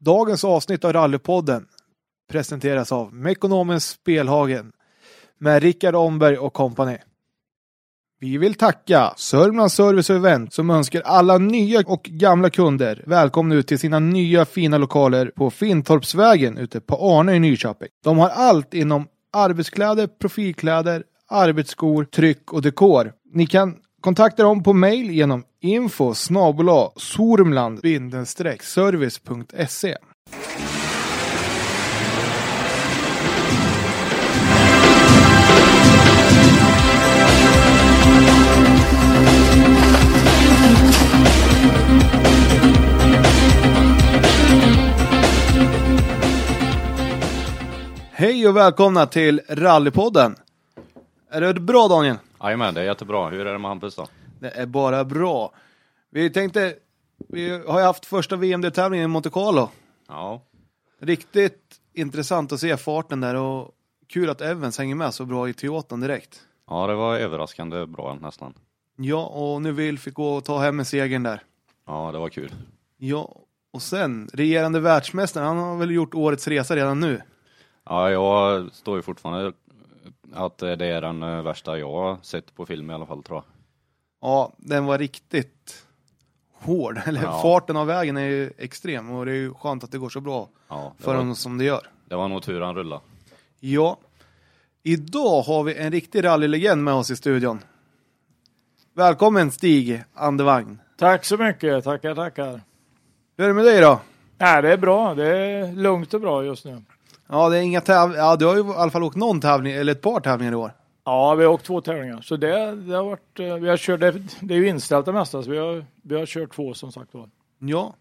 Dagens avsnitt av Rallypodden presenteras av Mekonomen Spelhagen med Rickard Omberg och kompani. Vi vill tacka Sörmlands Service och Event som önskar alla nya och gamla kunder välkomna ut till sina nya fina lokaler på Fintorpsvägen ute på Arne i Nyköping. De har allt inom arbetskläder, profilkläder, arbetsskor, tryck och dekor. Ni kan kontakta dem på mail genom info snabel-a sormland-service.se. Hej och välkomna till Rallypodden. Är det bra Daniel? Jajamän, det är jättebra. Hur är det med Hampus då? Det är bara bra. Vi tänkte, vi har ju haft första VMD-tävlingen i Monte Carlo. Ja, Riktigt intressant att se farten där och kul att Evans hänger med så bra i Toyotan direkt. ja det var överraskande bra nästan. Ja, och nu vill fick gå och ta hem en segern där. Ja, det var kul. Ja, och sen regerande världsmästaren, han har väl gjort årets resa redan nu. Ja, jag står ju fortfarande att det är den värsta jag har sett på film i alla fall tror jag. Ja, den var riktigt hård. Eller Ja. farten av vägen är ju extrem och det är ju skönt att det går så bra Ja, för var, honom som det gör. det var nog tur han rullade. Ja, idag har vi en riktig rallylegend med oss i studion. Välkommen Stig Andevagn. Tack så mycket, tackar, tackar. Hur är det med dig då? Nej, det är bra, det är lugnt och bra just nu. Ja, det är inga tävlingar. Ja, du har ju i alla fall åkt någon tävling, eller ett par tävlingar i år. Ja, vi har åkt två tävlingar, så det, det har varit, eh, vi har kört, det, det är ju inställt det mesta, så vi har, vi har kört två som sagt var. Ja.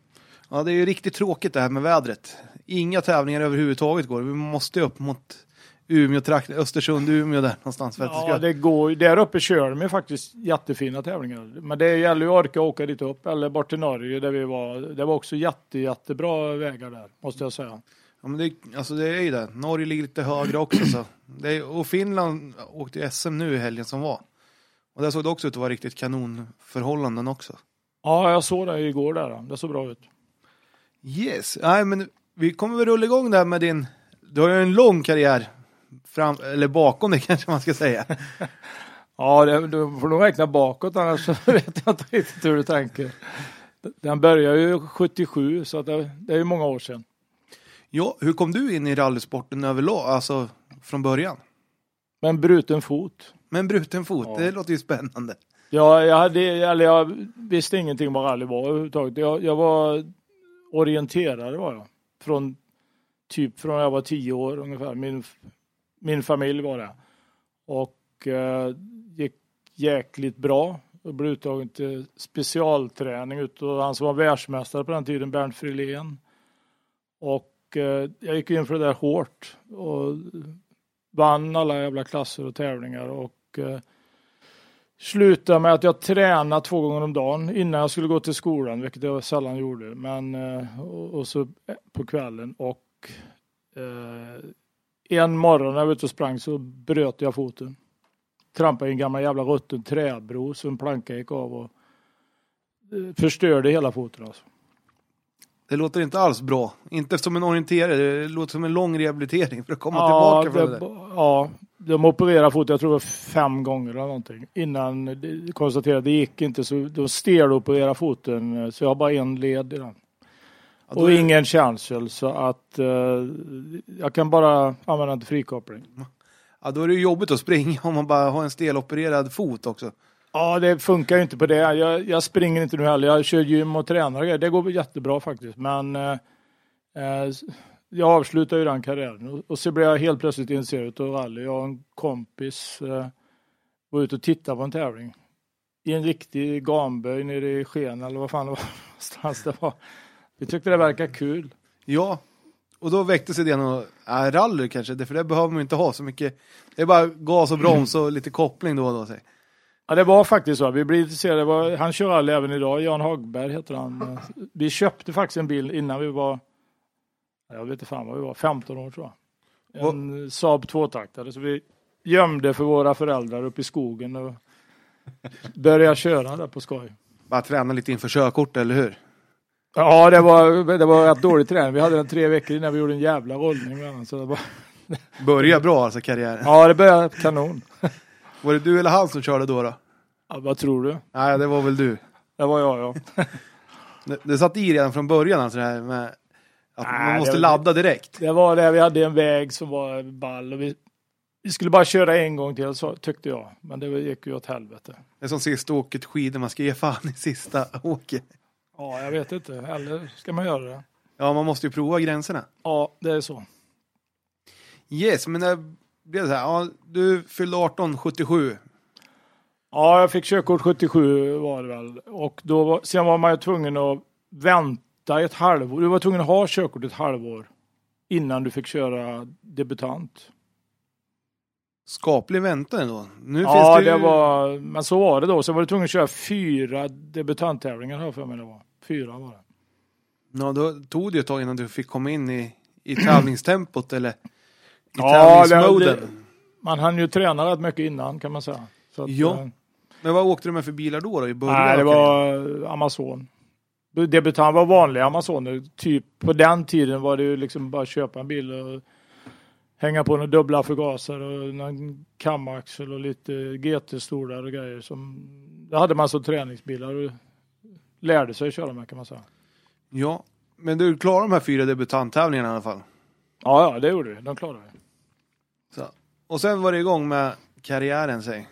Ja, det är ju riktigt tråkigt det här med vädret. Inga tävlingar överhuvudtaget går. Vi måste upp mot Umeå, trakt, Östersund, Umeå där någonstans. För att Ja, det går Där uppe kör de ju faktiskt jättefina tävlingar. Men det gäller ju att orka åka dit upp, eller bort till Norge där vi var. Det var också jätte, jättebra vägar där, måste jag säga. Ja, men det, alltså det är ju det. Norge ligger lite högre också. Så. Det och Finland åkte ju SM nu i helgen som var. Och där såg det också ut att vara riktigt kanonförhållanden också. Ja, jag såg det igår där. Det såg bra ut. Yes, nej men vi kommer väl rulla igång där med din, du har ju en lång karriär fram, eller bakom dig kanske man ska säga. Ja, det, du får nog räkna bakåt annars så vet jag inte riktigt hur du tänker. Den började ju 77 så det, det är ju många år sedan. Ja, hur kom du in i rallysporten överlag, alltså från början? Men bruten fot. Med en bruten fot, Ja. det låter ju spännande. Ja, jag, hade, eller jag visste ingenting vad rally var överhuvudtaget. Jag, jag var orienterare var jag. Från typ från jag var tio år ungefär. Min, min familj var det. Och eh, gick jäkligt bra. Jag blev uttagen till specialträning utav han som var världsmästare på den tiden, Bernt Frilén. Och eh, jag gick in för det där hårt och vann alla jävla klasser och tävlingar och eh, slutade med att jag tränade två gånger om dagen innan jag skulle gå till skolan, vilket jag sällan gjorde. Men eh, och, och så eh, på kvällen och eh, en morgon när jag var ute och sprang så bröt jag foten. Trampade i en gammal jävla rutten träbro så en planka gick av och eh, förstörde hela foten alltså. Det låter inte alls bra. Inte som en orienterare, det låter som en lång rehabilitering för att komma Ja, tillbaka från det det, där. ja, de opererade foten, jag tror det var fem gånger eller någonting. Innan de konstaterade att det gick inte så de stelopererade foten så jag har bara en led i den. Ja, Och är ingen känsel så att eh, jag kan bara använda den till frikoppling. Ja, då är det jobbigt att springa om man bara har en stelopererad fot också. Ja, det funkar ju inte på det. Jag, jag springer inte nu heller. Jag kör gym och tränar och grejer. Det går jättebra faktiskt. Men eh, eh jag avslutar ju den karriären och, och så blev jag helt plötsligt intresserad av rally. Jag och en kompis eh, var ute och tittade på en tävling. I en riktig gamböj nere i Sken eller vad fan det var någonstans det var. Vi tyckte det verkade kul. Ja, och då väcktes idén att, äh, rally kanske, för det behöver man ju inte ha så mycket. Det är bara gas och broms och lite koppling då och då. Säg. Ja, det var faktiskt så. Vi blev intresserade. Var, han kör rally även idag. Jan Hagberg heter han. Vi köpte faktiskt en bil innan vi var, jag vet inte fan vad vi var, 15 år tror jag. En Saab tvåtaktare. Så vi gömde för våra föräldrar uppe i skogen och började köra där på skoj. Bara träna lite inför körkort, eller hur? Ja, det var, det var rätt dålig träning. Vi hade den tre veckor innan vi gjorde en jävla rullning. Så det var, Börja bra alltså karriären. ja, det började kanon. Var det du eller han som körde då? då? Ja, vad tror du? Nej, det var väl du. Det var jag, ja. Det, det satt i redan från början alltså det här med att Nej, man måste det- ladda direkt. Det var det. Vi hade en väg som var ball och vi, vi skulle bara köra en gång till, så tyckte jag. Men det gick ju åt helvete. Det är som sista åket skidor, man ska ge fan i sista åket. Ja, jag vet inte. Eller ska man göra det? Ja, man måste ju prova gränserna. Ja, det är så. Yes, men det blev så här. Ja, du fyllde 18, 77. Ja, jag fick körkort 77 var det väl. Och då var, sen var man ju tvungen att vänta ett halvår. Du var tvungen att ha körkort ett halvår innan du fick köra debutant. Skaplig väntan ändå. Nu ja, finns det, det ju... var, men så var det då. Sen var du tvungen att köra fyra debutanttävlingar här för mig det var. Fyra var det. Ja, då tog det ju ett tag innan du fick komma in i, i tävlingstempot eller Ja, tävlingsmoden. det- Man hann ju träna rätt mycket innan kan man säga. Att, Ja, eh, Men vad åkte du med för bilar då, då i början? Nej, det var Amazon. Debutant var vanliga Amazoner. Typ på den tiden var det ju liksom bara köpa en bil och hänga på några dubbla förgasare och någon kamaxel och lite GT-stolar och grejer. Som, det hade man som träningsbilar och lärde sig att köra med kan man säga. Ja, men du klarade de här fyra debutanttävlingarna i alla fall. Ja, ja, det gjorde vi. De klarade vi. Så. Och sen var det igång med karriären, säg.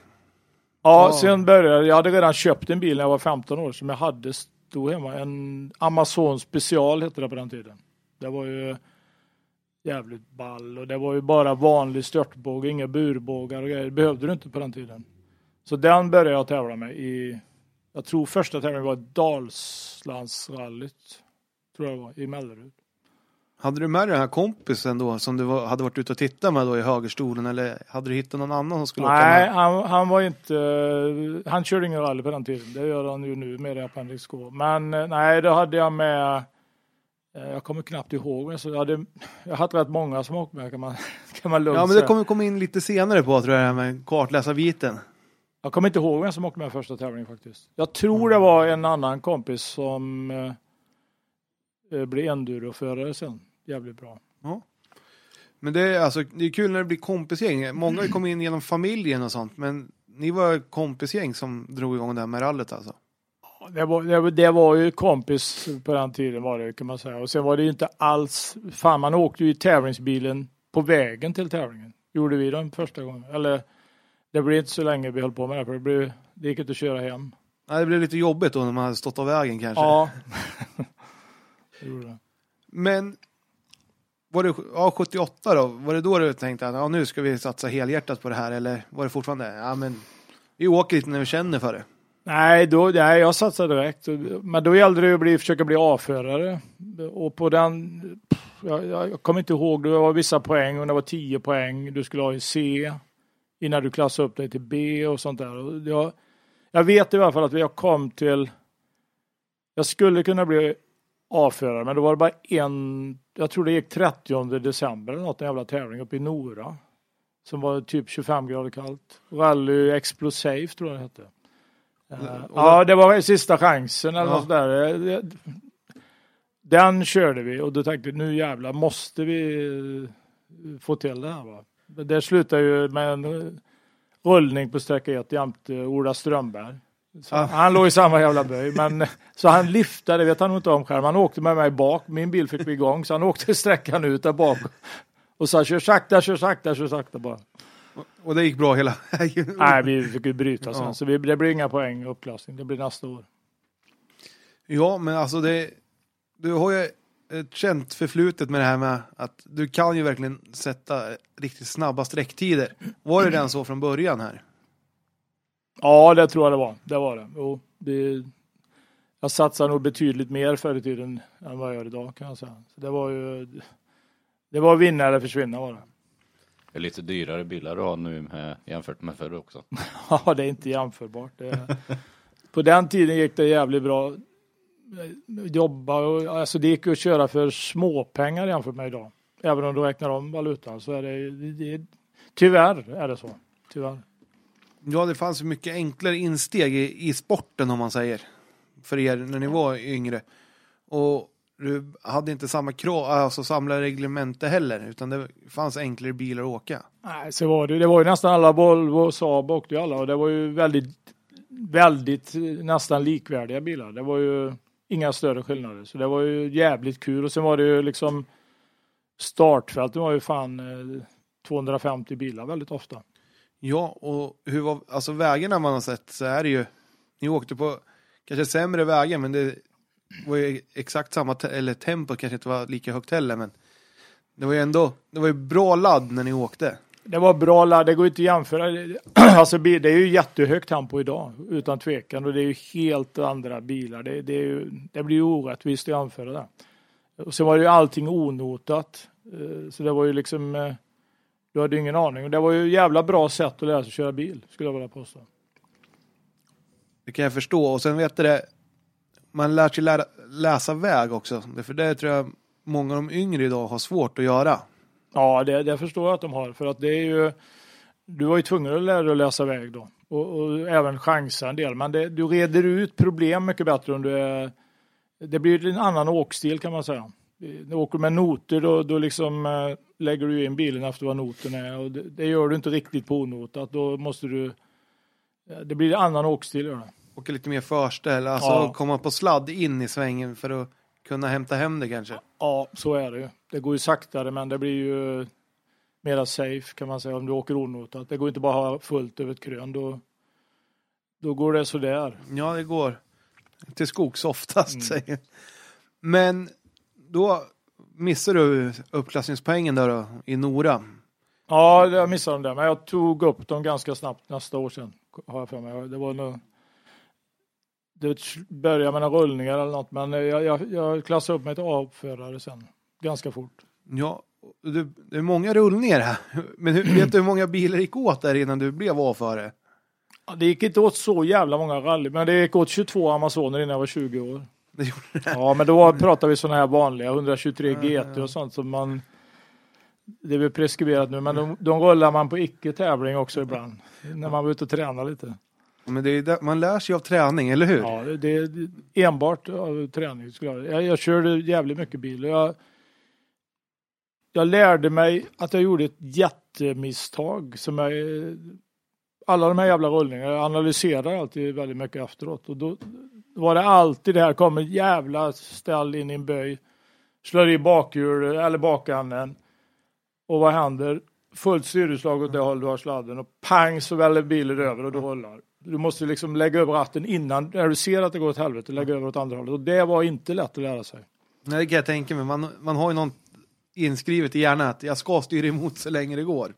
Ja, Ja. sen började jag hade redan köpt en bil när jag var 15 år som jag hade stod hemma. En Amazon special hette det på den tiden. Det var ju jävligt ball och det var ju bara vanlig störtbåge, inga burbågar och grejer. Det behövde du inte på den tiden. Så den började jag tävla med i, jag tror första tävlingen var Dalslandsrallyt. Tror jag var, i Mellerud. Hade du med dig den här kompisen då som du var, hade varit ute och tittat med då i högerstolen eller hade du hittat någon annan som skulle åka Nej, med? han, han var inte, han körde ingen rally på den tiden. Det gör han ju nu med det Appendix K. Men eh, nej, då hade jag med, eh, jag kommer knappt ihåg, men så jag hade, jag hade rätt många som åkte med kan man, kan man lugnt Ja, men det kommer komma in lite senare på tror jag, det här med kartläsarbiten. Jag kommer inte ihåg vem som åkte med första tävlingen faktiskt. Jag tror det var en annan kompis som eh, eh, blev enduroförare sen. Jävligt bra. Men det är, alltså, det är kul när det blir kompisgäng. Många har ju kommit in genom familjen och sånt, men ni var kompisgäng som drog igång det här med rallyt alltså. Det var, det, var- det var ju kompis på den tiden var det kan man säga. Och sen var det ju inte alls, fan man åkte ju i tävlingsbilen på vägen till tävlingen. Gjorde vi den första gången. Eller det blev inte så länge vi höll på med det för det, blev, det gick inte att köra hem. Nej, det blev lite jobbigt då när man hade stått av vägen kanske. Ja. det gjorde det. Men var det ja, 78 då? Var det då du tänkte att ja, nu ska vi satsa helhjärtat på det här? Eller var det fortfarande, ja men vi åker lite när vi känner för det? Nej, då, nej, jag satsade direkt. Men då gällde det ju att bli, försöka bli A-förare. Och på den, jag, jag, jag kommer inte ihåg, det var vissa poäng och det var 10 poäng du skulle ha i C innan du klassade upp dig till B och sånt där. Och Jag, jag vet i alla fall att jag kom till, jag skulle kunna bli A-förare, men då var det bara en, jag tror det gick 30 december eller något, en jävla tävling uppe i Nora. Som var typ 25 grader kallt. Rally Explosive tror jag det hette. Och- Ja, det var sista chansen eller Ja. något där. Eh, Den körde vi och då tänkte jag nu jävlar måste vi eh, få till det här va. Det slutade ju med en rullning på sträcka 1 jämte Ola Strömberg. Ja. Han låg i samma jävla böj men så han liftade, vet han nog inte om själv. Han åkte med mig bak, min bil fick vi igång så han åkte sträckan ut där bak. Och sa kör sakta, kör sakta, kör sakta bara. Och det gick bra hela. Nej, vi fick ju bryta sen Ja. så vi, det blir inga poäng uppklassning. Det blir nästa år. Ja, men alltså det, du har ju ett känt förflutet med det här med att du kan ju verkligen sätta riktigt snabba sträcktider. Var det den så från början här? Ja, det tror jag det var. Det var det. Jo, det jag satsade nog betydligt mer förr i tiden än vad jag gör idag kan jag säga. Så det var ju det var vinna eller försvinna var det. Det är lite dyrare bilar du har nu med, jämfört med förr också. Ja, det är inte jämförbart. Det, på den tiden gick det jävligt bra. Jobba och alltså det gick att köra för småpengar jämfört med idag. Även om du räknar om valutan så är det, det, det tyvärr är det så. Tyvärr. Ja, det fanns mycket enklare insteg i, i sporten om man säger. För er när ni var yngre. Och du hade inte samma krav, alltså samla reglemente heller, utan det fanns enklare bilar att åka. Nej, så var det. Det var ju nästan alla Volvo och Saab åkte ju alla och det var ju väldigt, väldigt nästan likvärdiga bilar. Det var ju inga större skillnader. Så det var ju jävligt kul och sen var det ju liksom startfältet var ju fan eh, 250 bilar väldigt ofta. Ja, och hur var, alltså vägarna man har sett så är det ju, ni åkte på kanske sämre vägar, men det var ju exakt samma, te- eller tempo kanske inte var lika högt heller, men det var ju ändå, det var ju bra ladd när ni åkte. Det var bra ladd, det går inte att jämföra. Alltså det är ju jättehögt tempo idag, utan tvekan. Och det är ju helt andra bilar. Det, det, är ju, det blir ju orättvist att jämföra det. Och sen var det ju allting onotat. Eh, så det var ju liksom, eh, du hade ingen aning. Och det var ju jävla bra sätt att lära sig köra bil, skulle jag vilja påstå. Det kan jag förstå, och sen vet du det, man lär sig lära, läsa väg också, för det tror jag många av de yngre idag har svårt att göra. Ja, det, det förstår jag att de har. För att det är ju, du var ju tvungen att lära dig att läsa väg då. Och, och även chansa en del. Men det, du reder ut problem mycket bättre om du är... Det blir en annan åkstil kan man säga. Du åker med noter då, då liksom eh, lägger du in bilen efter vad noten är. Och det, det gör du inte riktigt på onotat. Då måste du... eh, Det blir en annan åkstil. Gör. Åka lite mer förställ, alltså Ja. komma på sladd in i svängen för att kunna hämta hem det kanske. Ja, så är det ju. Det går ju saktare men det blir ju mera safe kan man säga om du åker onotat. Det går inte bara att ha fullt över ett krön. Då, då går det sådär. Ja, det går. Till skogs oftast. Mm. säger. Men då missar du uppklassningspoängen där då, i Nora. Ja, jag missade dem där, men jag tog upp dem ganska snabbt nästa år sedan. Har jag för mig. Det var nog... Det började med några rullningar eller något, men jag, jag, jag klassade upp mig till A-förare sen. Ganska fort. Ja, det, det är många rullningar här. Men hur, vet du hur många bilar gick åt där innan du blev A-förare? Ja, Det gick inte åt så jävla många rally, men det gick åt 22 Amazoner innan jag var 20 år. Ja, men då pratar vi sådana här vanliga 123 GT och sånt som man det är väl preskriberat nu, men de, de rullar man på icke-tävling också ibland. När man var ute och tränar lite. Men det är, där- man lär sig av träning, eller hur? Ja, det är enbart av träning. Jag, jag, jag körde jävligt mycket bil. Jag, jag lärde mig att jag gjorde ett jättemisstag. Som jag, alla de här jävla rullningarna, jag analyserar alltid väldigt mycket efteråt. Och då var det alltid det här, kommer jävla ställ in i en böj, slår i bakhjul eller bakänden. Och vad händer? Fullt styrslag åt det håll du har sladden och pang så väller bilen över och du rullar. Du måste liksom lägga över ratten innan, när du ser att det går åt helvete, lägga över åt andra hållet. Och det var inte lätt att lära sig. Nej, det kan jag tänka mig. Man, man har ju någon inskrivet i hjärnan att jag ska styra emot så länge det går.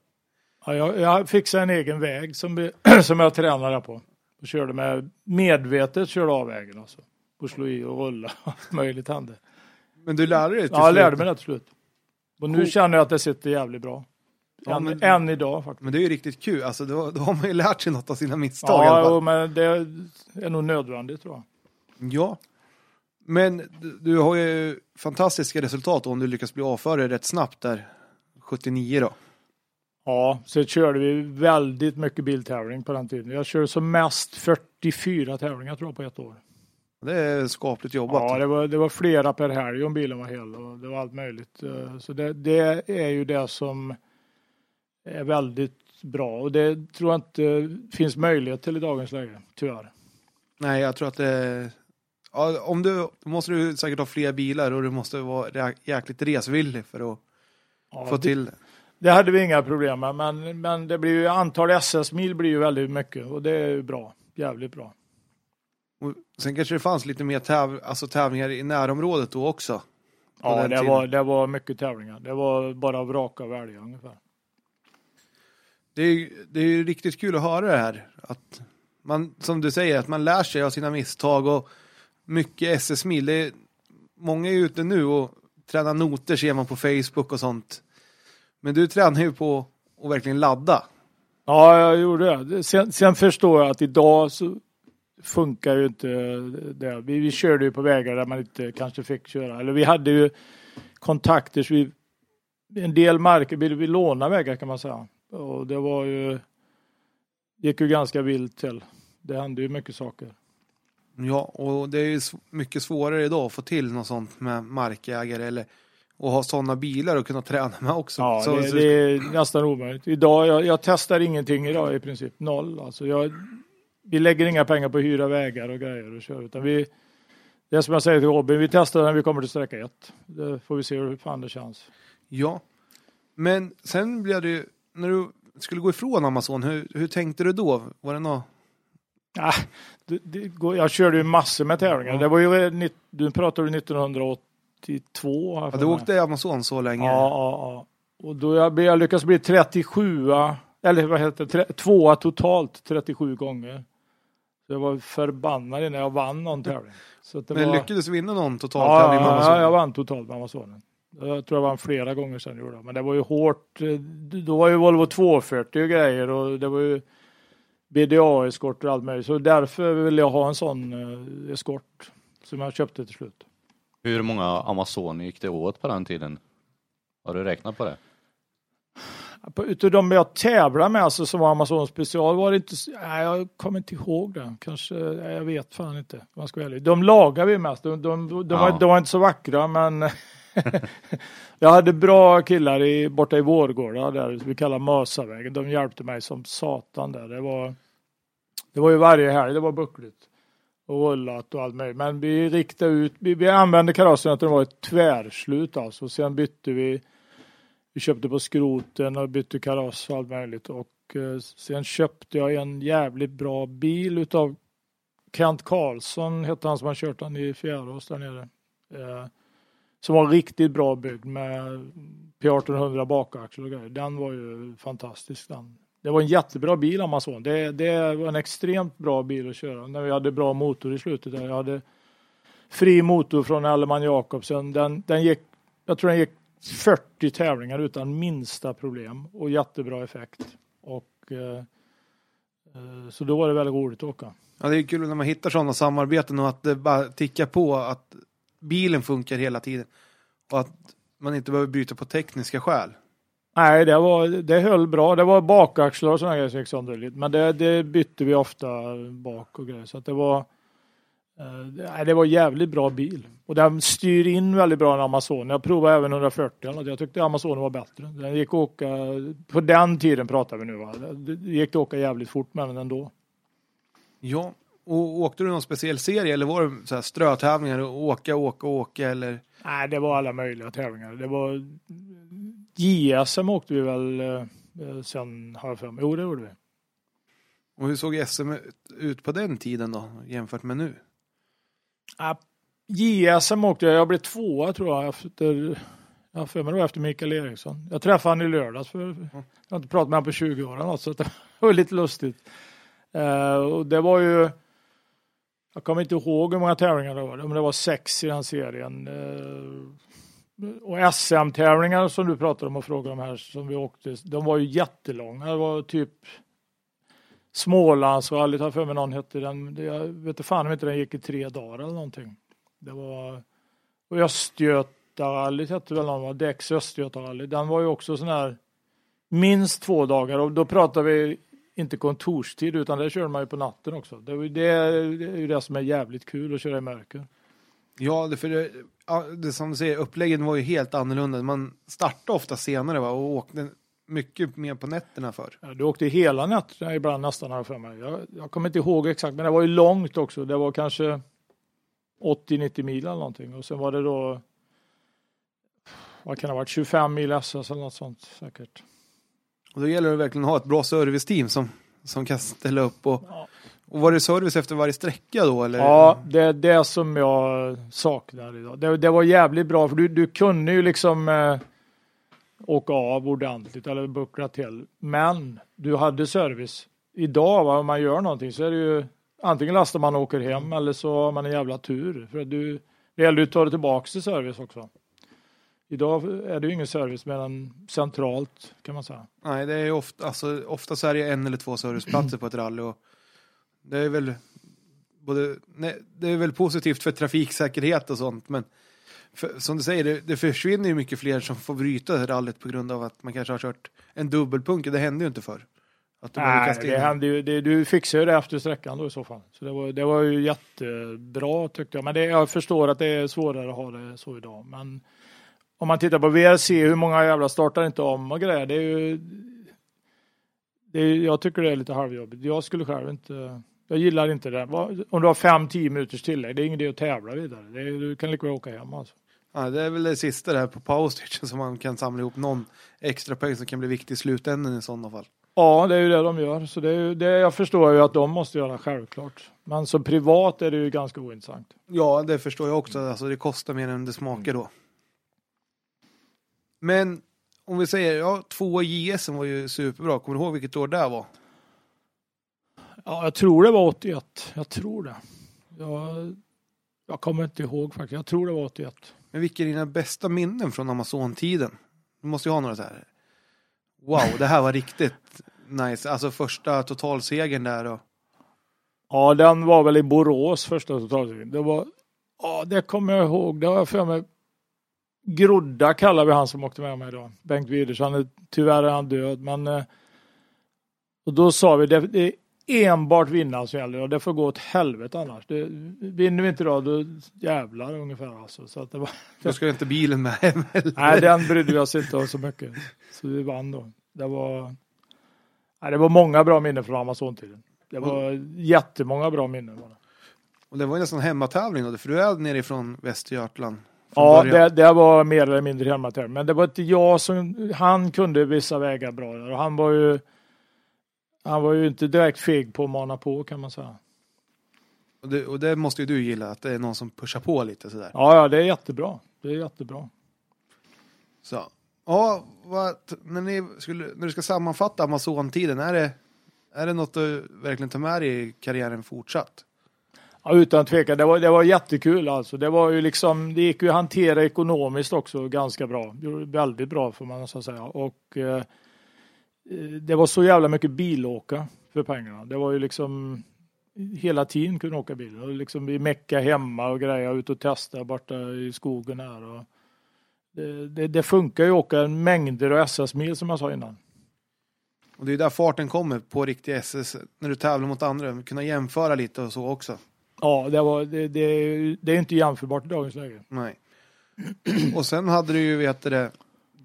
Ja, jag, jag fixade en egen väg som, som jag tränade på. Och körde med, medvetet körde av vägen alltså. Och slå i och rulla. Allt möjligt hände. Men du lärde dig till Ja, jag slut. lärde mig det till slut. Och nu Cool. känner jag att det sitter jävligt bra. Ja, än, men- än idag faktiskt. Men det är ju riktigt kul. Alltså, då, då har man ju lärt sig något av sina misstag i alla Ja, fall. jo, men det är nog nödvändigt tror jag. Ja. Men du, du har ju fantastiska resultat om du lyckas bli avförare rätt snabbt där. 79 då. Ja, så körde vi väldigt mycket biltävling på den tiden. Jag körde som mest 44 tävlingar tror jag på ett år. Det är skapligt jobbat. Ja, det var, det var flera per helg om bilen var hel och det var allt möjligt. Eh, Så det, det är ju det som är väldigt bra och det tror jag inte finns möjlighet till i dagens läge, tyvärr. Nej, jag tror att det... Ja, om du, då måste du säkert ha fler bilar och du måste vara jäkligt resvillig för att Ja, få till det. Det hade vi inga problem med, men, men det blir ju antal SS-mil blir ju väldigt mycket och det är ju bra, jävligt bra. Och sen kanske det fanns lite mer täv alltså tävlingar i närområdet då också. Ja, det tiden. var, det var mycket tävlingar. Det var bara vraka och välja ungefär. Det är, ju- det är ju riktigt kul att höra det här. Att man, som du säger, att man lär sig av sina misstag och mycket SS-mil. Många är ute nu och tränar noter ser man på Facebook och sånt. Men du tränar ju på att verkligen ladda. Ja, jag gjorde det. Sen, sen förstår jag att idag så funkar ju inte det. Vi, vi körde ju på vägar där man inte kanske fick köra. Eller vi hade ju kontakter så vi, en del marker ville vi låna vägar kan man säga. Och det var ju, gick ju ganska vilt till. Det hände ju mycket saker. Ja, och det är ju mycket svårare idag att få till något sånt med markägare eller och ha sådana bilar och kunna träna med också. Ja, så, det, så... det är nästan omöjligt. Idag, jag, jag, testar ingenting idag i princip, noll. Alltså jag, vi lägger inga pengar på att hyra vägar och grejer och köra utan vi, det är som jag säger till Robin, vi testar när vi kommer till sträcka ett. Då får vi se hur fan det känns. Ja, men sen blev det ju, när du skulle gå ifrån Amazon, hur, hur tänkte du då? Var det något? Ah, det, det, jag körde ju massor med tävlingar. Ja. Det var ju, nu pratar du 1980 32. Ja, du åkte i Amazon så länge? Ja, ja, ja. Och då jag, jag lyckades bli 37, eller vad heter det, tvåa totalt 37 gånger. Så jag var förbannad innan jag vann någon tävling. Så det Men var... lyckades vinna någon total ja, tävling med Ja, jag vann totalt med Amazonen. Jag tror jag vann flera gånger sen. Gjorde Men det var ju hårt. Eh, då var ju Volvo 240 och grejer och det var ju BDA-eskorter och allt möjligt. Så därför ville jag ha en sån eh, eskort som jag köpte till slut. Hur många Amazoner gick det åt på den tiden? Har du räknat på det? På- Utav de jag tävlade med, alltså som var Amazon special, var det inte, nej, jag kommer inte ihåg det. Kanske, nej, jag vet fan inte. jag ska ärlig. De lagar vi mest. De, de, de, Ja. var, de var inte så vackra, men jag hade bra killar i, borta i Vårgårda, där vi kallar Mösavägen. De hjälpte mig som satan där. Det var, det var ju varje helg, det var buckligt. Och rullat och allt möjligt. Men vi riktade ut, vi, vi använde karossen att det var ett tvärslut alltså. Sen bytte vi vi köpte på skroten och bytte kaross och allt möjligt. Och eh, sen köpte jag en jävligt bra bil utav Kent Karlsson, hette han som har kört den i Fjärås där nere. Eh, som var riktigt bra byggd med P1800 bakaxel och grejer. Den var ju fantastisk. Den. Det var en jättebra bil Amazon. Det, det var en extremt bra bil att köra när vi hade bra motor i slutet. Där. Jag hade fri motor från Alleman Jakobsen. Den, den gick, jag tror den gick 40 tävlingar utan minsta problem och jättebra effekt. Och, eh, eh, så då var det väldigt roligt att åka. Ja, det är kul när man hittar sådana samarbeten och att det bara tickar på att bilen funkar hela tiden. Och att man inte behöver byta på tekniska skäl. Nej, det, var, det höll bra. Det var bakaxlar och sådana grejer som gick sönder lite. Men det, det bytte vi ofta bak och grejer. Så att det var eh, det- var jävligt bra bil. Och den styr in väldigt bra en Amazon. Jag provade även 140 eller. Jag tyckte Amazonen var bättre. Den gick att åka, på den tiden pratar vi nu va. Det gick att åka jävligt fort med den ändå. Ja, och åkte du någon speciell serie eller var det så här strötävlingar och åka, åka, åka eller? Nej, det var alla möjliga tävlingar. Det var JSM åkte vi väl eh, sen har jag för mig. Jo, det gjorde vi. Och hur såg SM ut på den tiden då jämfört med nu? Ja, JSM åkte jag. Jag blev tvåa tror jag efter, jag för mig det var efter Mikael Eriksson. Jag träffade honom i lördags. För, jag har inte pratat med honom på 20 år eller något, så det var lite lustigt. Eh, och det var ju, jag kommer inte ihåg hur många tävlingar det var, men det var sex i den serien. Eh, och SM-tävlingar som du pratade om och frågade om här som vi åkte, de var ju jättelånga. Det var typ Smålandsrallyt har jag för mig någon hette den. Jag vet inte fan om inte den gick i tre dagar eller någonting. Det var och Östgötarallyt hette väl någon, Dex Däcks Östgötarally. Den var ju också sån här minst två dagar och då pratar vi inte kontorstid utan det kör man ju på natten också. Det är det, det, är ju det som är jävligt kul att köra i mörker. Ja, det, för det, det som du säger, uppläggen var ju helt annorlunda. Man startade ofta senare va? och åkte mycket mer på nätterna för. Ja, Du åkte hela nätterna ibland nästan här för mig. Jag, jag kommer inte ihåg exakt men det var ju långt också. Det var kanske 80-90 mil eller någonting och sen var det då vad kan det ha varit 25 mil SS eller något sånt säkert. Och då gäller det verkligen att ha ett bra serviceteam som, som kan ställa upp. Och, Ja. Och var det service efter varje sträcka då? Eller? Ja, det är det som jag saknar idag. Det, det var jävligt bra för du, du kunde ju liksom eh, åka av ordentligt eller buckla till. Men du hade service. Idag va, om man gör någonting så är det ju antingen lastar man och åker hem eller så har man en jävla tur. För du, det gäller ju att ta det tillbaka till service också. Idag är det ju ingen service mer än centralt kan man säga. Nej, det är ju ofta, alltså, ofta så är det en eller två serviceplatser på ett rally. Och det är väl både, nej, det är väl positivt för trafiksäkerhet och sånt, men för, som du säger, det, det försvinner ju mycket fler som får bryta rallyt på grund av att man kanske har kört en dubbelpunkt. Det hände ju inte förr. Att Nej, det hände ju, det, du fixade ju det efter sträckan då i så fall. Så det var, det var ju jättebra tyckte jag. Men det, jag förstår att det är svårare att ha det så idag. Men om man tittar på VRC, hur många jävla startar inte om och grejer. Det är ju, det är, jag tycker det är lite halvjobbigt. Jag skulle själv inte, jag gillar inte det. Om du har fem, tio minuters tillägg, det är ingen idé att tävla vidare. Är, du kan lika väl åka hem alltså. Ja, det är väl det sista där på powerstagen som man kan samla ihop någon extra poäng som kan bli viktig i slutändan i sådana fall. Ja, det är ju det de gör. Så det är det, jag förstår ju att de måste göra självklart. Men som privat är det ju ganska ointressant. Ja, det förstår jag också. Alltså, det kostar mer än det smakar då. Men om vi säger, ja, två JS var ju superbra. Kommer du ihåg vilket år det var? Ja, jag tror det var 81. Jag tror det. Jag, jag kommer inte ihåg faktiskt. Jag tror det var 81. Men vilka är dina bästa minnen från Amazon-tiden? Du måste ju ha några så här. Wow, det här var riktigt nice. Alltså första totalsegern där och Ja, den var väl i Borås första totalserien. Det var, ja, det kommer jag ihåg. Det har jag för mig. Grodda kallar vi han som åkte med mig idag. Bengt Widers. Han är, tyvärr är han död, men eh, och då sa vi det, det enbart vinnaren som gäller och det får gå åt helvete annars. Det, vinner vi inte idag, då jävlar ungefär alltså. Så att det var, då ska inte bilen med hem heller. Nej, den brydde vi oss inte om så mycket. Så vi vann då. Det var, nej, det var många bra minnen från Amazon-tiden. Det var jättemånga bra minnen. Var det. Och det var ju nästan hemmatävling då, för du är nerifrån Västergötland. Ja, det, det var mer eller mindre hemmatävling. Men det var inte jag som, han kunde vissa vägar bra där. Och han var ju, han var ju inte direkt feg på att mana på kan man säga. Och, det, och det måste ju du gilla, att det är någon som pushar på lite sådär. Ja, ja, det är jättebra. Det är jättebra. Så. Ja, vad, när, ni skulle, när du ska sammanfatta Amazon-tiden, är det, är det något du verkligen tar med dig i karriären fortsatt? Ja, utan tvekan, det var, det var jättekul alltså. Det var ju liksom, det gick ju att hantera ekonomiskt också ganska bra. Väldigt bra får man så säga. Och eh, det var så jävla mycket bilåka för pengarna. Det var ju liksom hela tiden kunde åka bil. Och liksom vi mecka hemma och grejer, ut och testa borta i skogen här. Och det, det, det funkar ju att åka mängder av SS-mil som jag sa innan. Och det är där farten kommer på riktiga SS, när du tävlar mot andra, kunna jämföra lite och så också. Ja, det, var, det, det, det är inte jämförbart i dagens läge. Nej. Och sen hade du ju, vet det,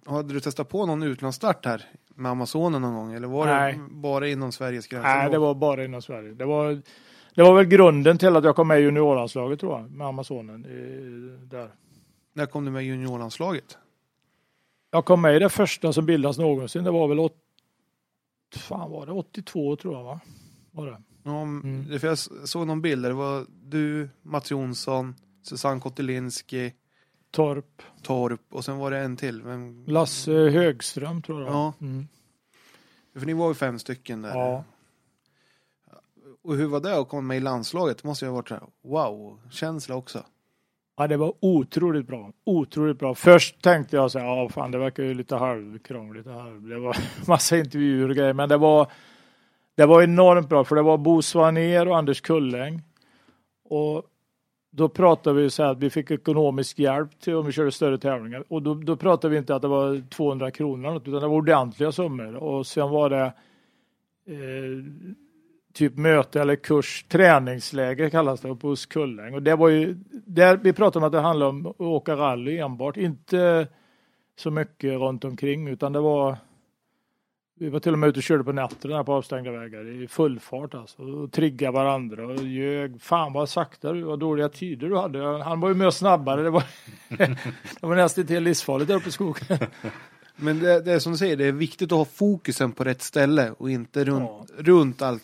hade du testat på någon utlandsstart här med Amazonen någon gång? Eller var Nej. det bara inom Sveriges gränser? Nej, det var bara inom Sverige. Det var, det var väl grunden till att jag kom med i juniorlandslaget tror jag, med Amazonen. I, där. När kom du med i juniorlandslaget? Jag kom med i det första som bildas någonsin. Det var väl åt, fan var det 82 tror jag va? Var det? Ja, Mm. det- för jag såg någon bild där det var du, Mats Jonsson, Susanne Kotelinski, Torp. Torp och sen var det en till. Men, Lasse Högström tror jag. Ja. Mm. för ni var ju fem stycken där. ja. Och hur var det att komma med i landslaget? Det måste ju ha varit wow-känsla också. Ja, det var otroligt bra. Otroligt bra. Först tänkte jag så här, ja fan det verkar ju lite halvkrångligt här. Det var massa intervjuer och grejer, men det var det var enormt bra för det var Bo Svanér och Anders Kulläng. Och då pratade vi så här att vi fick ekonomisk hjälp till om vi körde större tävlingar. Och då, då pratade vi inte att det var 200 kronor eller något, utan det var ordentliga summor. Och sen var det eh, typ möte eller kurs, träningsläger kallas det uppe hos Kulläng. Och det var ju, där vi pratade om att det handlade om att åka rally enbart, inte så mycket runt omkring utan det var vi var till och med ute och körde på nätterna på avstängda vägar i full fart alltså. Och trigga varandra och ljög. Fan vad sakta du, vad dåliga tider du hade. Han var ju mer snabbare. Det var, det var nästan till livsfarligt där uppe i skogen. Men det, det är som du säger, det är viktigt att ha fokusen på rätt ställe och inte runt, Ja. runt allt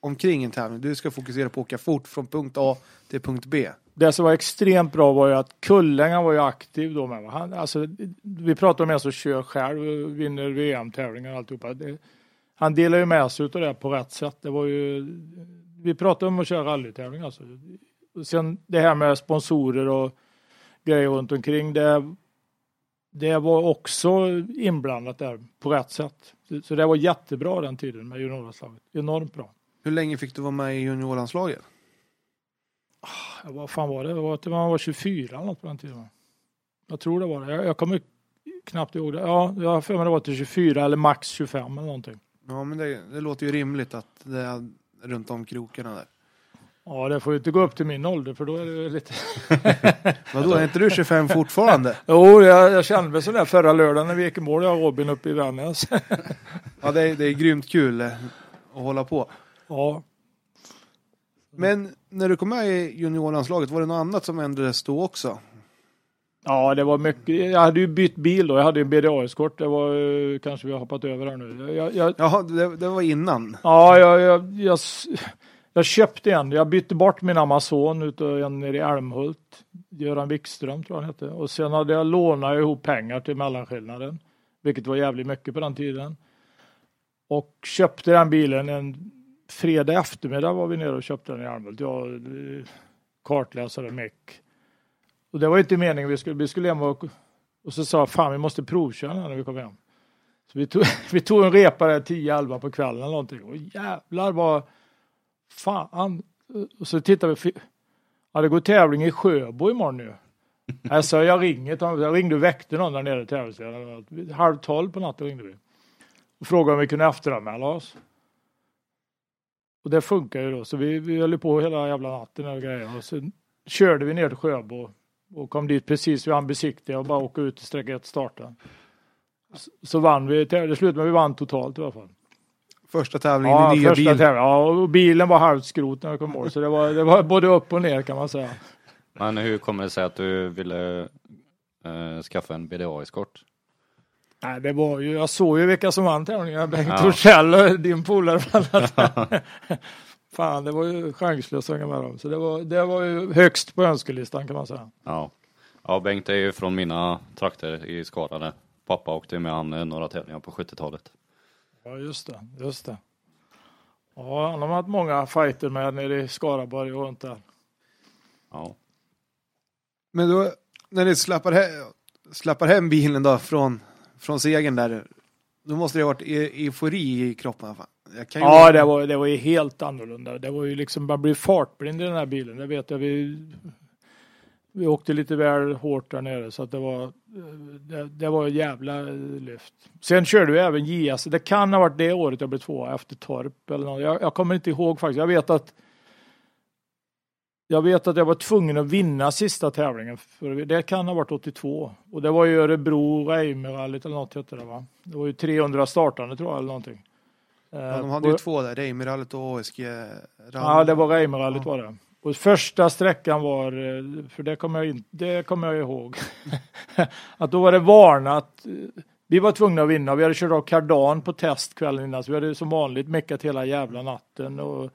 omkring en tävling. Du ska fokusera på att åka fort från punkt A till punkt B. Det som var extremt bra var ju att Kullängan var ju aktiv då med. Han, alltså, vi pratar om en som kör själv vinner VM-tävlingar och alltihopa. Det, han delar ju med sig av det på rätt sätt. Det var ju, vi pratade om att köra rallytävling alltså. Sen det här med sponsorer och grejer runt omkring. Det, det var också inblandat där på rätt sätt. Så, så det var jättebra den tiden med juniorlandslaget. Enormt bra. Hur länge fick du vara med i juniorlandslaget? Ja, Vad fan var det? Det var man var 24 eller något på den tiden. Jag tror det var det. Jag, jag kommer knappt ihåg det. Ja, jag har för mig det var till 24 eller max 25 eller någonting. Ja, men det, det låter ju rimligt att det är runt om krokarna där. Ja, det får ju inte gå upp till min ålder för då är det lite... Vadå, är inte du 25 fortfarande? Jo, jag, jag kände mig sådär förra lördagen när vi gick i mål, jag och Robin uppe i Vännäs. Ja, det är, det är grymt kul eh, att hålla på. Ja. Men när du kom med i juniorlandslaget, var det något annat som ändrades då också? ja, det var mycket. Jag hade ju bytt bil då, jag hade ju BDA-eskort. Det var eh, kanske vi har hoppat över här nu. Jag, jag, Jaha, det, det var innan. Ja, jag, jag, jag, jag köpte en. Jag bytte bort min Amazon utav en nere i Älmhult. Göran Wikström tror jag han hette. Och sen hade jag lånat ihop pengar till mellanskillnaden. Vilket var jävligt mycket på den tiden. Och köpte den bilen en fredag eftermiddag var vi nere och köpte den i Älmhult. Jag, eh, kartläsare, meck. Och det var inte meningen. Vi skulle, vi skulle hem och, och så sa fan vi måste provköra när vi kommer hem. Så vi tog, vi tog en repa där 10-11 på kvällen eller någonting. Och jävlar vad fan. Och så tittade vi. Ja, det går tävling i Sjöbo imorgon nu. Sa jag ringer. Jag ringde och väckte någon där nere i tävlingsledaren. Halv tolv på natten ringde vi. Och frågade om vi kunde efteranmäla oss. Och det funkar ju då. Så vi, vi höll på hela jävla natten och grejer. Och så körde vi ner till Sjöbo. Och kom dit precis vid han besiktigade och bara åka ut till sträcka ett starta. Så, så vann vi. Det slutade med vi vann totalt i alla fall. Första tävlingen Ja, i nya första bil. tävlingen. Ja, och bilen var halvt skrot när jag kom mål. Så det var, det var både upp och ner kan man säga. Men hur kommer det sig att du ville eh, skaffa en BDA-eskort? Nej, det var ju, jag såg ju vilka som vann tävlingen. Bengt Ja. Torssell och din polare bland annat. Fan, det var ju chanslöst att hänga med dem. Så det var, det var ju högst på önskelistan kan man säga. Ja. Ja, Bengt är ju från mina trakter i Skara där. Pappa åkte med han eh, några tävlingar på 70-talet. Ja, just det. Just det. Ja, han har haft många fighter med nere i Skaraborg och runt där. Ja. Men då, när ni släpper, he släpper hem bilen då från, från segern där, då måste det ha varit e eufori i kroppen. Fan. Ja, det var, det var ju helt annorlunda. Det var ju liksom, man blev fartblind i den här bilen. Det vet jag. Vi, vi åkte lite väl hårt där nere så att det var, det, det var jävla lyft. Sen körde vi även JS. Det kan ha varit det året jag blev tvåa efter Torp eller något. Jag, jag kommer inte ihåg faktiskt. Jag vet att jag vet att jag var tvungen att vinna sista tävlingen. För det kan ha varit 82. Och det var ju Örebro Reimerallyt eller något hette det va? Det var ju 300 startande tror jag eller någonting. Ja, Eh, de hade ju två där, Reimerallyt och ASG. Ja, det var Reimerallyt var det. Och första sträckan var, eh, för det kommer jag, in, det kommer jag ihåg, att då var det varnat. eh, Vi var tvungna att vinna. Vi hade kört av kardan på test kvällen innan, så vi hade som vanligt meckat hela jävla natten och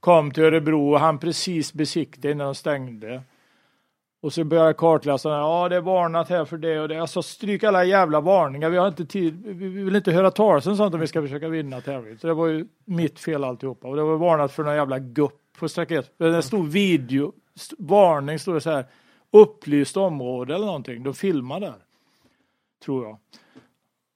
kom till Örebro och han precis besikta innan de stängde. Och så började kartläsaren, ja det är varnat här för det och det. Alltså stryk alla jävla varningar, vi har inte tid, vi vill inte höra talas om sånt om vi ska försöka vinna tävlingen. Så det var ju mitt fel alltihopa. Och det var varnat för någon jävla gupp på sträcka ett. Det stod video, st- varning stod det så här, upplyst område eller någonting. De filmade där. Tror jag.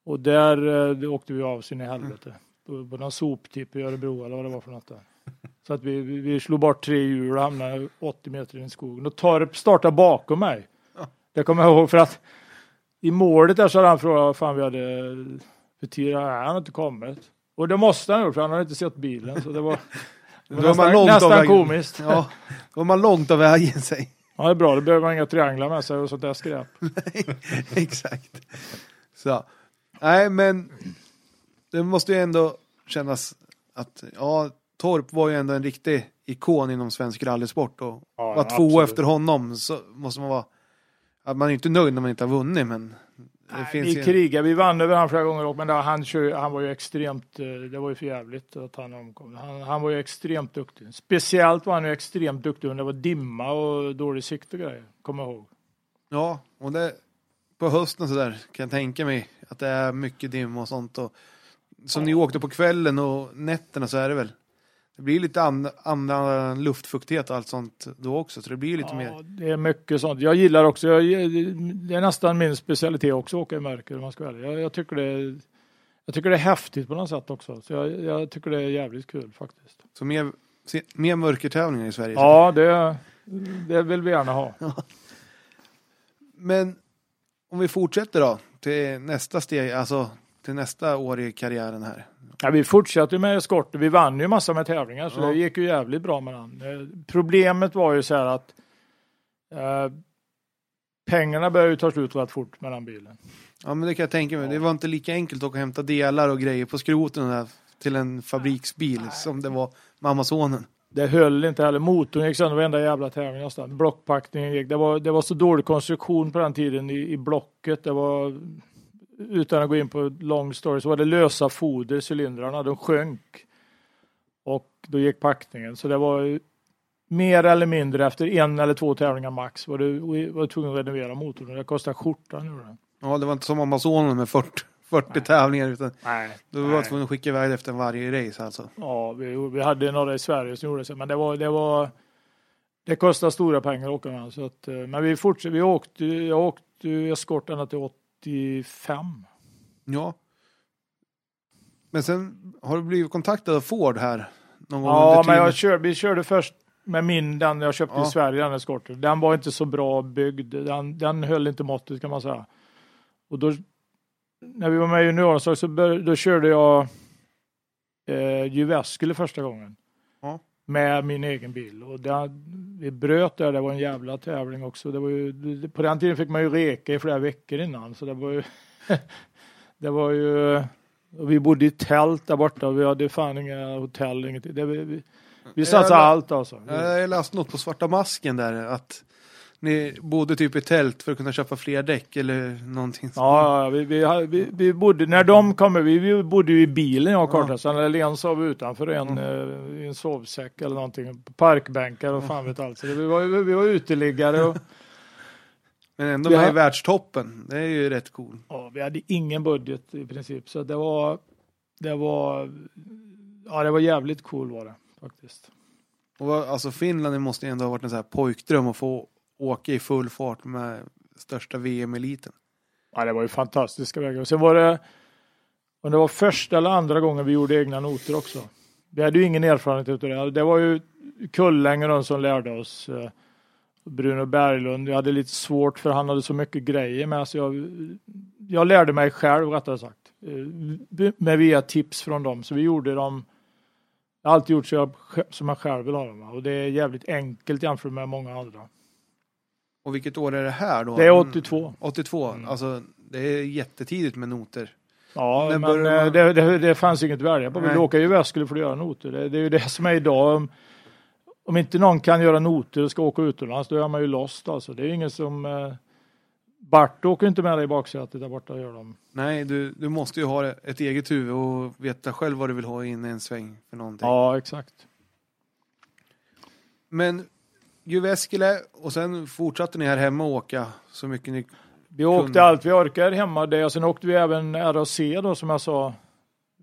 Och där eh, åkte vi av sin i helvete. På, på någon soptipp i Örebro eller vad det var för något där. Så att vi, vi, slog bort tre hjul och hamnade 80 meter in i skogen. Och Torp startade bakom mig. Det kommer jag ihåg för att i målet där så hade han frågat vad fan vi hade för tid. Nej, Han har inte kommit. Och det måste han ha gjort för han hade inte sett bilen. Så det var, det var Då var man nästan, nästan komiskt. Ja, då var man långt av vägen sig. Ja, det är bra. Då behöver man inga trianglar med sig och sånt där skräp. Exakt. Så. Nej, men det måste ju ändå kännas att ja, Torp var ju ändå en riktig ikon inom svensk rallysport och Ja, vara två efter honom så måste man vara att man är inte nöjd när man inte har vunnit men Nej, vi ju krigade, vi vann över honom flera gånger också, men han, kör, han var ju extremt, eh, det var ju för jävligt att han omkom. Han, han var ju extremt duktig. Speciellt var han ju extremt duktig när det var dimma och dålig sikt och grejer, kommer jag ihåg. Ja, och det på hösten så där kan jag tänka mig att det är mycket dimma och sånt och som ni åkte på kvällen och nätterna så är det väl det blir lite an, annan luftfuktighet och allt sånt då också så det blir lite Ja, mer det är mycket sånt. Jag gillar också, jag, det är nästan min specialitet också att åka i mörker om man ska ärlig. jag, jag tycker det är, jag tycker det är häftigt på något sätt också. Så jag, jag tycker det är jävligt kul faktiskt. så mer, mer mörkertävlingar i Sverige. Ja, det, det vill vi gärna ha. Men om vi fortsätter då till nästa steg, alltså till nästa år i karriären här? Ja, vi fortsatte med eskort. Vi vann ju massor med tävlingar så Ja. det gick ju jävligt bra med den. Eh, Problemet var ju så här att eh, pengarna började ju ta slut rätt fort med den bilen. Ja, men det kan jag tänka mig. Det var inte lika enkelt att åka och hämta delar och grejer på skroten där till en fabriksbil som det var med Amazonen. Det höll inte heller. Motorn gick sönder varenda jävla tävling nästan. Blockpackningen gick. Det var, det var så dålig konstruktion på den tiden i, i blocket. Det var, utan att gå in på lång story, så var det lösa foder, cylindrarna. De sjönk. Och då gick packningen. Så det var mer eller mindre efter en eller två tävlingar max var du var du tvungen att renovera motorn. Det kostade skjortan. det. Ja, det var inte som Amazonen med 40, 40 tävlingar utan Nej. du var tvungen att skicka iväg efter varje race alltså. Ja, vi, vi hade några i Sverige som gjorde så, men det var, det var det kostade stora pengar att åka med. Så att, eh, men vi fortsatte, vi åkte, jag åkte eskort ända till 85. Ja. Men sen har du blivit kontaktad av Ford här någon gång Ja, men jag körde, vi körde först med min, den jag köpte Ja. i Sverige, den eskorten. Den var inte så bra byggd. Den, den höll inte måttet kan man säga. Och då, när vi var med i juniorlandslaget så bör, då körde jag eh, Jyväskylä första gången. Med min egen bil. Och den, vi bröt där, det var en jävla tävling också. Det var ju, det- på den tiden fick man ju reka i flera veckor innan. Så det var ju, det var ju vi bodde i tält där borta och vi hade fan inga hotell, ingenting. Det, vi, vi, vi satsade allt alltså. Jag läste något på Svarta Masken där att ni bodde typ i tält för att kunna köpa fler däck eller någonting. Ja, ja, vi, vi, vi, vi bodde, när de kom, vi, vi bodde ju i bilen jag och Ja. kartläsaren, eller en sov utanför en, eh, i en sovsäck eller någonting, parkbänkar och fan vet allt. Så det, vi, var, vi var uteliggare och Men ändå har- i världstoppen. Det är ju rätt cool. ja, vi hade ingen budget i princip. Så det var, det var, ja det var jävligt cool var det faktiskt. Och alltså Finland måste ju ändå ha varit en sån här pojkdröm att få åka i full fart med största VM-eliten. Ja, det var ju fantastiska vägar. Och sen var det, och det var första eller andra gången vi gjorde egna noter också. Vi hade ju ingen erfarenhet av det. Det var ju Kullängen som lärde oss. Eh, Bruno Berglund. Jag hade lite svårt för han hade så mycket grejer med sig. Jag, jag lärde mig själv rättare sagt. Eh, med via tips från dem. Så vi gjorde dem. Jag har alltid gjort så jag, som jag själv vill ha dem. Och det är jävligt enkelt jämfört med många andra. Och vilket år är det här då? Det är 82. 82. Mm. Alltså det är jättetidigt med noter. Ja, När men börjar man- eh, det, det, det fanns inget att välja på. Vi Nej. ville åka i Jyväskylä för att göra noter. Det, det är ju det som är idag. Om, om inte någon kan göra noter och ska åka utomlands, då är man ju lost alltså. Det är ingen som... Eh, Bart åker inte med dig i baksätet där borta gör dem. Nej, du, du måste ju ha ett eget huvud och veta själv vad du vill ha in i en sväng för någonting. Ja, exakt. Men Jyväskylä och sen fortsatte ni här hemma och åka så mycket ni... Vi åkte Kunde. allt vi orkade hemma det och sen åkte vi även RAC då som jag sa.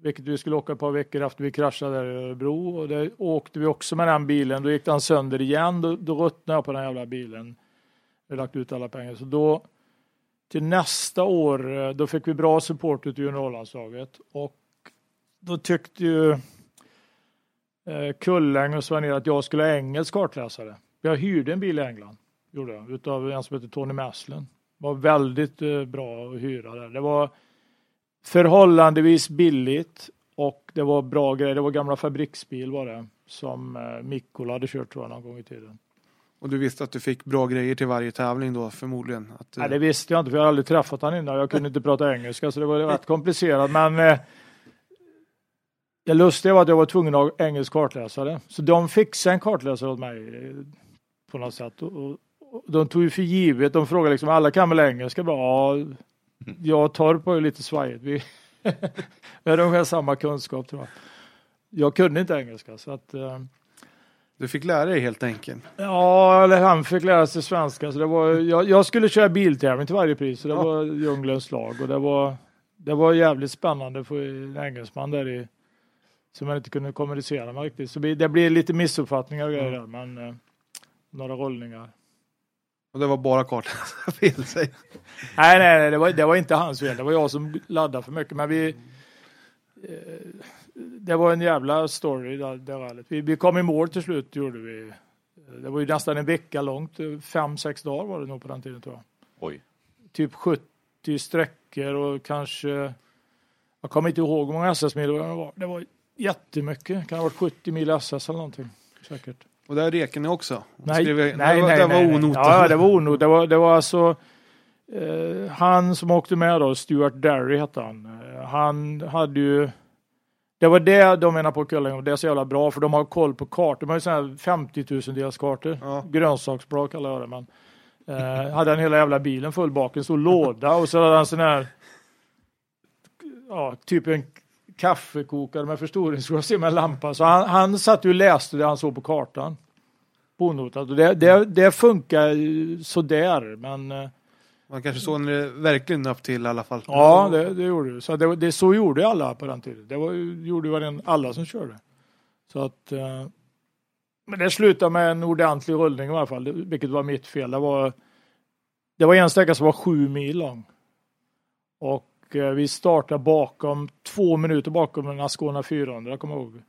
Vilket vi skulle åka ett par veckor efter vi kraschade där i Örebro. Och det åkte vi också med den bilen. Då gick den sönder igen. Då, då ruttnade jag på den jävla bilen. Vi har lagt ut alla pengar. Så då till nästa år, eh, då fick vi bra support ute i juniorlandslaget. Och då tyckte ju eh, Kulläng och Sven att jag skulle ha engelsk kartläsare. Jag hyrde en bil i England. Gjorde jag, utav en som heter Tony Maslin var väldigt eh, bra att hyra där. Det var förhållandevis billigt och det var bra grejer. Det var gamla fabriksbil var det som eh, Mikkola hade kört tror jag någon gång i tiden. Och du visste att du fick bra grejer till varje tävling då förmodligen. Att, Nej, det visste jag inte för jag hade aldrig träffat honom innan. Jag kunde inte prata engelska så det var rätt komplicerat. Men eh, det lustiga var att jag var tvungen att ha engelsk kartläsare. Så de fixade en kartläsare åt mig eh, på något sätt. Och, och, de tog ju för givet. De frågade liksom alla kan väl engelska? Bara, ja, jag och Torp var ju lite svajigt. Vi, hade ungefär samma kunskap tror jag. Jag kunde inte engelska så att eh, Du fick lära dig helt enkelt. Ja, eller han fick lära sig svenska. Så det var, jag, jag skulle köra biltävling till varje pris. Så det Ja. var djungelns lag. Och det var, det var jävligt spännande för en engelsman där i som man inte kunde kommunicera med riktigt. Så det blir lite missuppfattningar och grejer där. Men eh, några rollningar. Och det var bara kartläsarfel. säg. Nej, nej, nej det, var, det var inte hans fel. Det var jag som laddade för mycket. Men vi... Eh, det var en jävla story där, det rallyt. Vi, vi kom i mål till slut, gjorde vi. Det var ju nästan en vecka långt. Fem, sex dagar var det nog på den tiden tror jag. Oj. Typ 70 sträckor och kanske Jag kommer inte ihåg hur många SS-mil det var. Det var jättemycket. Det kan ha varit 70 mil SS eller någonting. Säkert. Och där reker ni också? Nej, Skrev- nej, nej, nej, det var onotat. Ja, det var onotat. Det var, det var alltså eh, han som åkte med då, Stuart Derry hette han. Eh, han hade ju det var det de menar på Kulling och det är så jävla bra för de har koll på kartor. De har ju sådana här 50 000 dels kartor. Ja. Grönsaksblad kallar jag det. Men, eh, hade han hela jävla bilen full bak, en stor låda och så hade han sån här ja, typ en kaffekokare med förstoringsglas i med lampa. Så han, han satt ju och läste det han såg på kartan. På onotat. Och det, det, det funkar sådär men eh, Man kanske såg när det verkligen nöp till i alla fall. Ja, det, det gjorde det. Så, det, det. så gjorde alla på den tiden. Det var, gjorde varenda- alla som körde. Så att, eh, men det slutade med en ordentlig rullning i alla fall, vilket var mitt fel. Det var, det var en sträcka som var sju mil lång. Och vi startade bakom, två minuter bakom en Ascona 400, kommer jag ihåg.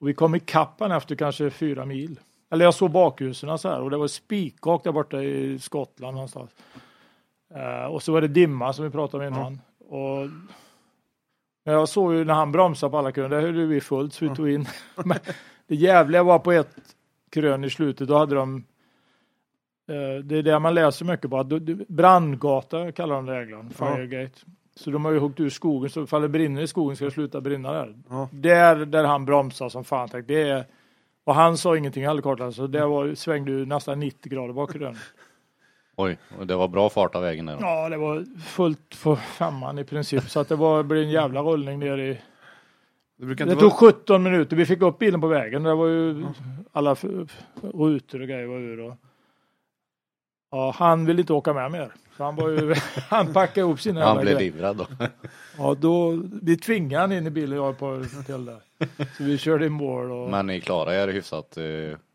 Och vi kom i kappan efter kanske fyra mil. Eller jag såg bakljusen så här och det var spikrakt där borta i Skottland någonstans. Eh, och så var det dimma som vi pratade om innan. Och men jag såg ju när han bromsade på alla krön, där höll vi fullt så vi tog in. Men det jävliga var på ett krön i slutet, då hade de eh, det är det man läser mycket på, brandgata kallar de regeln, Firegate. Så de har ju huggit ur skogen, så ifall det brinner i skogen ska det sluta brinna där. Ja. Där, där han bromsade som fan, tänkte, det är, och han sa ingenting heller kort, så det var, svängde ju nästan 90 grader bak i den. Oj, och det var bra fart av vägen där. då. Ja, det var fullt på femman i princip. Så att det var, blev en jävla rullning ner i... Det Det tog vara... 17 minuter. Vi fick upp bilen på vägen. Det var ju alla f- rutor och grejer var ur. Och, ja, han ville inte åka med mer. Så han, var ju, han packade ihop sina Han blev livrädd då. Ja, då, vi tvingade han in i bilen jag på till där. Så vi körde i mål. Och, Men ni klarade er hyfsat. eh,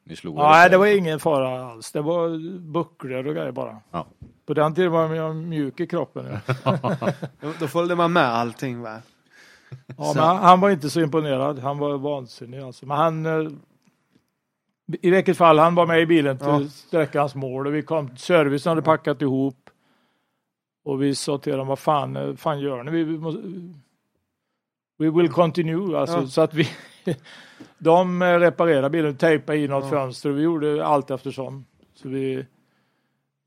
Ni slog er ja, nej, det var ingen fara alls. Det var bucklor och grejer bara. Ja. På den tiden var jag mjuk i kroppen. Ja. Då- följde man med allting va? Ja, men han, han var inte så imponerad. Han var vansinnig alltså. Men han, eh, i vilket fall, han var med i bilen till Ja. sträckans mål och vi kom, servicen hade packat ihop. Och vi sa till dem, vad fan, eh, fan gör ni? Vi, vi måste, we will continue, alltså. Ja. Så att vi, de eh, reparerade bilen, tejpade i något Ja. fönster och vi gjorde allt eftersom. Så vi,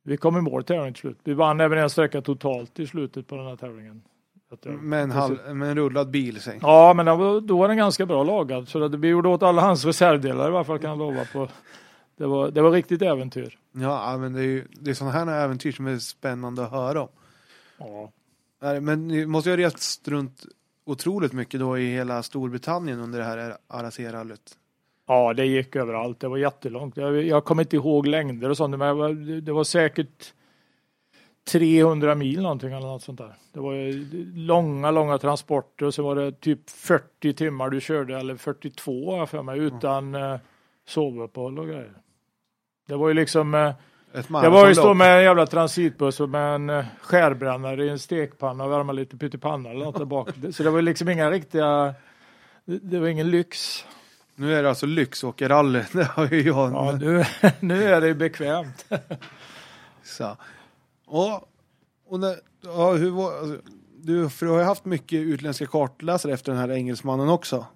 vi kom i mål tävlingen till slut. Vi vann även en sträcka totalt i slutet på den här tävlingen. Jag- Med en, halv, med en rullad bil säg. Ja, men då var den ganska bra lagad. Så vi gjorde åt alla hans reservdelar i alla fall kan jag lova på. Det var, det var riktigt äventyr. Ja, men det är ju det är sådana här äventyr som är spännande att höra om. Ja. Men ni måste ju ha rest runt otroligt mycket då i hela Storbritannien under det här RAC-rallyt. ja, det gick överallt. Det var jättelångt. Jag, jag kommer inte ihåg längder och sånt, men det var, det var säkert 300 mil någonting eller något sånt där. Det var ju långa, långa transporter och så var det typ 40 timmar du körde, eller 42 har jag för mig, utan eh, sovuppehåll och grejer. Det var ju liksom eh, Jag var ju stå med en jävla transitbuss och med en eh, skärbrännare i en stekpanna och värma lite pyttipanna eller något där bak. Så det var liksom inga riktiga, det, var ingen lyx. Nu är det alltså lyxåkerrally. Det har ju jag. Ja, nu, nu är det bekvämt. Så. Och, och när, ja, hur var, alltså, du, för du har ju haft mycket utländska kartläsare efter den här engelsmannen också.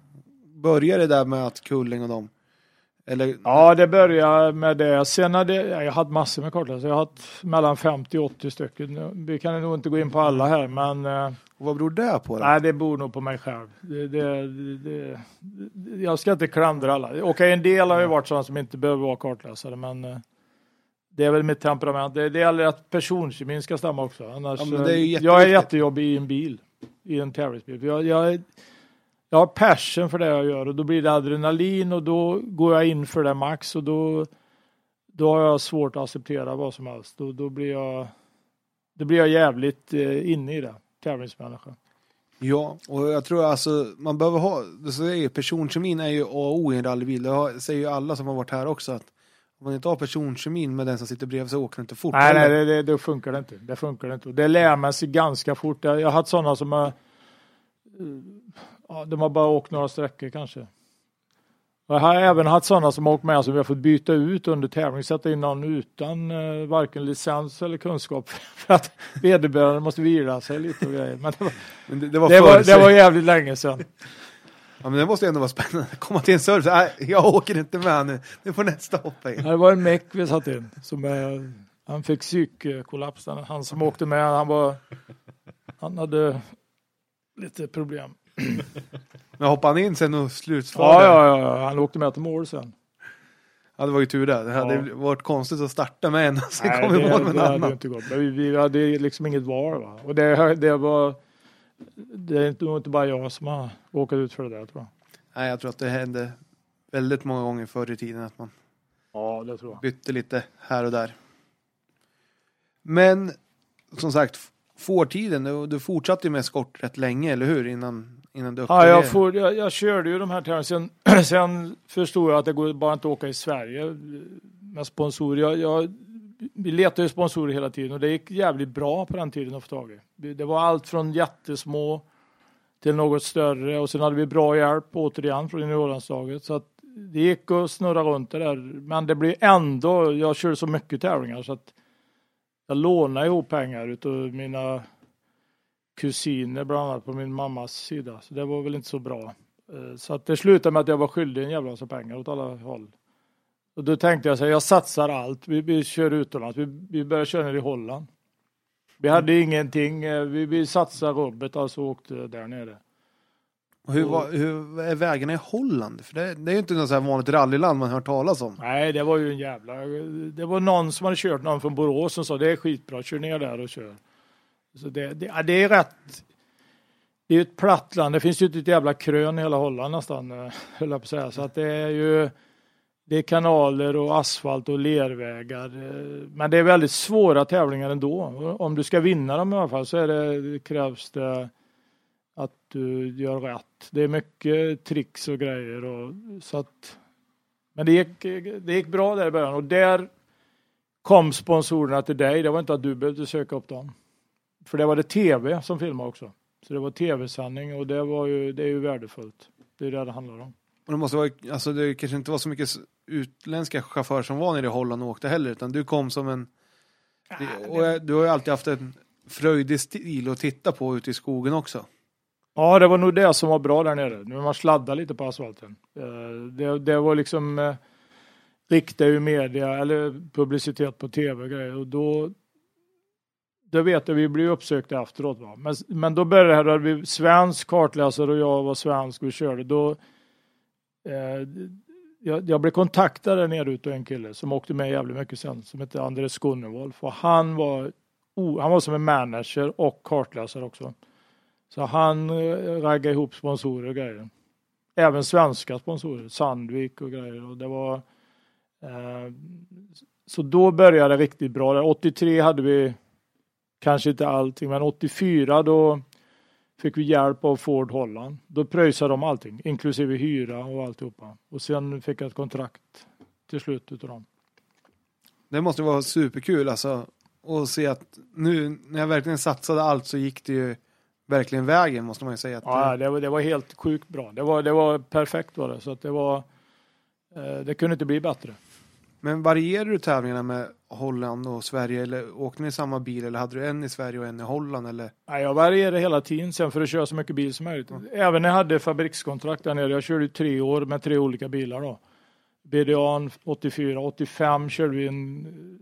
Började det där med att Kulling och dem? Eller? Ja, det började med det. Sen hade ja, jag hade massor med kartläsare. Jag har haft mellan 50 och 80 stycken. Vi kan nog inte gå in på alla här, men eh, Och vad beror det på? Då? nej, det beror nog på mig själv. Det, det, det, det, jag ska inte klandra alla. Okej, en del har ju varit sådana som inte behöver vara kartläsare, men eh, det är väl mitt temperament. Det, det gäller att personkemin ska stämma också. Annars, Ja, är eh, jag är jättejobbig i en bil, i en tävlingsbil. Jag, jag, jag har passion för det jag gör och då blir det adrenalin och då går jag in för det max och då, då har jag svårt att acceptera vad som helst. Då, då blir jag då blir jag jävligt eh, inne i det, tävlingsmänniska. Ja, och jag tror alltså man behöver ha, personkemin är ju A och O i en rallybil. Det säger ju alla som har varit här också att man inte har personkemin med den som sitter bredvid så åker det inte fort. Nej, nej det, det, det funkar det inte. Det funkar inte. Och Det lär man sig ganska fort. Jag jag har haft sådana som har, ja, de har bara åkt några sträckor kanske. Jag har även haft sådana som har åkt med som vi har fått byta ut under tävling, sätta in någon utan eh, varken licens eller kunskap för att vederbörande måste vila sig lite och grejer. Men det var, Men det, det var det var, det var jävligt länge sedan. Ja, men det måste ju ändå vara spännande. Komma till en service. Nej, jag åker inte med nu. Nu får nästa hoppa in. Det var en meck vi satt in. Som, eh, han fick psykkollaps. Han- som åkte med, han var... Han hade lite problem. Men hoppade han in sen och slutförde? Ja, ja, ja, han åkte med till mål sen. Ja, det var ju tur det. Det hade Ja. varit konstigt att starta med en och sen Nej, kom i det, mål med en det hade ju annan. inte gått. Men vi, vi hade liksom inget val. Va? Och det, det var... Det är nog inte bara jag som har åkt ut för det där tror jag. Nej, jag tror att det hände väldigt många gånger förr i tiden att man Ja, det tror jag. bytte lite här och där. Men som sagt, fårtiden, du, du fortsatte ju med skott rätt länge, eller hur? Innan, innan du Ja, jag, får, jag, jag körde ju de här tävlingarna. Sen, sen förstod jag att det går bara inte att åka i Sverige med sponsorer. Jag, jag, vi letade ju sponsorer hela tiden och det gick jävligt bra på den tiden att få tag i. Det var allt från jättesmå till något större och sen hade vi bra hjälp återigen från juniorlandslaget. Så att det gick att snurra runt det där. Men det blev ändå, jag körde så mycket tävlingar så att jag lånade ihop pengar utav mina kusiner bland annat på min mammas sida. Så det var väl inte så bra. Eh, så att det slutade med att jag var skyldig en jävla massa pengar åt alla håll. Och då tänkte jag så här, jag satsar allt. Vi, vi kör utomlands. Vi, vi började köra ner i Holland. Vi hade ingenting. eh, Vi, vi satsade rubbet alltså åkte där nere. Och Hur, var, hur är vägarna i Holland? För det, det är ju inte något så här vanligt rallyland man hör talas om. Nej, det var ju en jävla... Det var någon som hade kört någon från Borås som sa det är skitbra, kör ner där och kör. Så det, det, ja, det är rätt... Det är ju ett platt land. Det finns ju inte ett jävla krön i hela Holland nästan, eh, höll jag på att säga. Så att det är ju... Det är kanaler och asfalt och lervägar. Eh, men det är väldigt svåra tävlingar ändå. Om du ska vinna dem i alla fall så är det, krävs det att du gör rätt. Det är mycket tricks och grejer. Och, så att, men det gick, det gick bra där i början och där kom sponsorerna till dig. Det var inte att du behövde söka upp dem. För det var det tv som filmade också. Så det var tv-sändning och det, var ju, det är ju värdefullt. Det är det det handlar om. Och det, måste vara, alltså det kanske inte var så mycket utländska chaufförer som var nere i Holland och åkte heller, utan du kom som en... Det, och jag- du har ju alltid haft en fröjdig stil att titta på ute i skogen också. Ja, det var nog det som var bra där nere. Nu man sladdade lite på asfalten. Eh, Det, det var liksom eh, riktade ju media eller publicitet på tv och grejer och då det vet jag, vi blev uppsökta efteråt. Va? Men, men då började vi svensk kartläsare och jag var svensk och vi körde. Då, eh, jag, jag blev kontaktad där nere utav en kille som åkte med jävligt mycket sen som hette Andres Skunnewolf och han var, oh, han var som en manager och kartläsare också. Så han eh, raggade ihop sponsorer och grejer. Även svenska sponsorer, Sandvik och grejer. Och det var, eh, så då började det riktigt bra. 83 hade vi kanske inte allting, men 84 då fick vi hjälp av Ford Holland. Då pröjsade de allting, inklusive hyra och alltihopa. Och sen fick jag ett kontrakt till slut utav dem. Det måste vara superkul alltså. att se att nu när jag verkligen satsade allt så gick det ju verkligen vägen måste man ju säga. Att, Ja, det var, det var helt sjukt bra. Det var, det var perfekt var det. Så att det var, eh, det kunde inte bli bättre. Men varierar du tävlingarna med Holland och Sverige eller åkte ni i samma bil eller hade du en i Sverige och en i Holland eller? Nej, jag varierade hela tiden sen för att köra så mycket bil som möjligt. Även när jag hade fabrikskontrakt där nere. Jag körde tre år med tre olika bilar då. BDA 84, 85 körde vi en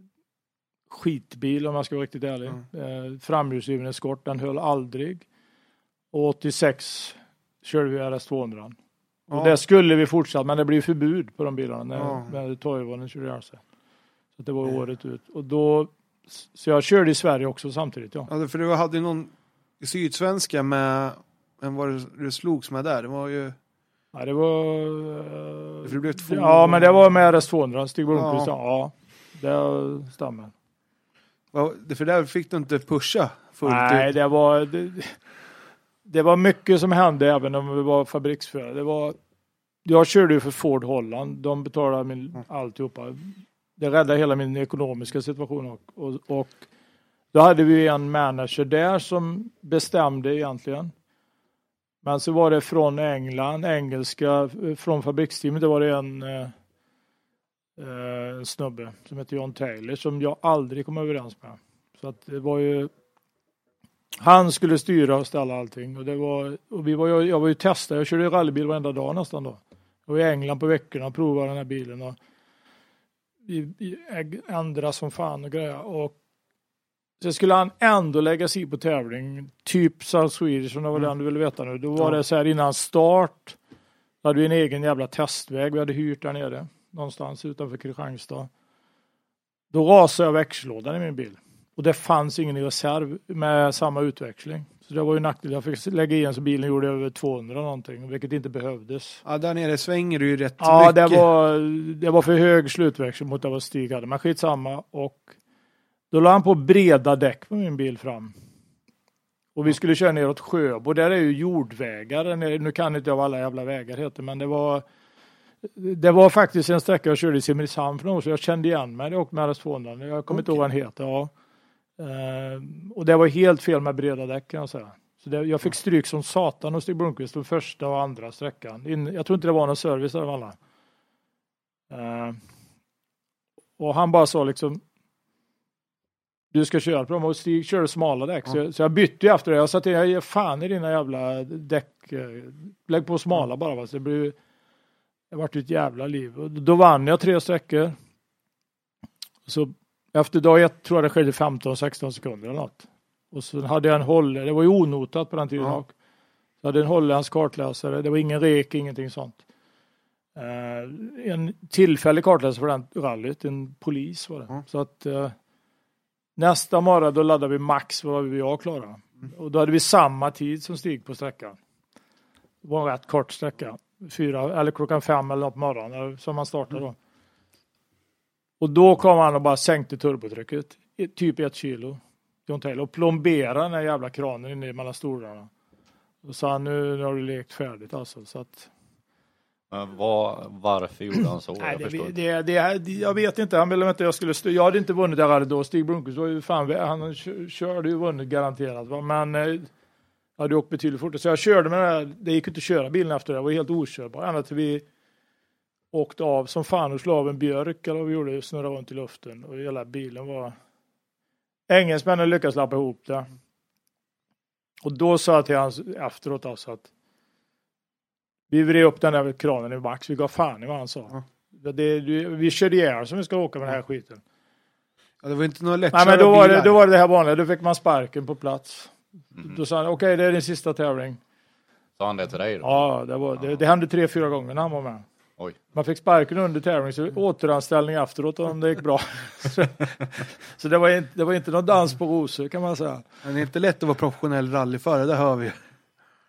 skitbil om jag ska vara riktigt ärlig. Eh, framhjulsdriven eskort, den höll aldrig. Och 86 körde vi RS200. Och Ja. det skulle vi fortsatt, men det blev förbud på de bilarna när, Ja. när Toivonen körde ihjäl sig. Så det var året ut. Och då, så jag körde i Sverige också samtidigt. Ja. Ja, för du hade ju någon i Sydsvenska med, vem var det du slogs med där? Det var ju, Ja, det var... för det blev två. Ja, men det var med RS200, Stig Blomqvist. Ja. Ja. det stämmer. Ja, För där fick du inte pusha fullt Nej, ut. det var... Det, det var mycket som hände även om vi var fabriksförare. Det var... Jag körde ju för Ford Holland. De betalade min, Mm. alltihopa. Det räddade hela min ekonomiska situation. Och, och, och då hade vi en manager där som bestämde egentligen. Men så var det från England, engelska, från fabriksteamet, det var det en, eh, eh, snubbe som heter John Taylor som jag aldrig kom överens med. Så att det var ju han skulle styra och ställa allting och det var och vi var ju, jag var ju testare, jag körde rallybil varenda dag nästan då. Jag var i England på veckorna och provade den här bilen och vi, vi ändrade som fan och grejer och så skulle han ändå lägga sig på tävling, typ South Swedish om det var Mm. den du ville veta nu. Då var Ja. det så här innan start, då hade vi en egen jävla testväg vi hade hyrt där nere, någonstans utanför Kristianstad. Då rasade jag växellådan i min bil. Och det fanns ingen i reserv med samma utväxling. Så det var ju nackdel. Jag fick lägga i en så bilen gjorde över 200 någonting, vilket inte behövdes. Ja, där nere svänger du ju rätt Ja, mycket. det var, det var för hög slutväxel mot vad Stig hade, men skitsamma. Och då la han på breda däck på min bil fram. Och vi skulle köra neråt Sjöbo, där är ju jordvägar. Nu kan inte jag vad alla jävla vägar heter, men det var det var faktiskt en sträcka jag körde i Simrishamn för några år sedan. Jag kände igen mig. Jag åkte med RS200. Jag kommer inte ihåg vad den heter. Ja. Eh, och det var helt fel med breda däck kan jag säga. Så det, jag fick stryk som satan hos Stig Blomqvist på första och andra sträckan. In, jag tror inte det var någon service av alla. Eh, och han bara sa liksom du ska köra på dem och Stig körde smala däck. Så, jag, så jag bytte ju efter det. Jag sa till jag ger fan i dina jävla däck. eh, Lägg på smala bara. Va? Så det blev det vart ett jävla liv. Och då vann jag tre sträckor. Så efter dag ett tror jag det skedde 15-16 sekunder eller något. Och så hade jag en håller, det var ju onotat på den tiden Ja. Jag hade en holländsk kartläsare, det var ingen rek, ingenting sånt. Eh, en tillfällig kartläsare för den rallyt, en polis var det. Ja. Så att eh, nästa morgon då laddade vi max vad vi jag klara. Mm. Och då hade vi samma tid som Stig på sträckan. Det var en rätt kort sträcka. Fyra, eller klockan fem eller något på morgonen som man startade då. Och då kom han och bara sänkte turbotrycket. Typ ett kilo. John Taylor. Och plomberade den här jävla kranen inne mellan stolarna. Och sa nu, nu har du lekt färdigt alltså. Så att, Men vad, varför gjorde han så? nej, jag det, det, det, jag vet inte. Han ville inte jag skulle. Jag hade inte vunnit det här då. Stig Blomqvist var ju fan, han kö- körde ju vunnit garanterat. Va? Men eh, jag hade åkt betydligt fortare. Så jag körde med det här. Det gick inte att köra bilen efter det. Det var helt okörbar. Ända till vi åkte av som fan och slog av en björk. Eller vad vi gjorde. Snurrade runt i luften. Och hela bilen var... Engelsmännen lyckades lappa ihop det. Och då sa jag till hans efteråt alltså att vi vred upp den där kranen i max. Vi gav fan i vad han sa. Ja. Det, det, vi körde ihjäl som vi ska åka med den här skiten. Ja, det var inte några Nej lättkörda men då var, det, då var det det här vanliga. Då fick man sparken på plats. Mhm. Då sa han okej det är din sista tävling. Sa han det till dig då? Ja, det, var, det, det hände tre, fyra gånger när han var med. Oj. Man fick sparken under tävling, så återanställning efteråt om det gick bra. så så det, var inte, det var inte någon dans på rosor kan man säga. Men det är inte lätt att vara professionell rallyförare, det hör vi.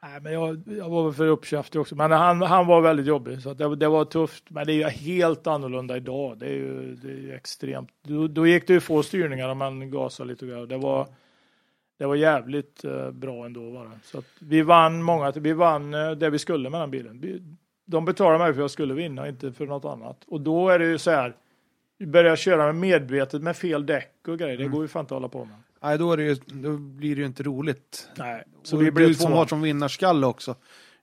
Nej, men jag, jag var väl för uppkäftig också. Men han, han var väldigt jobbig. Så det, det var tufft. Men det är ju helt annorlunda idag. Det är ju, det är ju extremt. Då, då gick det ju få styrningar om man gasade lite grann. Det var, det var jävligt eh, bra ändå. Var det. Så att vi vann många. Vi vann eh, det vi skulle med den bilen. De betalade mig för att jag skulle vinna, inte för något annat. Och då är det ju så här. Börjar köra med medvetet med fel däck och grejer. Det går ju fan inte att hålla på med. Nej, då, är det ju, då blir det ju inte roligt. Nej, så Så vi blev du som har som vinnarskalle också.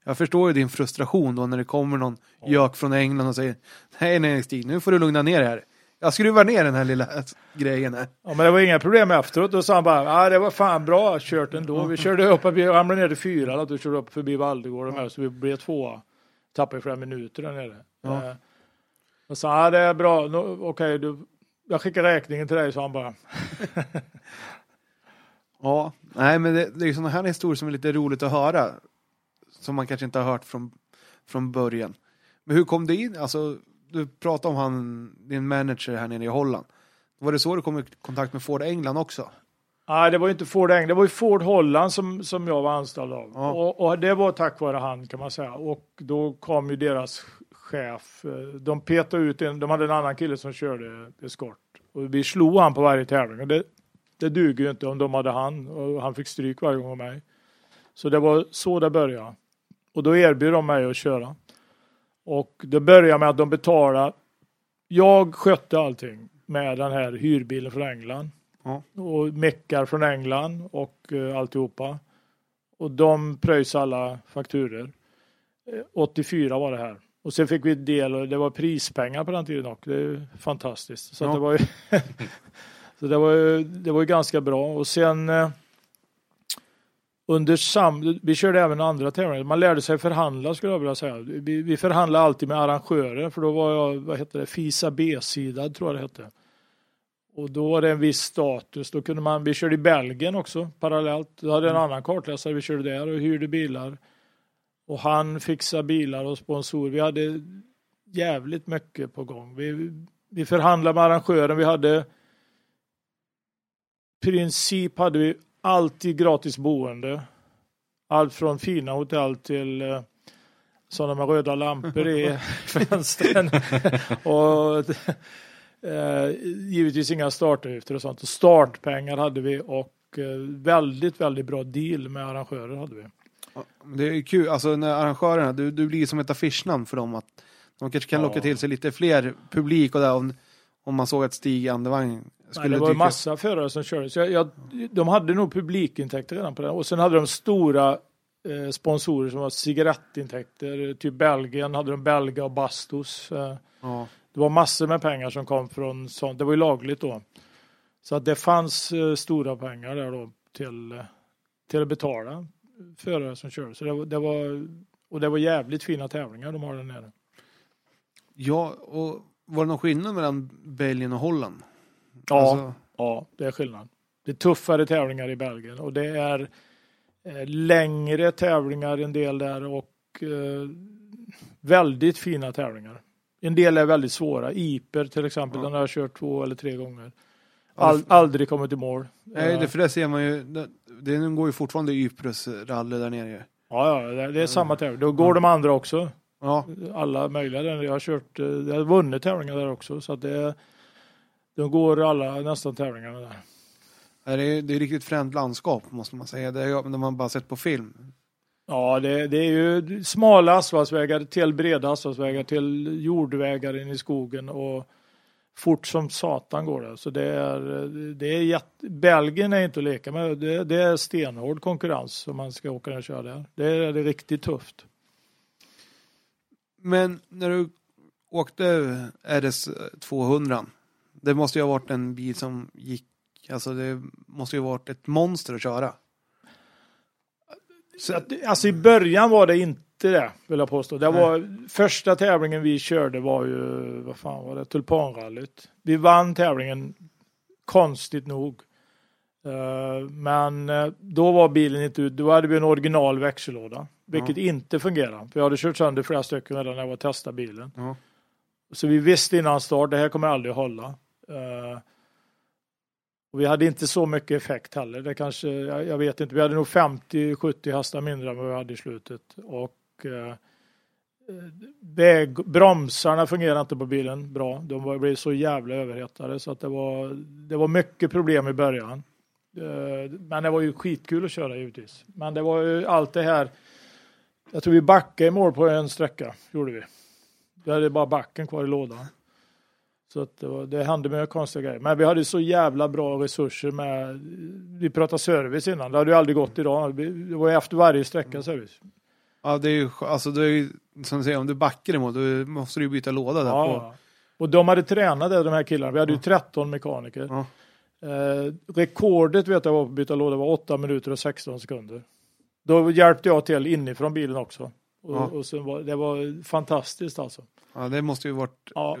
Jag förstår ju din frustration då när det kommer någon gök från England och säger Nej, nej Stig, nu får du lugna ner dig här. Jag skruvar ner den här lilla grejen här. Ja, men det var inga problem efteråt. Då sa han bara, ja det var fan bra kört ändå. Vi körde upp, vi ramlade ner till fyra, att du körde upp förbi Valdegården med, så vi blev tvåa. Tappade flera minuter där nere. Ja. Eh, och sa, ja det är bra, no, okej du, jag skickar räkningen till dig, sa han bara. Ja, nej men det, det är ju sådana här historier som är lite roligt att höra. Som man kanske inte har hört från, från början. Men hur kom det in? Alltså, du pratade om han, din manager här nere i Holland. Var det så du kom i kontakt med Ford England också? Nej, det var ju inte Ford England, det var ju Ford Holland som, som jag var anställd av. Ja. Och, och det var tack vare han kan man säga. Och då kom ju deras chef, eh, de petade ut en, de hade en annan kille som körde eskort. Och vi slog han på varje tävling. Och det, det duger ju inte om de hade han och han fick stryk varje gång av mig. Så det var så det började. Och då erbjöd de mig att köra. Och det började med att de betalade. Jag skötte allting med den här hyrbilen från England. Ja. Och meckar från England och uh, alltihopa. och de pröjsade alla fakturer. Eh, 84 var det här. Och sen fick vi del och det var prispengar på den tiden också. Det är fantastiskt. Så Ja. det var ju så det var ju, det var ju ganska bra. Och sen eh, under sam... Vi körde även andra tävlingar. Man lärde sig förhandla skulle jag vilja säga. Vi, vi förhandlade alltid med arrangörer för då var jag, vad heter det, FISA B-sida tror jag det hette. Och då var det en viss status. Då kunde man, vi körde i Belgien också parallellt. Då hade en annan kartläsare, vi körde där och hyrde bilar. Och han fixade bilar och sponsorer. Vi hade jävligt mycket på gång. Vi, vi förhandlade med arrangören. Vi hade princip hade vi alltid gratis boende. Allt från fina hotell till eh, sådana med röda lampor i fönstren. och givetvis inga startavgifter och sånt. Startpengar hade vi och eh, väldigt, väldigt bra deal med arrangörer hade vi. Det är kul, alltså när arrangörerna, du, du blir som ett affischnamn för dem. Att de kanske kan locka Ja. till sig lite fler publik och där om, om man såg att Stig Andevang Nej, skulle det var dyka massa förare som körde. Så jag, jag, de hade nog publikintäkter redan på det. Och sen hade de stora eh, sponsorer som var cigarettintäkter. Typ Belgien hade de Belga och Bastos. Eh, Ja. Det var massor med pengar som kom från sånt. Det var ju lagligt då. Så att det fanns eh, stora pengar där då till, eh, till att betala förare som körde. Så det, var- det var, och det var jävligt fina tävlingar de har där nere. ja, och var det någon skillnad mellan Belgien och Holland? Ja. Alltså, Ja, det är skillnad. Det är tuffare tävlingar i Belgien och det är eh, längre tävlingar en del där och eh, väldigt fina tävlingar. En del är väldigt svåra. Iper till exempel, Ja. den har jag kört två eller tre gånger. Ja, All, aldrig kommit i mål. nej, Eh, det, för det ser man ju, det, det går ju fortfarande Ypres rally där nere. Ja, ja, det, är samma tävling. Då går de andra också. Ja, Alla möjliga. Jag har kört, eh, jag har vunnit tävlingar där också så att det de går alla nästan tävlingarna där. det är, det är riktigt fränt landskap måste man säga. Det när man bara sett på film. Ja, det, det är ju smala asfaltsvägar till breda asfaltsvägar till jordvägar in i skogen och fort som satan går det. Så det är, det är jätte... Belgien är inte att leka med. Det, det är stenhård konkurrens om man ska åka och köra där. Det är, det är riktigt tufft. Men när du åkte RS 200, det måste ju ha varit en bil som gick, alltså det måste ju ha varit ett monster att köra. Så att, alltså i början var det inte det, vill jag påstå. Det var, första tävlingen vi körde var ju, vad fan var det, Tulpanrallyt. Vi vann tävlingen, konstigt nog. Eh, men eh, då var bilen inte ut, då hade vi en original växellåda. Vilket inte fungerade. För jag hade kört sönder flera stycken redan när jag var testade bilen. Ja. Så vi visste innan start, det här kommer aldrig hålla. Eh, och vi hade inte så mycket effekt heller. Det kanske, jag, jag vet inte, vi hade nog 50-70 hästar mindre än vad vi hade i slutet. Och eh, väg, bromsarna fungerade inte på bilen bra. De var, blev så jävla överhettade så att det var, det var mycket problem i början. Eh, men det var ju skitkul att köra givetvis. Men det var ju allt det här. Jag tror vi backade i mål på en sträcka, gjorde vi. Vi hade bara backen kvar i lådan. Så att det, var, det hände mycket konstiga grejer. Men vi hade så jävla bra resurser med, vi pratade service innan, det hade ju aldrig gått idag. Vi- Det var ju efter varje sträcka service. Ja, det är ju, alltså det är ju, som du säger, om du backar emot, då måste du ju byta låda där på. Ja. Och de hade tränat det, de här killarna. Vi hade ju 13 mekaniker. Ja. Eh, rekordet vet jag var på att byta låda var 8 minuter och 16 sekunder. Då hjälpte jag till inifrån bilen också. Och, Ja. och sen var, det var fantastiskt alltså. Ja, det måste ju varit, Ja,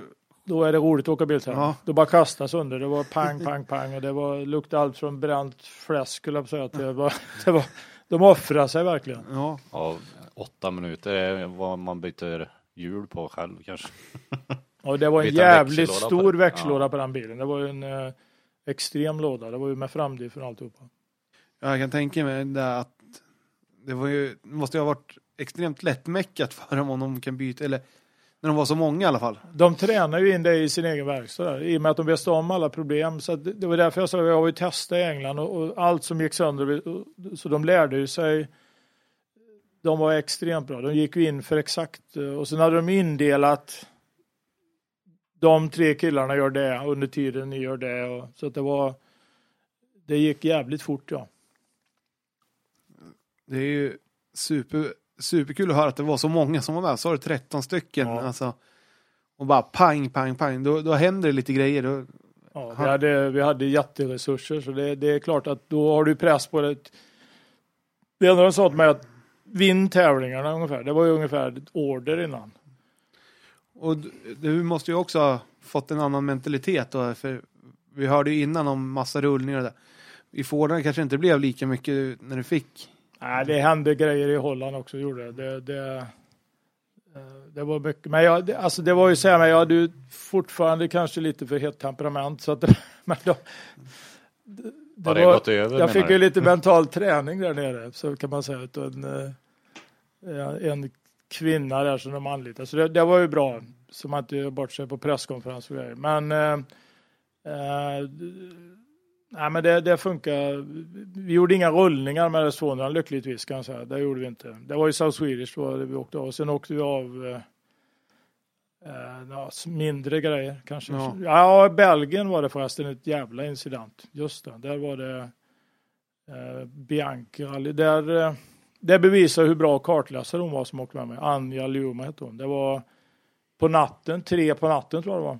då är det roligt att åka biltävling. Ja. Då bara kastas under. Det var pang, pang, pang och det var, luktade allt från bränt fläsk skulle jag säga. Att det var, det var, de offrade sig verkligen. ja. Ja, åtta minuter är vad man byter hjul på själv kanske. Och det var en jävligt växellåda på stor den. växellåda Ja. på den bilen. Det var ju en eh, extrem låda. Det var ju med framdiff och alltihopa. Jag kan tänka mig det att det var ju, måste ju ha varit extremt lättmäckat för dem om de kan byta, eller när de var så många i alla fall. De tränar ju in det i sin egen verkstad i och med att de visste om alla problem. Så att det, var därför jag sa att jag har ju testat i England och, och allt som gick sönder. Så de lärde ju sig. De var extremt bra. De gick ju in för exakt eh, och sen hade de indelat. De tre killarna gör det under tiden ni gör det. Och, så att det var. Det gick jävligt fort ja. Det är ju super, superkul att höra att det var så många som var med. Så var det 13 stycken. Ja. Alltså, och bara pang, pang, pang. Då, då händer det lite grejer. Då, Ja, vi, hade, vi hade jätteresurser så det, det är klart att då har du press på det. Det enda de sa till mig att vinn tävlingarna ungefär. Det var ju ungefär order innan. och du måste ju också ha fått en annan mentalitet då. För vi hörde ju innan om massa rullningar och det. I Forden kanske inte blev lika mycket när du fick. Nej, det hände grejer i Holland också gjorde det. Det, det, eh, var mycket. Men jag, det, alltså det var ju så här, men jag hade ju fortfarande kanske lite för hett temperament. Så att, men då, det, det Har det gått över jag fick menar ju du? lite mental träning där nere, så kan man säga. utav En, eh, en kvinna där som de anlitade. Så det, det var ju bra, så man inte gör bort sig på presskonferens och grejer. Men eh, eh, Nej men det, det funkar. Vi gjorde inga rullningar med S200 lyckligtvis kan jag säga. Det gjorde vi inte. Det var ju South Swedish då vi åkte av. Sen åkte vi av eh, eh, ja, mindre grejer kanske. Ja. Ja. Belgien var det förresten ett jävla incident. Just det, där var det eh, Bianchi rally. Där, eh, det bevisar hur bra kartläsare hon var som åkte med mig. Anja Liuma hette hon. Det var på natten, tre på natten tror jag det var.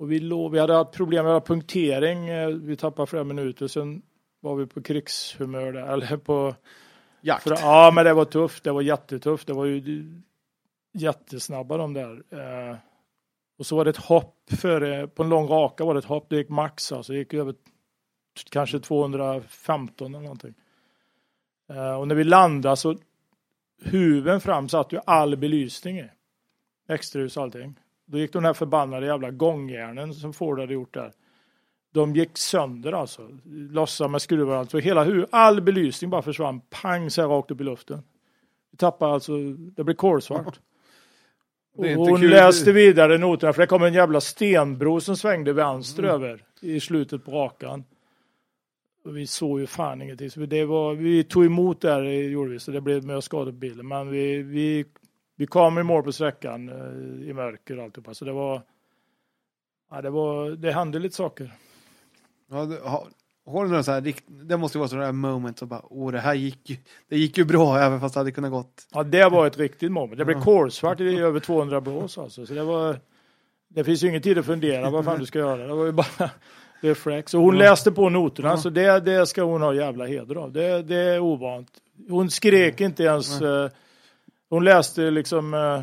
Och vi, låg, vi hade haft problem med punktering. eh, Vi tappade flera minuter. Sen var vi på krigshumör där, eller på... Jakt. För, ja, men det var tufft. Det var jättetufft. Det var ju jättesnabba de där. Eh, och så var det ett hopp före, på en lång raka var det ett hopp. Det gick max alltså. Det gick över kanske 215 eller någonting. Eh, och när vi landade så huven fram satt ju all belysning i. Extraljus och allting. Då gick de här förbannade jävla gångjärnen som Ford hade gjort där. De gick sönder alltså. Lossa med skruvar och allt. Så hela all belysning bara försvann. Pang så här rakt upp i luften. Vi tappade alltså, det blev kolsvart. Och hon kul. läste vidare noterna för det kom en jävla stenbro som svängde vänster Mm. över i slutet på rakan. Och vi såg ju fan ingenting. Så det var, vi tog emot där gjorde vi så det blev med skador på bilen. Men vi, vi, vi kom i mål på sträckan i mörker och alltihopa. Så det var, ja, det var, det hände lite saker. Ja, det, ha, har du några så här, det måste vara sådana här moment som bara, åh det här gick ju, det gick ju bra även fast det hade kunnat gått. Ja, det var ett riktigt moment. Det blev kolsvart i över 200 blås alltså. Så det var, det finns ju ingen tid att fundera vad fan du ska göra. Det var ju bara, fräck. Så hon läste på noterna, Ja. så det, det ska hon ha jävla heder av. Det, det är ovant. Hon skrek inte ens. eh, hon läste liksom eh,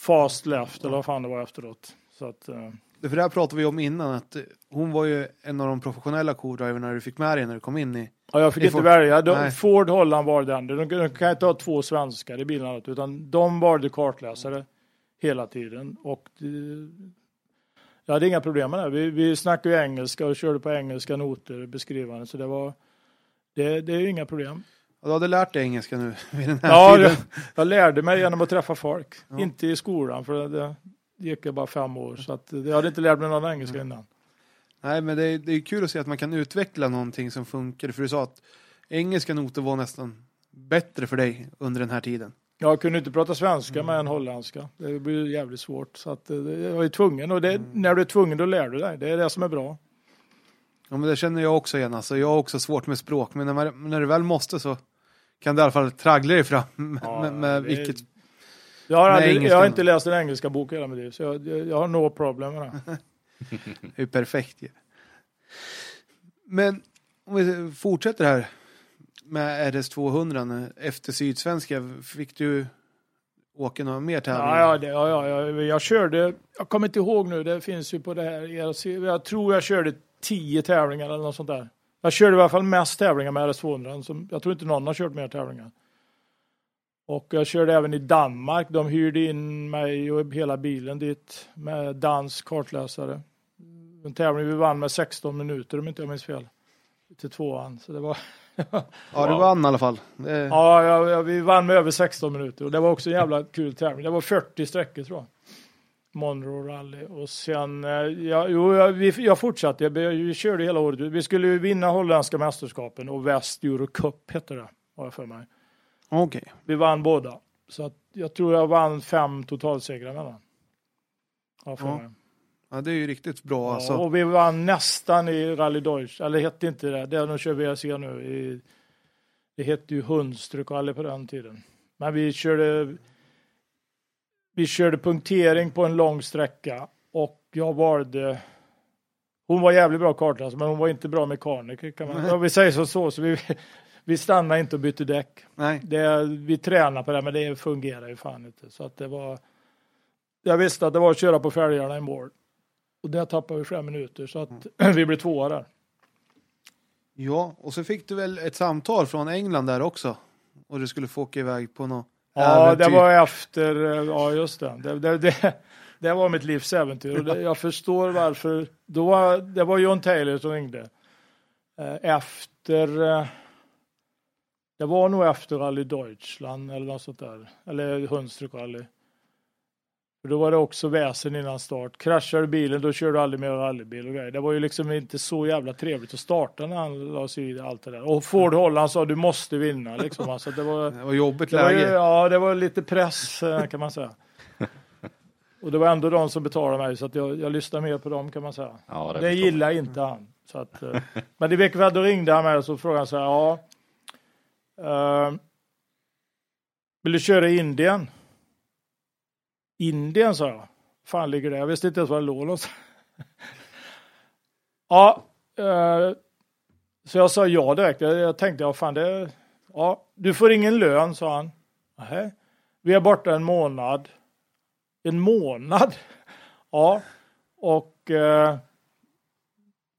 fast left eller vad fan det var efteråt. Så att, eh, Det för det här pratade vi om innan, att eh, hon var ju en av de professionella co-driverna du fick med dig när du kom in i. ja, jag fick inte får- välja. De, Nej. Ford Holland var den. De, de kan inte ha två svenskar i bilen, utan de valde kartläsare hela tiden. Och det, jag hade inga problem med det. Vi, vi snackade ju engelska och körde på engelska noter beskrivande, så det var det, det är ju inga problem. Och du hade lärt dig engelska nu vid den här Ja, tiden. jag, jag lärde mig genom att träffa folk. Ja. Inte i skolan, för det, det gick jag bara fem år. Så att, jag hade inte lärt mig någon engelska innan. Nej, men det är, det är kul att se att man kan utveckla någonting som funkar. För du sa att engelska noter var nästan bättre för dig under den här tiden. Jag kunde inte prata svenska Mm. med en holländska. Det blir jävligt svårt. Så att, eh, jag var tvungen. Och det, Mm. när du är tvungen, då lär du dig. Det är det som är bra. Ja, men det känner jag också igen. Alltså, jag har också svårt med språk, men när, man, när du väl måste så kan du i alla fall traggla dig fram med, Ja, med, med det- vilket... Jag har, aldrig, jag har inte läst en engelska bok i hela mitt liv, så jag, jag, jag har no problem med det. Det är perfekt ju. Men om vi fortsätter här med RS200 nu. efter Sydsvenska. Fick du åka några mer tävlingar? Ja, ja, det, ja, ja, jag, jag körde, jag kommer inte ihåg nu, det finns ju på det här, jag, jag tror jag körde tio tävlingar eller något sånt där. Jag körde i alla fall mest tävlingar med RS200, som, jag tror inte någon har kört mer tävlingar. Och jag körde även i Danmark, de hyrde in mig och hela bilen dit med dansk kartläsare. En tävling vi vann med 16 minuter om inte jag minns fel. Till tvåan, så det var Ja, du vann i alla fall. Det, Ja, ja, ja, vi vann med över 16 minuter och det var också en jävla kul tävling. Det var 40 sträckor tror jag. Monroe Rally och sen, eh, ja, jo, jag, vi, jag fortsatte, jag, vi körde hela året. Vi skulle ju vinna holländska mästerskapen och West Euro Cup hette det, har jag för mig. Okej. Vi vann båda. Så att jag tror jag vann fem totalsegrar med den. Jag för Ja, mig. Ja, det är ju riktigt bra Ja, alltså. och vi vann nästan i Rally Deutsch, eller hette inte det, det de kör VRC nu i Det hette ju Hundstrukalle på den tiden. Men vi körde vi körde punktering på en lång sträcka och jag valde hon var jävligt bra kartläsare men hon var inte bra mekaniker kan man ja, Vi säger så, så, så vi, vi stannade inte och bytte däck. Nej. Det, vi tränade på det men det fungerar ju fan inte. Så att det var Jag visste att det var att köra på fälgarna i mål. Och där tappade vi fem minuter så att Mm. vi blev tvåa där. Ja, och så fick du väl ett samtal från England där också. Och du skulle få åka iväg på något Ja, det var efter, eh, ja just det. Det, det, det, det var mitt livs äventyr. Och jag förstår varför. Då det var John Taylor som ringde. Eh, Efter, eh, det var nog efter Rally Deutschland eller något sånt där. Eller Hundstrup Rally. För då var det också väsen innan start. Kraschade bilen, då körde du aldrig mer rallybil och grejer. Det var ju liksom inte så jävla trevligt att starta när han la sig i allt det där. Och Ford Holland sa du måste vinna liksom. Alltså, det var, Det var jobbigt det var ju, läge. ja, det var lite press eh, kan man säga. Och det var ändå de som betalade mig så att jag, jag lyssnade mer på dem kan man säga. Ja, det Det gillar inte han. Så att, eh, men i veckan då ringde han mig och så frågade han så här, ja. eh, vill du köra i Indien? Indien sa jag. Fan ligger det? Jag visste inte ens var det låg någonstans. ja, eh, så jag sa ja direkt. Jag, jag tänkte, ja fan det, ja, du får ingen lön, sa han. Nähä. Vi är borta en månad. En månad? Ja, och eh,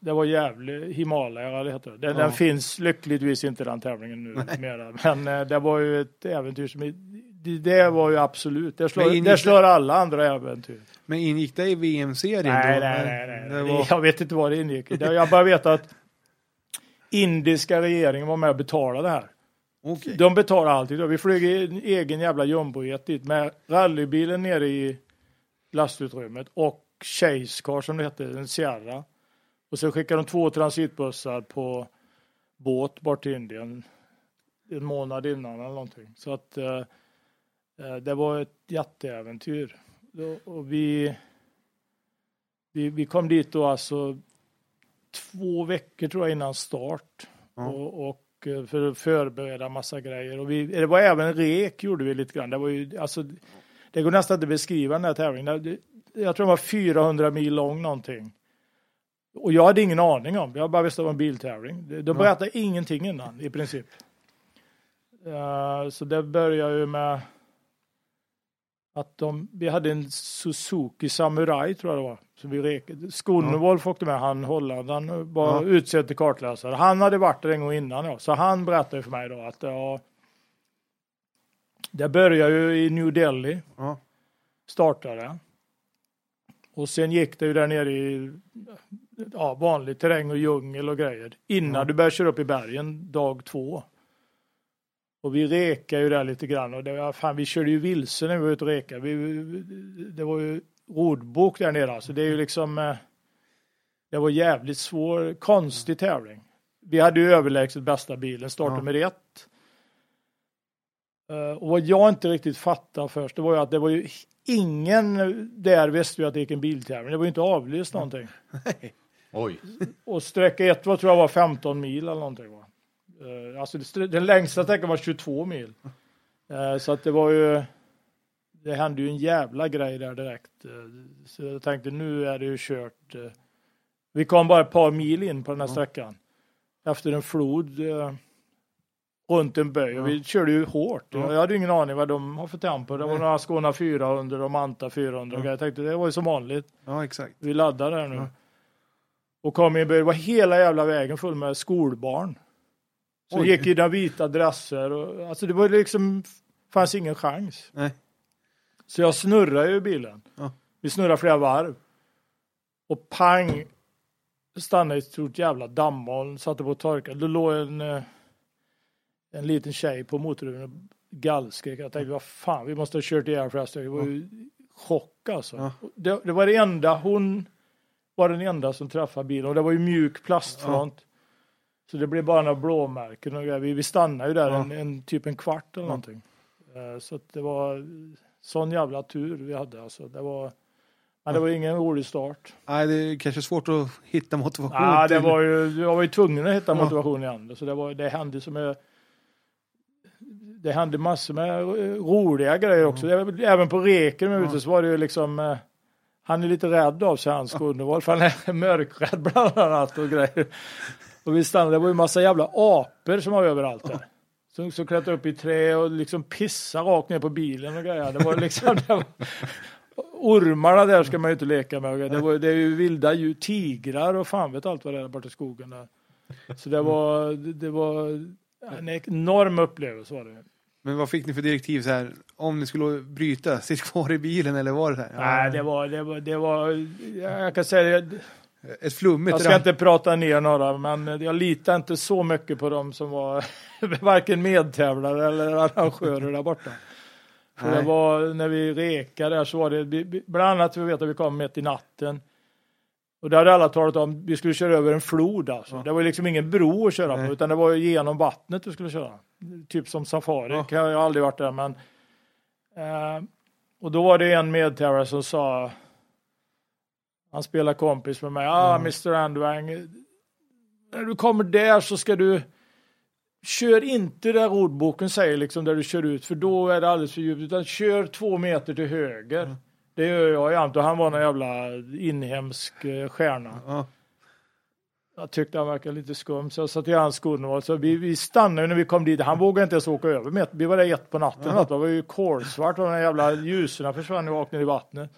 det var jävligt Himalaya, det heter det. Den, Ja. den finns lyckligtvis inte den tävlingen nu mera. Men eh, det var ju ett äventyr som, det, var ju absolut, det Men slår, det- slår alla andra äventyr. Men ingick det i VM-serien Nej, då? nej, nej, nej. Det var... Jag vet inte vad det ingick Jag bara vet att indiska regeringen var med och betalade det här. Okej. De betalar alltid. Vi flög i en egen jävla jumbojet dit med rallybilen nere i lastutrymmet och Chase Car som det hette, en Sierra. Och så skickade de två transitbussar på båt bort till Indien en månad innan eller någonting. Så att eh, det var ett jätteäventyr. Och vi, vi, vi kom dit då alltså två veckor tror jag innan start. Ja. Och, och eh, för att förbereda massa grejer. Och vi, det var även rek gjorde vi lite grann. Det var ju, alltså, det går nästan inte att beskriva den här tävlingen. Jag tror den var 400 mil lång någonting. Och jag hade ingen aning om, jag bara visste att det var en biltävling. De- berättade ingenting innan i princip. Eh, så det började ju med att de, vi hade en Suzuki Samurai tror jag det var. Så vi rekade. Skolnewolf åkte med, han Holland, han var Ja. utsedd till kartläsare. Han hade varit där en gång innan ja. så han berättade för mig då att ja, det började ju i New Delhi, Ja. startade. Och sen gick det ju där nere i ja, vanlig terräng och djungel och grejer. Innan Ja. du börjar köra upp i bergen dag två. Och vi rekade ju där lite grann och det var, fan, vi körde ju vilse när vi var ute och rekade. Vi, det var ju rodbok där nere alltså. Det är ju liksom eh, det var jävligt svår, konstig tävling. Vi hade ju överlägset bästa bilen, startade Ja. med rätt. Eh, och vad jag inte riktigt fattade först, det var ju att det var ju ingen där visste ju att det gick en biltävling. Det var ju inte avlyst någonting. Oj. Och sträcka ett var, tror jag var 15 mil eller någonting. Va? Eh, Alltså den längsta sträckan var 22 mil. Eh, Så att det var ju det hände ju en jävla grej där direkt. Eh, Så jag tänkte nu är det ju kört. Vi kom bara ett par mil in på den här sträckan. Efter en flod runt en böj. Och vi körde ju hårt. Ja. Jag hade ingen aning vad de har för tempo. Det var några Skåna 400 och Manta 400. och Ja. Jag tänkte det var ju som vanligt. ja, exakt. Vi laddar där nu. Ja. Och kom i en böj, det var hela jävla vägen full med skolbarn. Så Oj. gick i den vita dresser och alltså det var liksom, fanns ingen chans. Nej. Så jag snurrade ju bilen. Ja. Vi snurrade flera varv. Och pang, stannade i ett stort jävla dammoln, satte på torka. Då låg en, eh, en liten tjej på motorhuven och gallskrek. Jag tänkte, vad fan, vi måste ha kört ihjäl förresten. Det var ju chock alltså. Ja. Det, det var det enda, hon var den enda som träffade bilen och det var ju mjuk plastfront. Så det blev bara några blåmärken och grejer. vi, vi stannade ju där Ja. en, en, typ en kvart eller Ja. någonting. Eh, Så det var sån jävla tur vi hade alltså. Det var, men det var ingen rolig start. Nej, det är kanske svårt att hitta motivation. Ja, det var ju, jag var ju tvungen att hitta Ja. motivation igen. Så det, var, det hände som jag, det hände massor med roliga grejer också. Även på Reken ja. ute så var det ju liksom eh, han är lite rädd av sig hans Gunnervall för han är mörkrädd bland annat och grejer. Och vi stannade, det var ju massa jävla apor som var överallt där. Som, som klättrade upp i trä och liksom pissade rakt ner på bilen och grejer. Det var liksom, det var, ormarna där ska man ju inte leka med. Det, var, det är ju vilda djur, tigrar och fan vet allt vad det är borta i skogen där. Så det var, det var en enorm upplevelse var det. Men vad fick ni för direktiv så här, om ni skulle bryta, sitt kvar i bilen eller var det så här? Nej, det var, det var, det var, jag kan säga det. Ett flummigt Jag ska inte prata ner några, men jag litar inte så mycket på dem som var varken medtävlare eller arrangörer där borta. För det var, när vi rekade där så var det, bland annat vi vet att vi kom mitt i natten. Och där hade alla talat om, vi skulle köra över en flod alltså. Ja. Det var liksom ingen bro att köra Nej. på, utan det var genom vattnet vi skulle köra. Typ som safari, ja. jag har aldrig varit där men. Eh, och då var det en medtävlare som sa, han spelar kompis med mig, ah mm. Mr Andwang, när du kommer där så ska du Kör inte där ordboken säger liksom där du kör ut för då är det alldeles för djupt utan kör två meter till höger. Mm. Det gör jag jämt och han var en jävla inhemsk eh, stjärna. Mm. Jag tyckte han verkade lite skum så jag sa till hans skorna så vi, vi stannade när vi kom dit. Han vågade inte ens åka över. Vi var där ett på natten. Mm. Det var ju kolsvart och de jävla ljusen försvann och åkte ner i vattnet.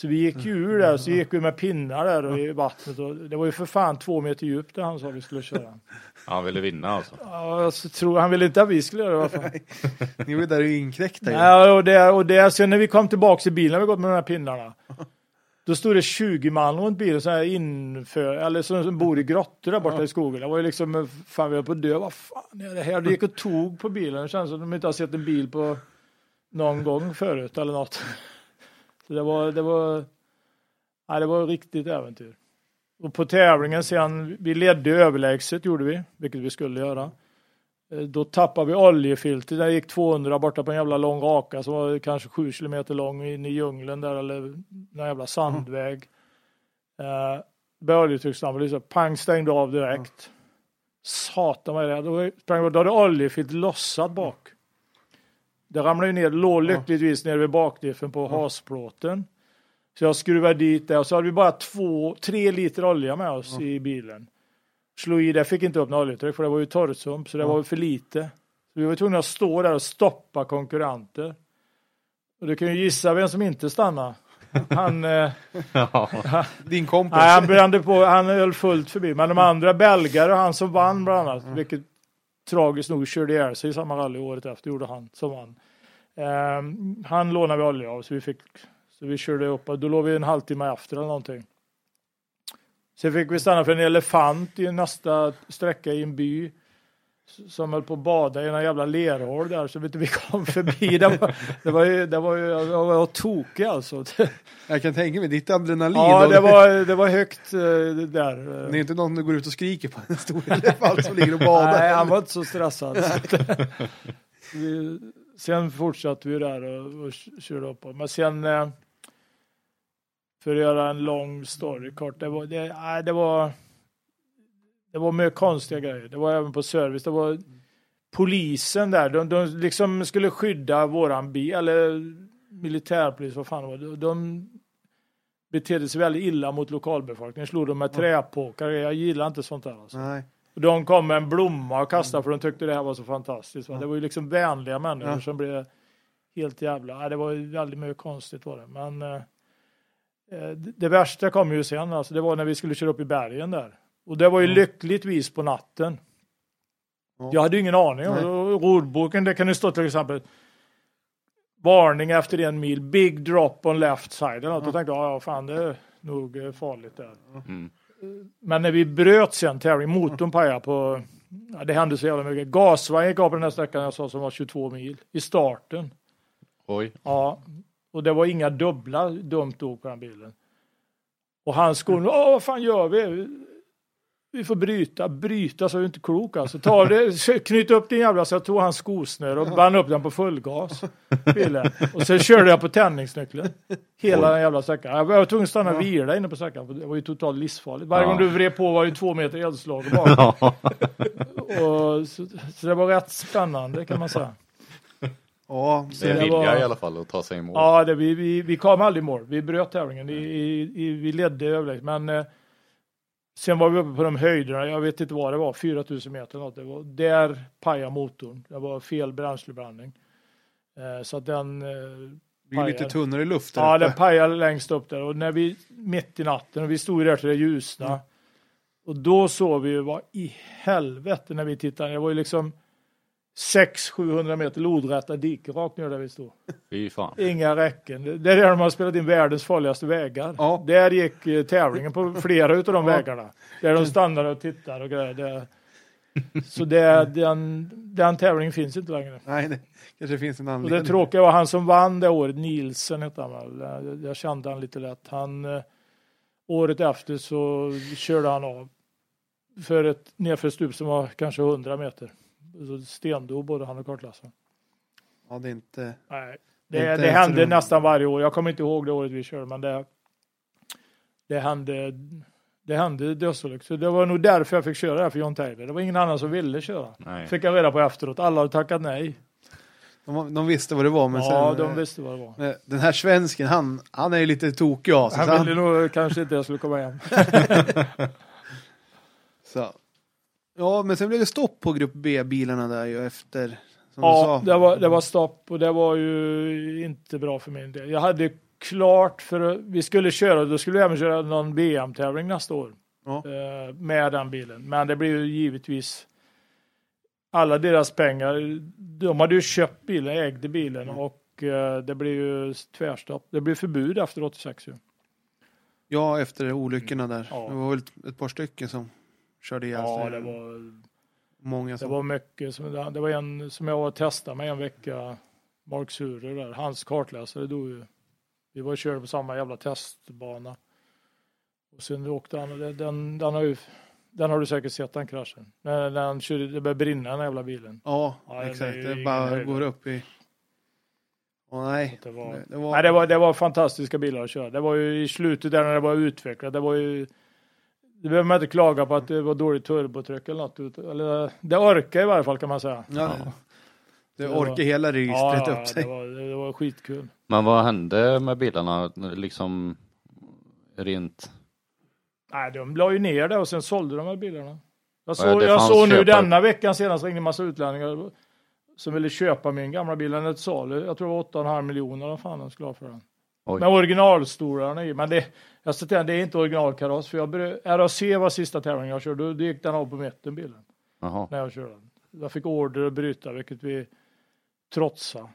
Så vi gick ju ur där, så gick vi med pinnar där i vattnet. Och det var ju för fan två meter djupt där han sa vi skulle köra. Han ville vinna alltså? Ja, jag tror, han ville inte att vi skulle göra det i alla fall. Ni var där och inkräktade Ja, och det, och det, sen när vi kom tillbaka i bilen, vi gått med de här pinnarna. Då stod det 20 man runt bilen, så här inför, eller som, som bor i grottor där borta ja. i skogen. Det var ju liksom, fan vi höll på att dö, vad fan är det här? Det gick och tog på bilen, det känns som att de inte har sett en bil på någon gång förut eller något. Så det var, det var, ja, det var riktigt äventyr. Och på tävlingen sen, vi ledde överlägset gjorde vi, vilket vi skulle göra. Eh, då tappade vi oljefilter, det gick 200 borta på en jävla lång raka som var kanske 7 kilometer lång in i djungeln där eller en jävla sandväg. Mm. Eh, började oljetryckslampan, pang stängde av direkt. Mm. Satan vad är det? Då, sprang, då hade oljefiltret lossat bak. Det ramlade ju ner, låg lyckligtvis nere vid bakdiffen på hasplåten. Så jag skruvade dit det och så hade vi bara två, tre liter olja med oss ja. i bilen. Slog i det, fick inte upp något oljetryck för det var ju torrsump så det ja. var för lite. Så vi var tvungna att stå där och stoppa konkurrenter. Och du kan ju gissa vem som inte stannade. Han, eh, ja. Din kompis? Nej, han brände på, han höll fullt förbi. Men de andra belgare och han som vann bland annat, vilket tragiskt nog körde ihjäl sig i samma rally året efter, gjorde han som vann. Um, han lånade vi olja av så vi fick, så vi körde upp då låg vi en halvtimme efter eller någonting. Sen fick vi stanna för en elefant i nästa sträcka i en by som höll på att bada i en jävla lerhål där så du, vi kom förbi. Det var, det var ju, det var ju, jag var tokig alltså. Jag kan tänka mig, ditt adrenalin. Ja, det var, det var högt uh, där. Det är inte någon som går ut och skriker på en stor elefant som ligger och badar. Nej, han var inte så stressad. Så vi, sen fortsatte vi där och, och körde upp. Men sen, uh, för att göra en lång story kort, det var, det, det var det var mycket konstiga grejer. Det var även på service. Det var polisen där. De, de liksom skulle skydda våran bil, eller militärpolis, vad fan det var. De, de betedde sig väldigt illa mot lokalbefolkningen. Slog dem med träpåkar. Jag gillar inte sånt där. Alltså. Nej. De kom med en blomma och kastade för de tyckte det här var så fantastiskt. Va? Det var ju liksom vänliga människor ja. som blev helt jävla... Ja, det var väldigt mycket konstigt var det. Men eh, eh, det värsta kom ju sen. Alltså, det var när vi skulle köra upp i bergen där. Och det var ju mm. lyckligtvis på natten. Ja. Jag hade ingen aning. Nej. Rodboken, det kan ju stå till exempel varning efter en mil, big drop on left side. Och då tänkte jag, ja fan det är nog eh, farligt där. Mm. Men när vi bröt sen tävling, motorn pajade på, ja, det hände så jävla mycket. Gasvagn gick av på den här sträckan jag sa som var 22 mil i starten. Oj. Ja, och det var inga dubbla dumt åk på den bilen. Och han skulle, åh vad fan gör vi? Vi får bryta. Bryta så är du inte klok alltså. Ta det, knyt upp din jävla så jag tog hans skosnöre och band upp den på fullgas. Och sen körde jag på tändningsnyckeln. Hela den jävla sträckan. Jag var tvungen att stanna och vila inne på sträckan. för Det var ju totalt livsfarligt. Varje Ja. gång du vred på var det två meter eldslag bak. och så, så det var rätt spännande kan man säga. Ja, Det är det vilja var- i alla fall att ta sig i mål. Ja, det, vi, vi, vi kom aldrig i mål. Vi bröt tävlingen. I, i, i, vi ledde överlägset. Men eh, sen var vi uppe på de höjderna. Jag vet inte vad det var. 4000 meter. Något. Det var, där pajade motorn. Det var fel bränsleblandning. Eh, så att den... Eh, det blir lite tunnare luft där Ja, uppe. den pajade längst upp där. Och när vi, mitt i natten, och vi stod där till det ljusna. Och då såg vi ju vad i helvete när vi tittade. Det var ju liksom 600-700 meter lodräta diken rakt ner där vi stod. Fy fan. Inga räcken. Det är där de har spelat in världens farligaste vägar. Ja. Där gick eh, tävlingen på flera utav de vägarna. Där de stannade och tittade och grejer. Det, så det, den, den tävlingen finns inte längre. Nej, det kanske finns en Och anledning. det tråkiga var han som vann det året, Nielsen hette han väl. Jag, jag kände han lite lätt. Han, eh, året efter så körde han av för ett nedförsstup som var kanske 100 meter. Så stendog både han och kartläsaren. Ja, det är inte... Nej, Det det, det hände nästan varje år. Jag kommer inte ihåg det året vi körde, men det, det hände. Det hände dödsolyckor. Så det var nog därför jag fick köra det här för John Taylor. Det var ingen annan som ville köra. Nej. Fick jag reda på efteråt. Alla hade tackat nej. De, de visste vad det var, men ja, sen... de visste vad det var. Den här svensken, han, han är ju lite tokig av sig. Han ville nog kanske inte jag skulle komma hem. Så. Ja, men sen blev det stopp på grupp B-bilarna där ju efter, som du Ja, sa. det var, det var stopp och det var ju inte bra för min del. Jag hade klart för vi skulle köra, då skulle vi även köra någon VM-tävling nästa år. Ja. eh, Med den bilen. Men det blev ju givetvis alla deras pengar. De hade ju köpt bilen, ägde bilen Mm. och eh, det blev ju tvärstopp. Det blev förbud efter 86 ju. Ja, efter olyckorna där. Ja. Det var väl ett par stycken som körde ihjäl sig. Ja, det var Många Det som... var mycket. Som, det var en som jag testade med en vecka. Mark Surer där. Hans kartläsare dog ju. Vi var och körde på samma jävla testbana. Och sen åkte han det- den, den har ju den har du säkert sett den kraschen. När, han körde, det började brinna den jävla bilen. Ja, Ja, det exakt. Det bara höjdare. går upp i... Åh nej. Det var, Det, det var... nej, det, var, det var fantastiska bilar att köra. Det var ju i slutet där när det var utvecklat. Det var ju det behöver man inte klaga på att det var dåligt turbotryck eller något. ut- Eller, det orkar i varje fall kan man säga. Ja, det, orkar hela registret upp sig. det var, det var skitkul. Men vad hände med bilarna liksom rent? Nej, de la ju ner det och sen sålde de här bilarna. Jag Ja, såg, det jag såg nu köpare. denna veckan senast ringde en massa utlänningar som ville köpa min gamla bil. Den är till salu. Jag tror det var 8,5 miljoner vad fan de skulle ha för den. Oj. Med originalstolarna i. Men det, jag sa till det är inte originalkaross. För jag började, RAC var sista tävlingen jag körde. Då gick den av på mitten bilen. Jaha. När jag körde den. Jag fick order att bryta, vilket vi trotsade.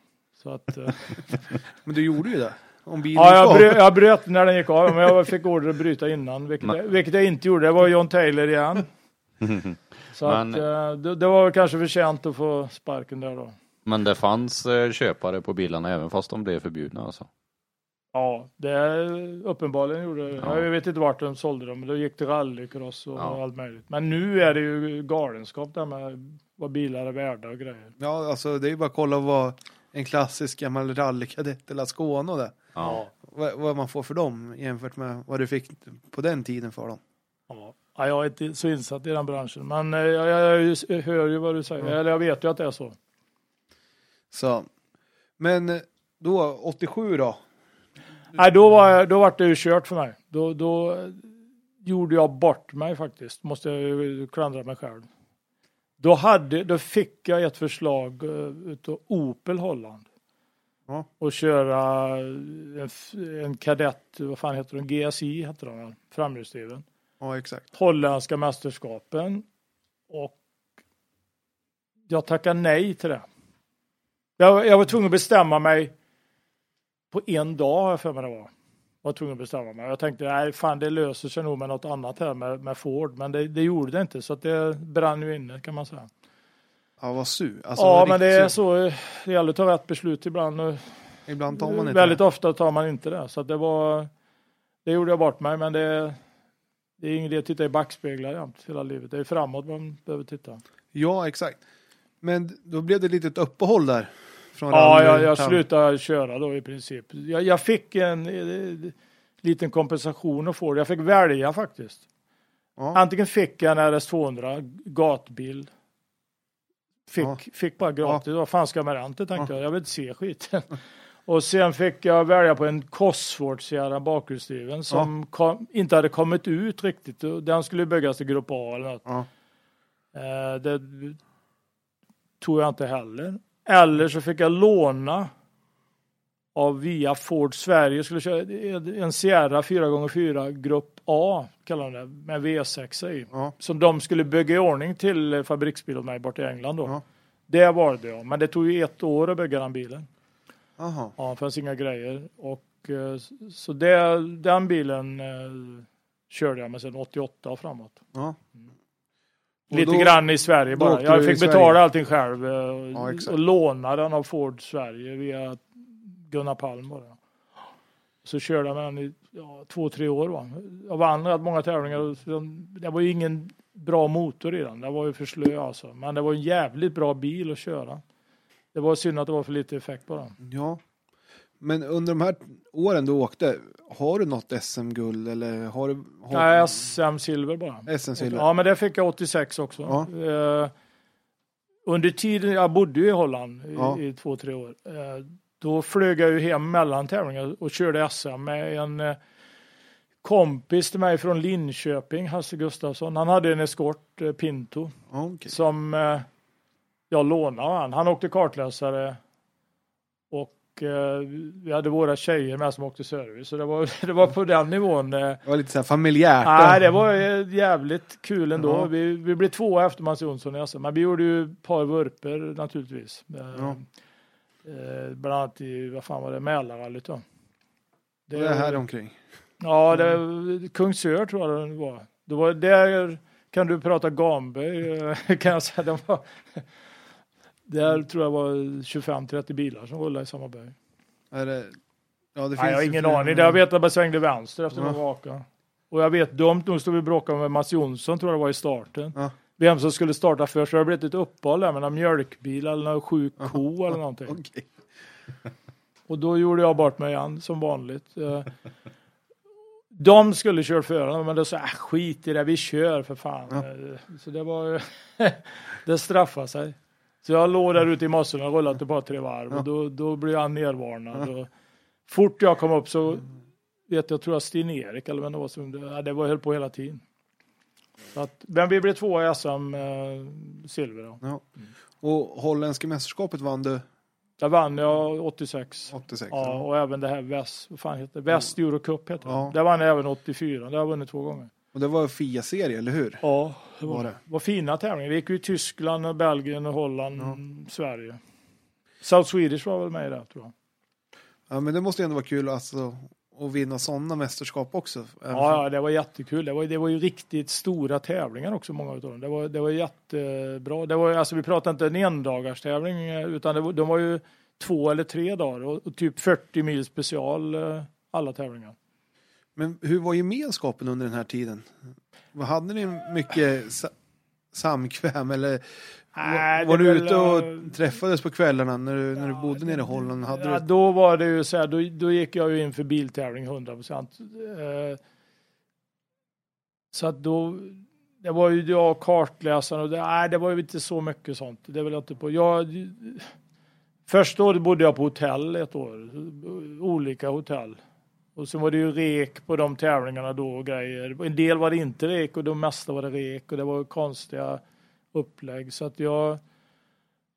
Så att, eh, Men du gjorde ju det. Om bilen Ja, gick jag av. bröt, jag bröt när den gick av, men jag fick order att bryta innan, vilket, jag, vilket jag inte gjorde. Det var John Taylor igen. Så Men- att, eh, det, det var väl kanske förtjänt att få sparken där då. Men det fanns eh, köpare på bilarna även fast de blev förbjudna alltså? Ja, det uppenbarligen gjorde det. Ja. Jag vet inte vart de sålde dem, men det gick till rallycross och Ja. allt möjligt. Men nu är det ju galenskap där med vad bilar är värda och grejer. Ja, alltså det är ju bara att kolla vad en klassisk gammal rallykadett eller Skåne och det. Ja. Vad, vad man får för dem jämfört med vad du fick på den tiden för dem. Ja. Ja, jag är inte så insatt i den branschen, men eh, jag, jag, jag, hör ju vad du säger. Ja. Eller jag vet ju att det är så. Så. Men eh, då, 87 då? Nej, då var, då var det ju kört för mig. Då, då gjorde jag bort mig faktiskt, måste jag klandra mig själv. Då, hade, då fick jag ett förslag uh, utav Opel Holland. Ja. Och köra en, f- en kadett, vad fan heter den, GSI heter den, framhjulsdriven. Ja, exakt. Holländska mästerskapen. Och jag tackade nej till det. Jag, jag var tvungen att bestämma mig på en dag har jag för mig det var. Jag var tvungen att bestämma mig. Jag tänkte, nej fan det löser sig nog med något annat här med, med Ford. Men det, det gjorde det inte så att det brann ju inne kan man säga. Ja, vad sur. Alltså, ja men det är så, det gäller att ta rätt beslut ibland. Ibland tar man inte väldigt det. ofta tar man inte det. Så det var, det gjorde jag bort mig men det, Det är ingen idé att titta i backspeglar jämt hela livet. Det är framåt man behöver titta. Ja, exakt. Men då blev det ett litet uppehåll där. Från Ja, jag, jag slutade köra då i princip. Jag, jag fick en eh, liten kompensation att få det. Jag fick välja faktiskt. Ja. Antingen fick jag en RS200 gatbil. Fick, Ja. fick bara gratis. Vad fan ska jag med den till tänkte Ja. jag. Jag vill inte se skiten. Och sen fick jag välja på en Cosworth Sierra bakhjulsdriven som kom, inte hade kommit ut riktigt. Och Den skulle byggas till Grupp A eller något. Ja. Eh, det tog jag inte heller. Eller så fick jag låna av via Ford Sverige skulle köra en Sierra 4x4 Grupp A kallar de det med V6 i. Ja. Som de skulle bygga i ordning till fabriksbil åt mig bort i England då. Ja. Det valde jag, men det tog ju ett år att bygga den bilen. Aha. Ja, det fanns inga grejer. Och, eh, så det, den bilen eh, körde jag med sedan 88 och framåt. Ja. Och Lite då- grann i Sverige bara. Jag fick Sverige. betala allting själv eh, Ja, och, låna den av Ford Sverige via Gunnar Palm bara. Så körde jag med den i ja, två, tre år. Va? Jag vann rätt många tävlingar. Det var ju ingen bra motor i den. Det var ju för slö alltså. Men det var en jävligt bra bil att köra. Det var synd att det var för lite effekt på den. ja. Men under de här åren du åkte, har du något SM-guld eller har du? Har... Nej, SM Silver bara. SM-silver? Ja, men det fick jag 86 också. Ja. Eh, under tiden, jag bodde ju i Holland i, Ja. i två, tre år. Eh, då flög jag ju hem mellan tävlingar och körde SM med en eh, kompis till mig från Linköping, Hasse Gustafsson. Han hade en eskort, eh, Pinto, okej. som eh, jag lånade han. Han åkte kartläsare och eh, vi hade våra tjejer med som åkte service. Så det var, det var på den nivån. Eh, Det var lite så här familjärt. Nej, det var eh, jävligt kul ändå. Ja. Vi, vi blev tvåa efter Mats Jonsson i SM, men vi gjorde ju ett par vurper naturligtvis. Eh, Ja. eh, bland annat i, vad fan var det, Mälarrallyt då. Det är här omkring. Ja, det, Kungsör tror jag det var. Det var där kan du prata Gamberg eh, kan jag säga. Det var, där tror jag var 25-30 bilar som rullade i samma berg. Är det... Ja, det Nej, jag har ingen aning. Jag vet att jag svängde vänster efter Ja. några raka. Och jag vet, dumt nog stod vi och bråkade med Mats Jonsson, tror jag det var i starten. Ja. Vem som skulle starta först. Det har blivit ett uppehåll där med någon mjölkbil eller någon sjuk ko eller någonting. Okej. Och då gjorde jag bort mig igen som vanligt. Eh, De skulle köra före men då sa jag "Äh, skit i det, vi kör för fan. Ja. Eh, Så det var det straffade sig. Så jag låg där ute i mossorna och rullade ett par tre varv Ja. och då, då blev jag nervarnad. Och fort jag kom upp så vet jag, tror jag Sten-Erik eller vem det var som, ja, det var höll på hela tiden. Så att, men vi blev tvåa i SM eh, silver. Då. Ja. Och holländska mästerskapet vann du Där vann jag 86. 86? Ja, och även det här Väst, vad fan heter det? Väst Eurocup heter Ja. det. Där vann jag även 84. Det har jag vunnit två gånger. Och det var FIA-serie, eller hur? Ja, det var, Var det. det? var fina tävlingar. Vi gick ju i Tyskland, och Belgien, och Holland, Ja. Sverige. South Swedish var väl med där tror jag. Ja, men det måste ju ändå vara kul alltså, att vinna sådana mästerskap också. Ja, ja, det var jättekul. Det var, det var ju riktigt stora tävlingar också, många av dem. Det var, det var jättebra. Det var, alltså, vi pratade inte en endagarstävling, eh, utan det var, de var ju två eller tre dagar och, och typ 40 mil special eh, alla tävlingar. Men hur var gemenskapen under den här tiden? Hade ni mycket sa samkväm eller Nej, var du väl, ute och träffades på kvällarna när du, när du bodde nere i Holland? Hade Ja, du... då var det ju så här, då, då gick jag ju in för biltävling 100 procent. Eh, så att då, det var ju jag kartläsaren och det, nej, det var ju inte så mycket sånt. Det vill jag inte på. Jag, första året bodde jag på hotell ett år, olika hotell. Och sen var det ju rek på de tävlingarna då och grejer. En del var det inte rek och de mesta var det rek och det var konstiga upplägg. Så att jag,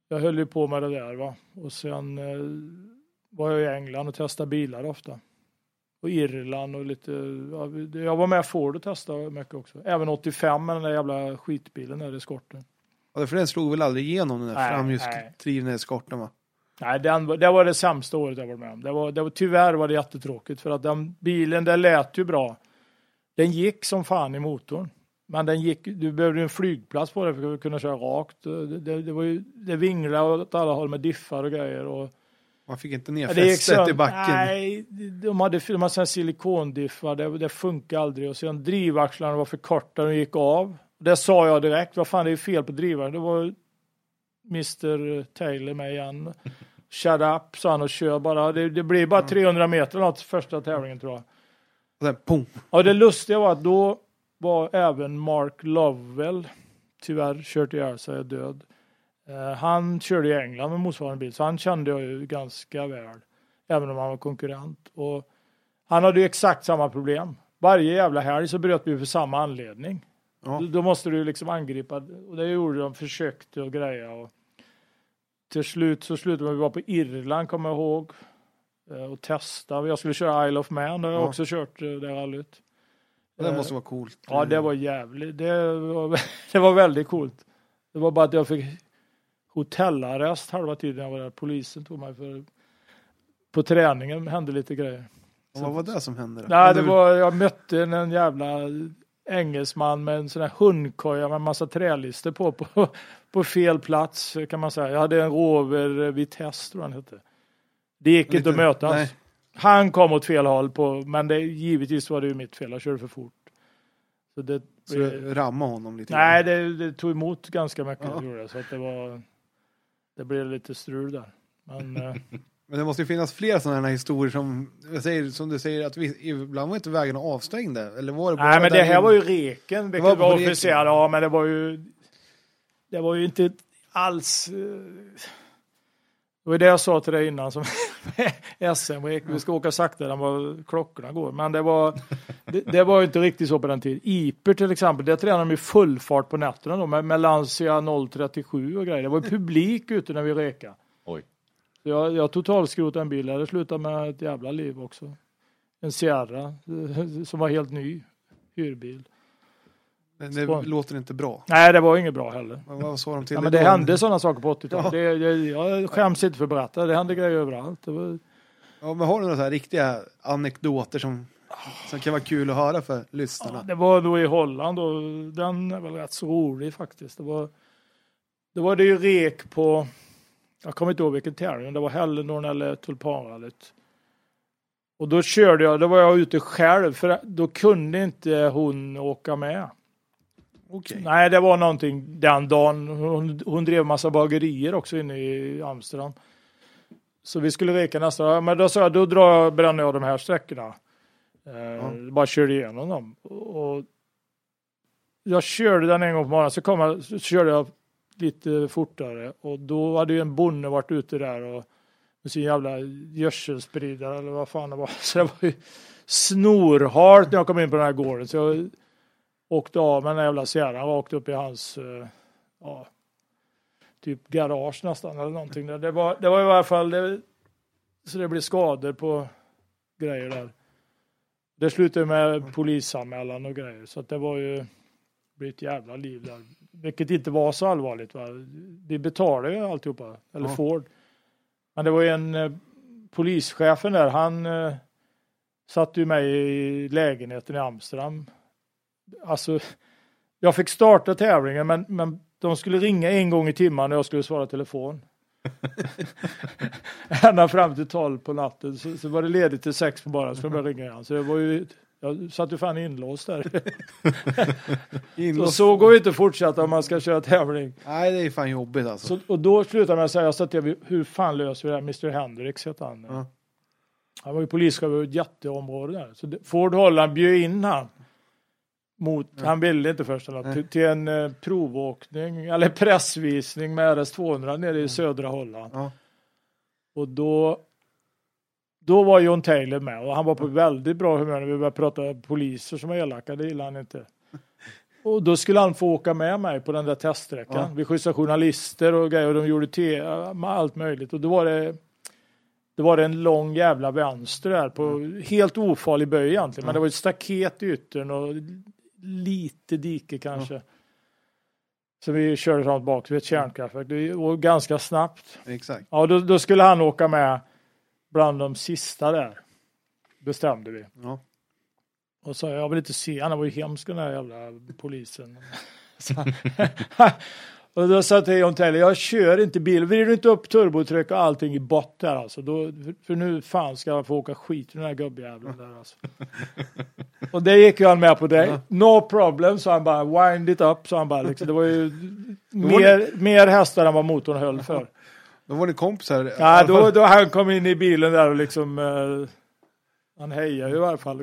jag höll ju på med det där va. Och sen eh, var jag i England och testade bilar ofta. Och Irland och lite, ja, jag var med Ford och testade mycket också. Även 85 med den där jävla skitbilen där i skorten. Ja, för den slog väl aldrig igenom den där framhjulsdrivna eskorten va? Nej, den, det var det sämsta året jag varit med om. Det var, det var, tyvärr var det jättetråkigt för att den bilen, den lät ju bra. Den gick som fan i motorn. Men den gick, du behövde en flygplats på det för att kunna köra rakt. Det, det, det, var ju, det vinglade åt alla håll med diffar och grejer. Och Man fick inte ner fästet i backen. Nej, de hade de hade silikondiffar, det, det funkar aldrig. Och sen drivaxlarna var för korta, de gick av. Det sa jag direkt, vad fan det är fel på drivarna. Det var Mr Taylor med igen. Shut up, sa han och kör bara. Det, det blir bara 300 meter något första tävlingen tror jag. Och sen, pum. Ja, det lustiga var att då var även Mark Lovell tyvärr kört ihjäl sig och död. Eh, han körde i England med motsvarande bil, så han kände jag ju ganska väl. Även om han var konkurrent. Och han hade ju exakt samma problem. Varje jävla helg så bröt vi för samma anledning. Ja. Då- Då måste du liksom angripa, och det gjorde de, försökte och greja. Och till slut så slutade vi vara på Irland, kommer jag ihåg. eh, Och testa. Jag skulle köra Isle of Man, det har jag Ja. också kört eh, det rallyt. Det Eh, måste vara coolt. Ja, det var jävligt. Det var, det var väldigt coolt. Det var bara att jag fick hotellarrest halva tiden jag var där. Polisen tog mig för... På träningen hände lite grejer. Och vad var det som hände? Då? Nej, det var, jag mötte en jävla engelsman med en sån här hundkoja med massa trälister på, på, på fel plats kan man säga. Jag hade en Rover Vitesse tror jag den hette. Det gick inte att mötas. nej. Han kom åt fel håll på, men det, givetvis var det ju mitt fel. Jag körde för fort. Så det, Så du rammade honom lite Nej, det, det tog emot ganska mycket. Ja. det, Så att det var... Det blev lite strul där. Men eh, Men det måste ju finnas fler sådana här historier som, jag säger, som du säger, att vi, ibland var inte vägarna avstängda. Eller var det bara nej, men där det här in- var ju reken. Det var var, officiellt. Ja, men det var ju... Det var ju inte alls... eh, Det var det jag sa till dig innan som SM Vi ska åka saktare än vad klockorna går. Men det var, det, det var ju inte riktigt så på den tiden. Iper till exempel, det tränade de i full fart på nätterna då med, med Lancia 037 och grejer. Det var ju publik ute när vi rekade. Jag, jag totalskrotade en bil. Det slutade med ett jävla liv också. En Sierra eh, som var helt ny. Hyrbil. Det, det Skål. låter inte bra. Nej, det var inget bra heller. Vad, vad sa de till Ja, men det hände sådana saker på 80-talet. Ja. Det, det, jag skäms inte för att berätta. Det hände grejer överallt. Var, Ja, men har du några så här riktiga anekdoter som, som kan vara kul att höra för ja, lyssnarna? det var då i Holland och den är väl rätt så rolig faktiskt. Det var, det var det ju rek på, jag kommer inte ihåg vilken tävling, det var Hellenborn eller Tulpanrallyt. Och då körde jag, då var jag ute själv för då kunde inte hon åka med. Okej. Nej, det var någonting den dagen. Hon, hon drev massa bagerier också inne i Amsterdam. Så vi skulle reka nästa dag. Men då sa jag, då drar jag, bränner jag de här sträckorna. Eh, Bara körde igenom dem. Och jag körde den en gång på morgonen, så, kom jag, så körde jag lite fortare. Och då hade ju en bonde varit ute där och med sin jävla gödselspridare eller vad fan det var. Så det var ju snorhalt när jag kom in på den här gården. Så jag åkte av med den här jävla Sierran och åkte upp i hans eh, ja, typ garage nästan eller någonting. där. Det var, det var i varje fall det, så det blev skador på grejer där. Det slutade med polisanmälan och grejer så att det var ju det blev ett jävla liv där. Vilket inte var så allvarligt. Va? Vi betalade ju alltihopa, eller Ja. Ford. Men det var ju en eh, polischefen där, han eh, satte ju mig i lägenheten i Amsterdam. Alltså, jag fick starta tävlingen men, men de skulle ringa en gång i timmen när jag skulle svara telefon. Ända fram till tolv på natten så, så var det ledigt till sex på morgonen så de börja ringa igen. Så det var ju, jag satt ju fan inlåst där. Inlåst. så går det inte att fortsätta om man ska köra tävling. Nej, det är fan jobbigt alltså. Så, och då slutade att säga, så att jag, hur fan löser vi det här? Mr Hendrix hette han. Ja. Han var ju polischef över ett jätteområde där. Så Ford Holland bjöd in han. Mot, Han ville inte först, eller, till, till en eh, provåkning, eller pressvisning med RS200 nere i södra Holland. Och då, då var John Taylor med och han var på väldigt bra humör när vi började prata poliser som var elaka, det gillade han inte. Och då skulle han få åka med mig på den där teststräckan. Ja. Vi skjutsade journalister och grejer och de gjorde te, allt möjligt. Och då var det, det var det en lång jävla vänster där på helt ofarlig böj egentligen. Men Ja. det var ett staket i yttern och lite dike kanske. Så vi körde fram och tillbaka vid ett kärnkraftverk. Det var ganska snabbt. Exakt. Ja, då, då skulle han åka med bland de sista där. Bestämde vi. Ja. Och så jag vill inte se, han var ju hemsk den där jävla polisen. Så, Och då sa till John Taylor, jag kör inte bil. Vrider du inte upp turbotryck och allting i botten alltså. Då, för nu fan ska jag få åka skit med den här gubbjäveln där alltså. och det gick ju han med på det. No problem, så han bara. Wind it up, sa han bara. Liksom. Det var ju mer, mer hästar än vad motorn höll för. Då var ni kompisar? Ja, då, då han kom in i bilen där och liksom. Eh, han hejade ju i alla fall.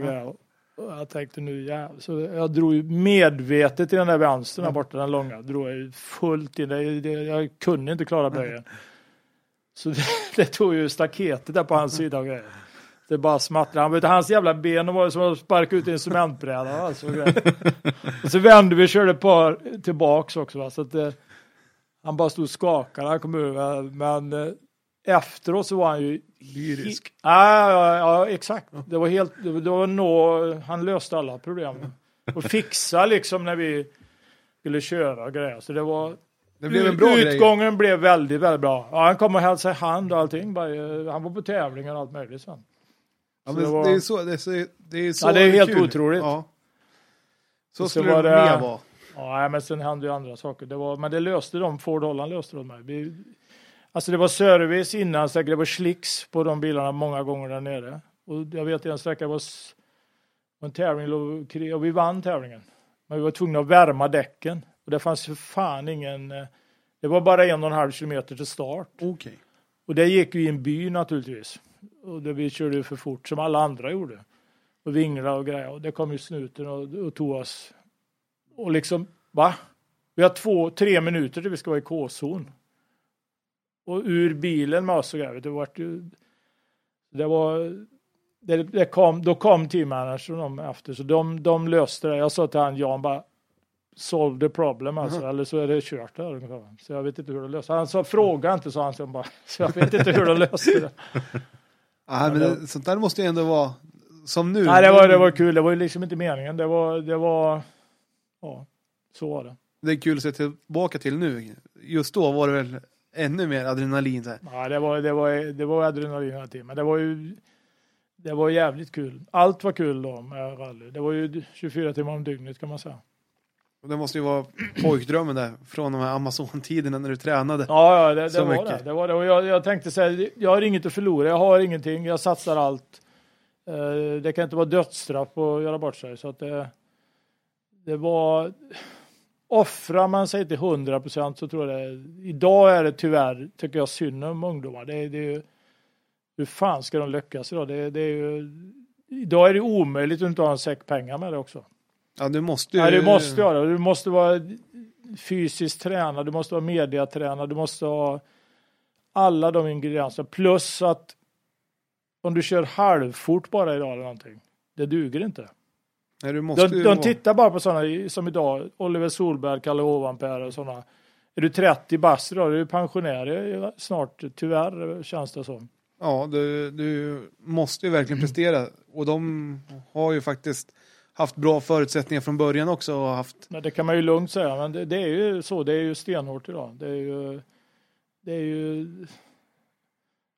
Och jag tänkte nu jävlar. Så jag drog ju medvetet i den där vänstern där borta, den långa. Drog jag ju fullt in. Det, det, jag kunde inte klara böjen. Så det, det tog ju staketet där på hans sida och grejer. Det bara smattrade. Han, vet, hans jävla ben var ju som att sparka ut i en cementbräda. Alltså, och så vände vi och körde ett par tillbaks också. Va? Så att, eh, han bara stod och skakade. Han kom över. Men eh, efteråt så var han ju Lyrisk. Ja, ja, ja, exakt. Det var helt, det var- nå, han löste alla problem. Och fixa liksom när vi skulle köra grejer. Så det var, Det blev en bra grej. utgången blev väldigt, väldigt bra. Ja, han kom och hälsade hand och allting. Bara, eh, han var på tävlingar och allt möjligt sen. Ja, det var- det, är så, det, är så, det är så Ja, det är helt kul. otroligt. Ja. Så Så skulle det- mer vara. Ja, men sen hände ju andra saker. Det var, men det löste de, Ford Holland löste de mig. Vi, alltså det var service innan, säkert det var slicks på de bilarna många gånger där nere. Och jag vet en sträcka var en tävling och vi vann tävlingen. Men vi var tvungna att värma däcken. Och det fanns för fan ingen, eh, det var bara en och en halv kilometer till start. Okej. Och det gick ju i en by naturligtvis. Och det, vi körde ju för fort som alla andra gjorde. Och vinglade och grejer. Och det kom ju snuten och, och tog oss. Och liksom, va? Vi har två, tre minuter till vi ska vara i K-zon. Och ur bilen med oss och grejer. Det var ju, det var, det, det kom, då kom teammanagern de efter. Så de, de löste det. Jag sa till han Jan bara, solve the problem alltså. Eller så är det kört där ungefär. Så jag vet inte hur de löste det. Han sa, fråga inte sa han sen bara. Så jag vet inte hur de löste det. Ja, men det, sånt där måste ju ändå vara som nu. Nej, det var, det var kul. Det var ju liksom inte meningen. Det var, det var, ja, så var det. Det är kul att se tillbaka till nu. Just då var det väl ännu mer adrenalin. Så här. Ja, det var, det var, det var adrenalin hela tiden. Men det var ju, det var jävligt kul. Allt var kul då med rally. Det var ju 24 timmar om dygnet kan man säga. Och det måste ju vara pojkdrömmen där från de här Amazon-tiderna när du tränade. Ja, ja det, det Så var mycket. det. det, var det. Och jag, jag tänkte säga, jag har inget att förlora. Jag har ingenting. Jag satsar allt. Eh, det kan inte vara dödsstraff att göra bort sig. Så att det, det var... Offrar man sig till 100 procent så tror jag det... Idag är det tyvärr, tycker jag, synd om ungdomar. Det, det är ju, hur fan ska de lyckas idag? Det, det är ju, idag är det omöjligt att inte ha en säck pengar med det också. Ja, du måste ju... Ja, du måste göra det. Du måste vara fysiskt tränad, du måste vara mediatränad, du måste ha alla de ingredienserna. Plus att om du kör halvfort bara idag eller någonting, det duger inte. Nej, du måste De, de tittar bara på sådana som idag, Oliver Solberg, Kalle Ovanpää och sådana. Är du 30 bast idag, du är pensionär snart, tyvärr känns det som. Ja, du, du måste ju verkligen prestera. Och de har ju faktiskt haft bra förutsättningar från början också. Och haft... Men det kan man ju lugnt säga, men det, det är ju så, det är ju stenhårt idag. Det är ju, det är ju...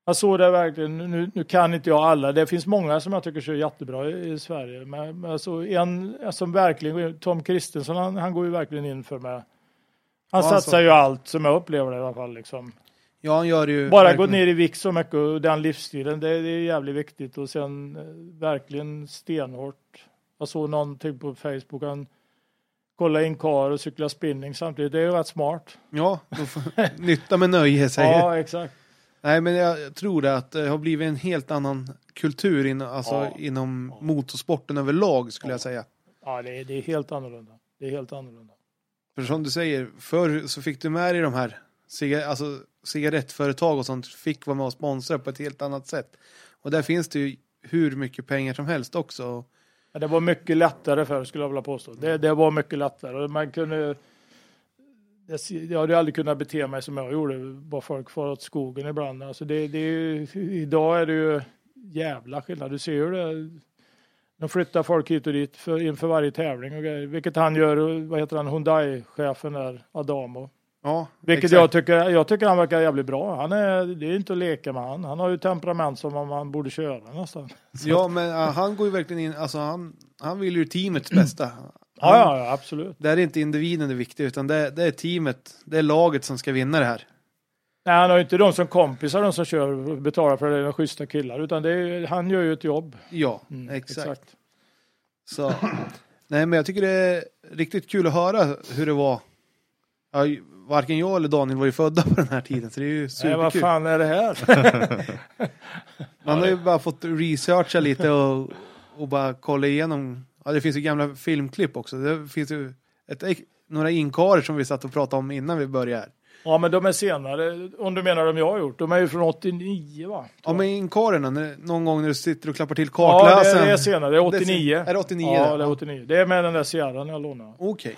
Jag såg det verkligen, nu, nu kan inte jag alla, det finns många som jag tycker kör jättebra i, i Sverige. Men, men alltså en som verkligen, Tom Kristensson, han, han går ju verkligen in för mig. Han Ja, satsar ju allt som jag upplever det i alla fall. Liksom. Ja, han gör ju... Bara verkligen- gå ner i vikt så mycket och den livsstilen, det, det är jävligt viktigt. Och sen eh, verkligen stenhårt. Jag såg någonting på Facebook, han kolla in kar och cykla spinning samtidigt. Det är ju rätt smart. Ja, nytta med nöje säger Ja, exakt. Nej, men jag tror det att det har blivit en helt annan kultur in, alltså, Ja. inom motorsporten överlag skulle jag säga. Ja, det är, det är helt annorlunda. Det är helt annorlunda. För som du säger, förr så fick du med dig de här alltså, cigarettföretag och sånt fick vara med och sponsra på ett helt annat sätt. Och där finns det ju hur mycket pengar som helst också. Ja, det var mycket lättare förr skulle jag vilja påstå. Det, det var mycket lättare. Man kunde, jag hade aldrig kunnat bete mig som jag gjorde, bara folk far åt skogen ibland. Alltså det, det är ju, idag är det ju jävla skillnad. Du ser ju det. De flyttar folk hit och dit för, inför varje tävling och grejer. Vilket han gör, vad heter han, Hyundai-chefen där, Adamo. Ja, Vilket exakt. jag tycker, jag tycker han verkar jävligt bra. Han är, det är inte att leka med han. Han har ju temperament som om han borde köra nästan. Ja, men han går ju verkligen in, alltså han, han vill ju teamets bästa. Ja, ja, ja, absolut. Där är inte individen det viktiga, utan det, det är teamet, det är laget som ska vinna det här. Nej, han har ju inte de som kompisar, de som kör och betalar för det, de schyssta killar, utan det är, han gör ju ett jobb. Ja, Mm, exakt. Så, nej, men jag tycker det är riktigt kul att höra hur det var. Ja, varken jag eller Daniel var ju födda på den här tiden, så det är ju Nej, vad superkul. fan är det här? Man har ju bara fått researcha lite och, och bara kolla igenom. Ja, det finns ju gamla filmklipp också. Det finns ju ett, några inkarer som vi satt och pratade om innan vi började. Ja, men de är senare, om du menar de jag har gjort. De är ju från 89 va? Ja, men inkarerna, någon gång när du sitter och klappar till Ja, det, kartläsaren. det är senare, det är 89. Är det 89? Ja, det är 89. Det är med den där Sierran jag lånade. Okej.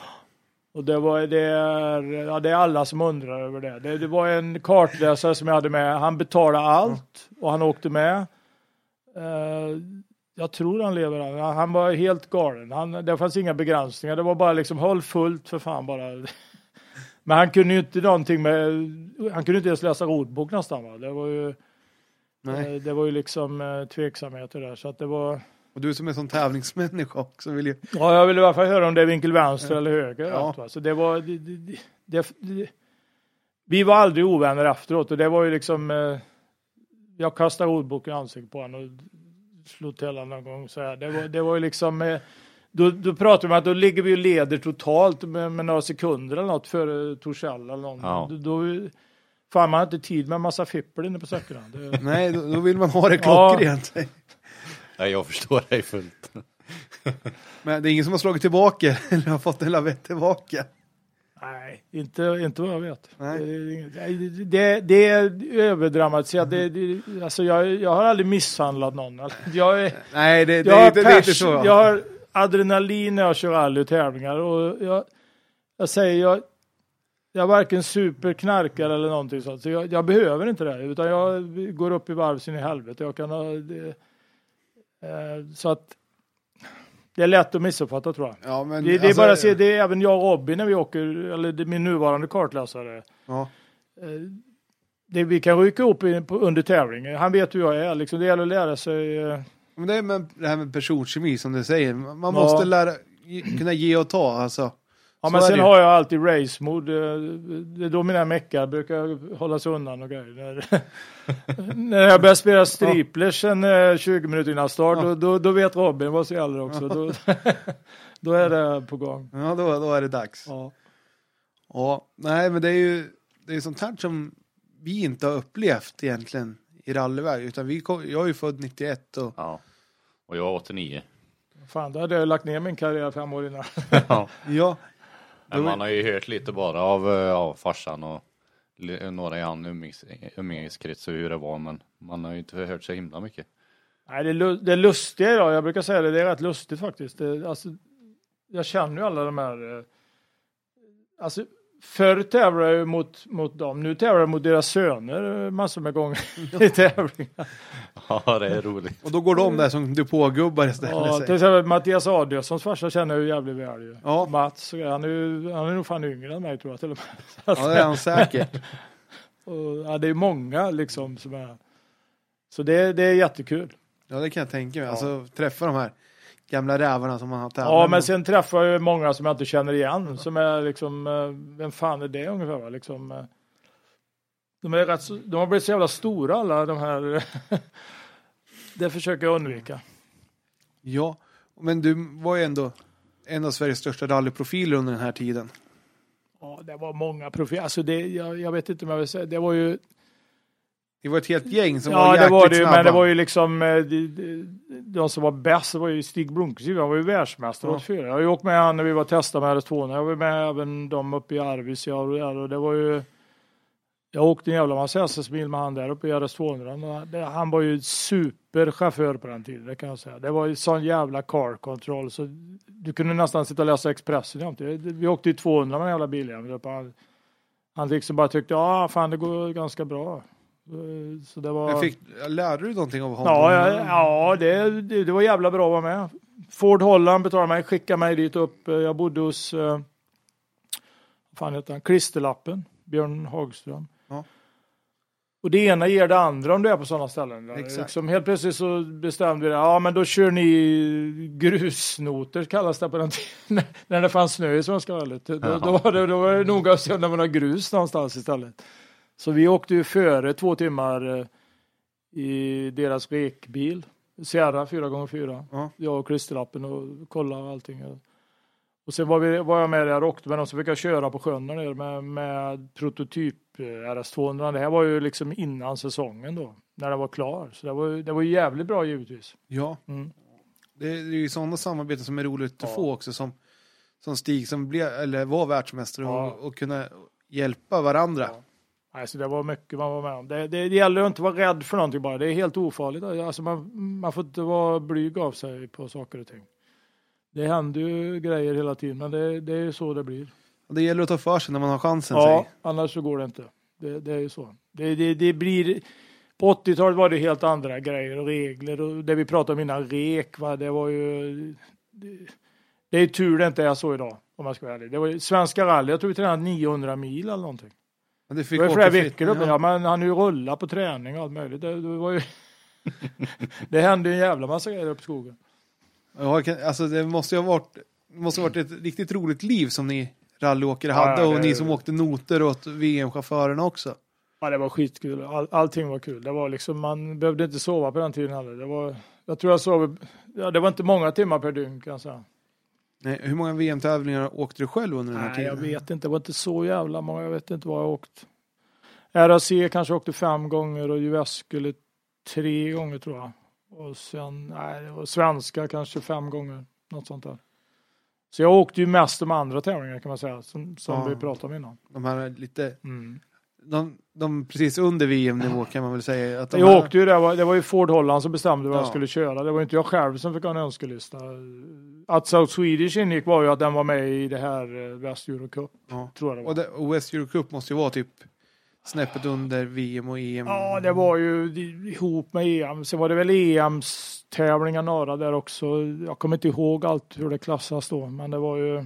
Och det, var, det, är, ja, det är alla som undrar över det. det. Det var en kartläsare som jag hade med. Han betalade allt och han åkte med. Eh, jag tror han lever. Han var helt galen. Han, det fanns inga begränsningar. Det var bara liksom håll fullt för fan bara. Men han kunde ju inte någonting med, han kunde inte ens läsa ordbok nästan va. Det var ju, Nej. eh, det var ju liksom eh, tveksamheter där. Så att det var, Och du som är sån tävlingsmänniska också vill ju... Ja, jag ville i alla fall höra om det är vinkel vänster eller höger. Ja. va? Så det var... Det, det, det, det, vi var aldrig ovänner efteråt och det var ju liksom... Eh, jag kastade ordboken i ansiktet på honom honom någon gång. Så här. Det, var, det var ju liksom... Eh, då, då pratar om att då ligger vi och leder totalt med, med några sekunder eller något före Torshäll eller någon. Ja. Då, då, fan, man har inte tid med en massa fippel inne på säckarna. Det, Nej, då, då vill man ha det klockrent. Nej, jag förstår dig fullt. Men det är ingen som har slagit tillbaka eller har fått en lavett tillbaka. Nej, inte, inte vad jag vet. Nej. Det, det, det, det är överdramatiserat. Det, det, alltså jag, jag har aldrig misshandlat någon. Jag, är, Nej, det, det, jag, är har inte, det är inte så. jag har adrenalin när jag kör rally och tävlingar. Och jag, jag säger, jag, jag är varken superknarkare eller någonting sånt. Så jag, jag behöver inte det. Utan jag går upp i varv sin i helvete. Jag kan ha, det, eh, så att det är lätt att missuppfatta tror jag. Ja, men, Det, det är alltså, bara att se, det är även jag och Robin när vi åker, eller det är min nuvarande kartläsare. Ja. Eh, Det, vi kan rycka upp i, på, under tävling. Han vet hur jag är. Liksom, det gäller att lära sig. eh, Men det är med det här med personkemi som du säger. Man Ja. måste lära, kunna ge och ta alltså. Ja, men sen det. har jag alltid race mode. eh, Det är då mina meckar brukar hålla sig undan och grejer. När, jag börjar spela striplers en eh, 20 minuter innan start, Ja. då, då, då vet Robin vad som gäller också. Då, då är det på gång. Ja, då, då är det dags. Ja. Ja, nej men det är ju det är sånt här som vi inte har upplevt egentligen i rallyväg. Utan vi kom, jag är ju född 91 och Ja. Och jag är 89. Fan, då hade jag lagt ner min karriär fem år innan. ja. ja, Men man har ju hört lite bara av eh, ja, farsan och några i han umgängs, umgängeskrets och hur det var. Men man har ju inte hört så himla mycket. Nej, det, det lustiga idag, jag brukar säga det, det är rätt lustigt faktiskt. Det, alltså, jag känner ju alla de här... eh, Alltså, förr tävlade jag mot, mot dem, nu tävlar jag mot deras söner massor med gånger i tävlingar. Ja, det är roligt. och då går de där som depågubbar istället. Ja, till exempel Mattias Adielssons farsa känner jag ju jävligt väl ju. Ja. Mats, han är, ju, han är nog fan yngre än mig tror jag till och med. ja, det är han säkert. Och, ja, det är många liksom som är... Så det, det är jättekul. Ja, det kan jag tänka mig. Alltså träffa de här gamla rävarna som man har tävlat Ja, men sen träffar jag ju många som jag inte känner igen. Som är liksom, eh, vem fan är det ungefär? Liksom, eh, de, är rätt, de har blivit så jävla stora alla de här. det försöker jag undvika. Ja, men du var ju ändå en av Sveriges största rallyprofiler under den här tiden. Ja, det var många profiler. Alltså det, jag, jag vet inte om jag vill säga. Det var ju, Det var ett helt gäng som ja, var det jäkligt var det snabba. men det var ju liksom eh, de, de, som var bäst. Det var ju Stig Blomqvist. Han var ju världsmästare Ja. 84. Jag har ju åkt med han när vi var testade med RS2. Jag var med även de uppe i Arvidsjaur och där och det var ju Jag åkte en jävla massa SS-mil med han där uppe i RS200. Det- Han var ju superchaufför på den tiden, det kan jag säga. Det var ju sån jävla car control så du kunde nästan sitta och läsa Expressen jämt. Vi åkte ju 200 med den jävla bilen. Han, han liksom bara tyckte, ja fan det går ganska bra. Så det var... Jag fick, lärde du någonting av honom? Ja, ja, ja det, det, det var jävla bra att vara med. Ford Holland betalade mig, skickade mig dit upp. Jag bodde hos, eh, vad fan heter han, Klisterlappen, Björn Hagström. Ja. Och det ena ger det andra om du är på sådana ställen. Exakt. Liksom helt plötsligt så bestämde vi det, ja men då kör ni grusnoter kallas det på den tiden. när det fanns snö i Svenska rallyt. Då, då, var det, då var det noga att se om det var grus någonstans istället. Så vi åkte ju före två timmar eh, i deras rekbil. Sierra 4x4. Ja. Jag och klisterlappen och kollade allting. Och sen var, vi, var jag med där och åkte med dem så fick jag köra på sjön där med, med prototyp eh, RS200. Det här var ju liksom innan säsongen då, när den var klar. Så det var, det var jävligt bra givetvis. Ja, Mm. det är ju sådana samarbeten som är roligt att Ja. få också. Som, som Stig som blev, eller var världsmästare Ja. och, och kunna hjälpa varandra. Ja. Nej, så det var mycket man var med om. Det, det, det gäller att inte vara rädd för någonting bara. Det är helt ofarligt. Alltså man, man får inte vara blyg av sig på saker och ting. Det händer ju grejer hela tiden, men det, det är ju så det blir. Det gäller att ta för sig när man har chansen. Ja, säg. annars så går det inte. Det, det är ju så. Det, det, det blir... På 80-talet var det helt andra grejer och regler och det vi pratade om innan, rek, va? det var ju... Det, det är tur det inte är så idag, om man ska vara ärlig. Det var ju, Svenska rally, jag tror vi tränade 900 mil eller någonting. Men det Det fick var ju flera veckor uppe, ja. men han ju rulla på träning och allt möjligt. Det, det var ju... det hände ju en jävla massa grejer uppe i skogen. Ja, alltså det måste ju ha varit, det måste ha varit ett riktigt roligt liv som ni rallyåkare Ja, hade ja, och det- ni som åkte noter åt VM-chaufförerna också. Ja, det var skitkul. All, allting var kul. Det var liksom, man behövde inte sova på den tiden heller. Det var, jag tror jag sov, ja, det var inte många timmar per dygn kan jag säga. Nej, hur många VM-tävlingar åkte du själv under den här Nej, jag tiden? vet inte. Det var inte så jävla många. Jag vet inte vad jag åkt. RAC kanske åkte fem gånger och US skulle tre gånger tror jag. Och sen, nej, var svenska kanske fem gånger. Något sånt där. Så jag åkte ju mest de andra tävlingarna kan man säga, som, som Ja. vi pratade om innan. De här lite, Mm. De, de precis under VM-nivå kan man väl säga. Att de Jag här, åkte ju där, det var ju Ford Holland som bestämde vad jag Ja. skulle köra. Det var inte jag själv som fick ha en önskelista. Att South Swedish ingick var ju att den var med i det här eh, West Euro Cup, ja. tror jag det var. och, det, och West Euro Cup måste ju vara typ snäppet under VM och EM. Ja, det var ju ihop med EM. Sen var det väl EMs tävlingar några där också. Jag kommer inte ihåg allt hur det klassas då, men det var ju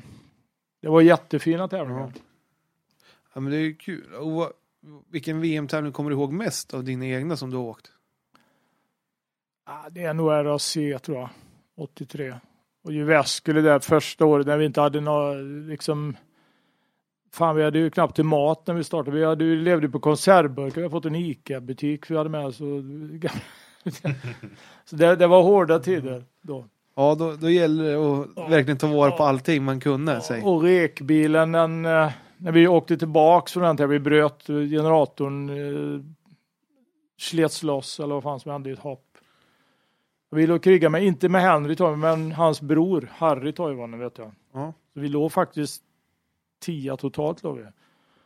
det var jättefina tävlingar. Ja, men det är ju kul. Och vilken VM-tävling kommer du ihåg mest av dina egna som du har åkt? Ja, det är nog RAC tror jag, 83. Och Jyväskylä där första året när vi inte hade några, liksom, fan vi hade ju knappt till mat när vi startade. Vi hade ju, levde på konservburkar, vi hade fått en ICA-butik vi hade med oss. och- Så det, det var hårda tider då. Ja, då, då gäller det att verkligen ta vara på allting man kunde. säg. Och rekbilen, den, eh, när vi åkte tillbaks från den vi bröt generatorn, eh, slets loss eller vad fan som hände i ett hopp. Vi låg och krigade med, inte med Henry Toivonen, men hans bror Harry Toivonen vet jag. Ja. Så vi låg faktiskt tia totalt låg vi.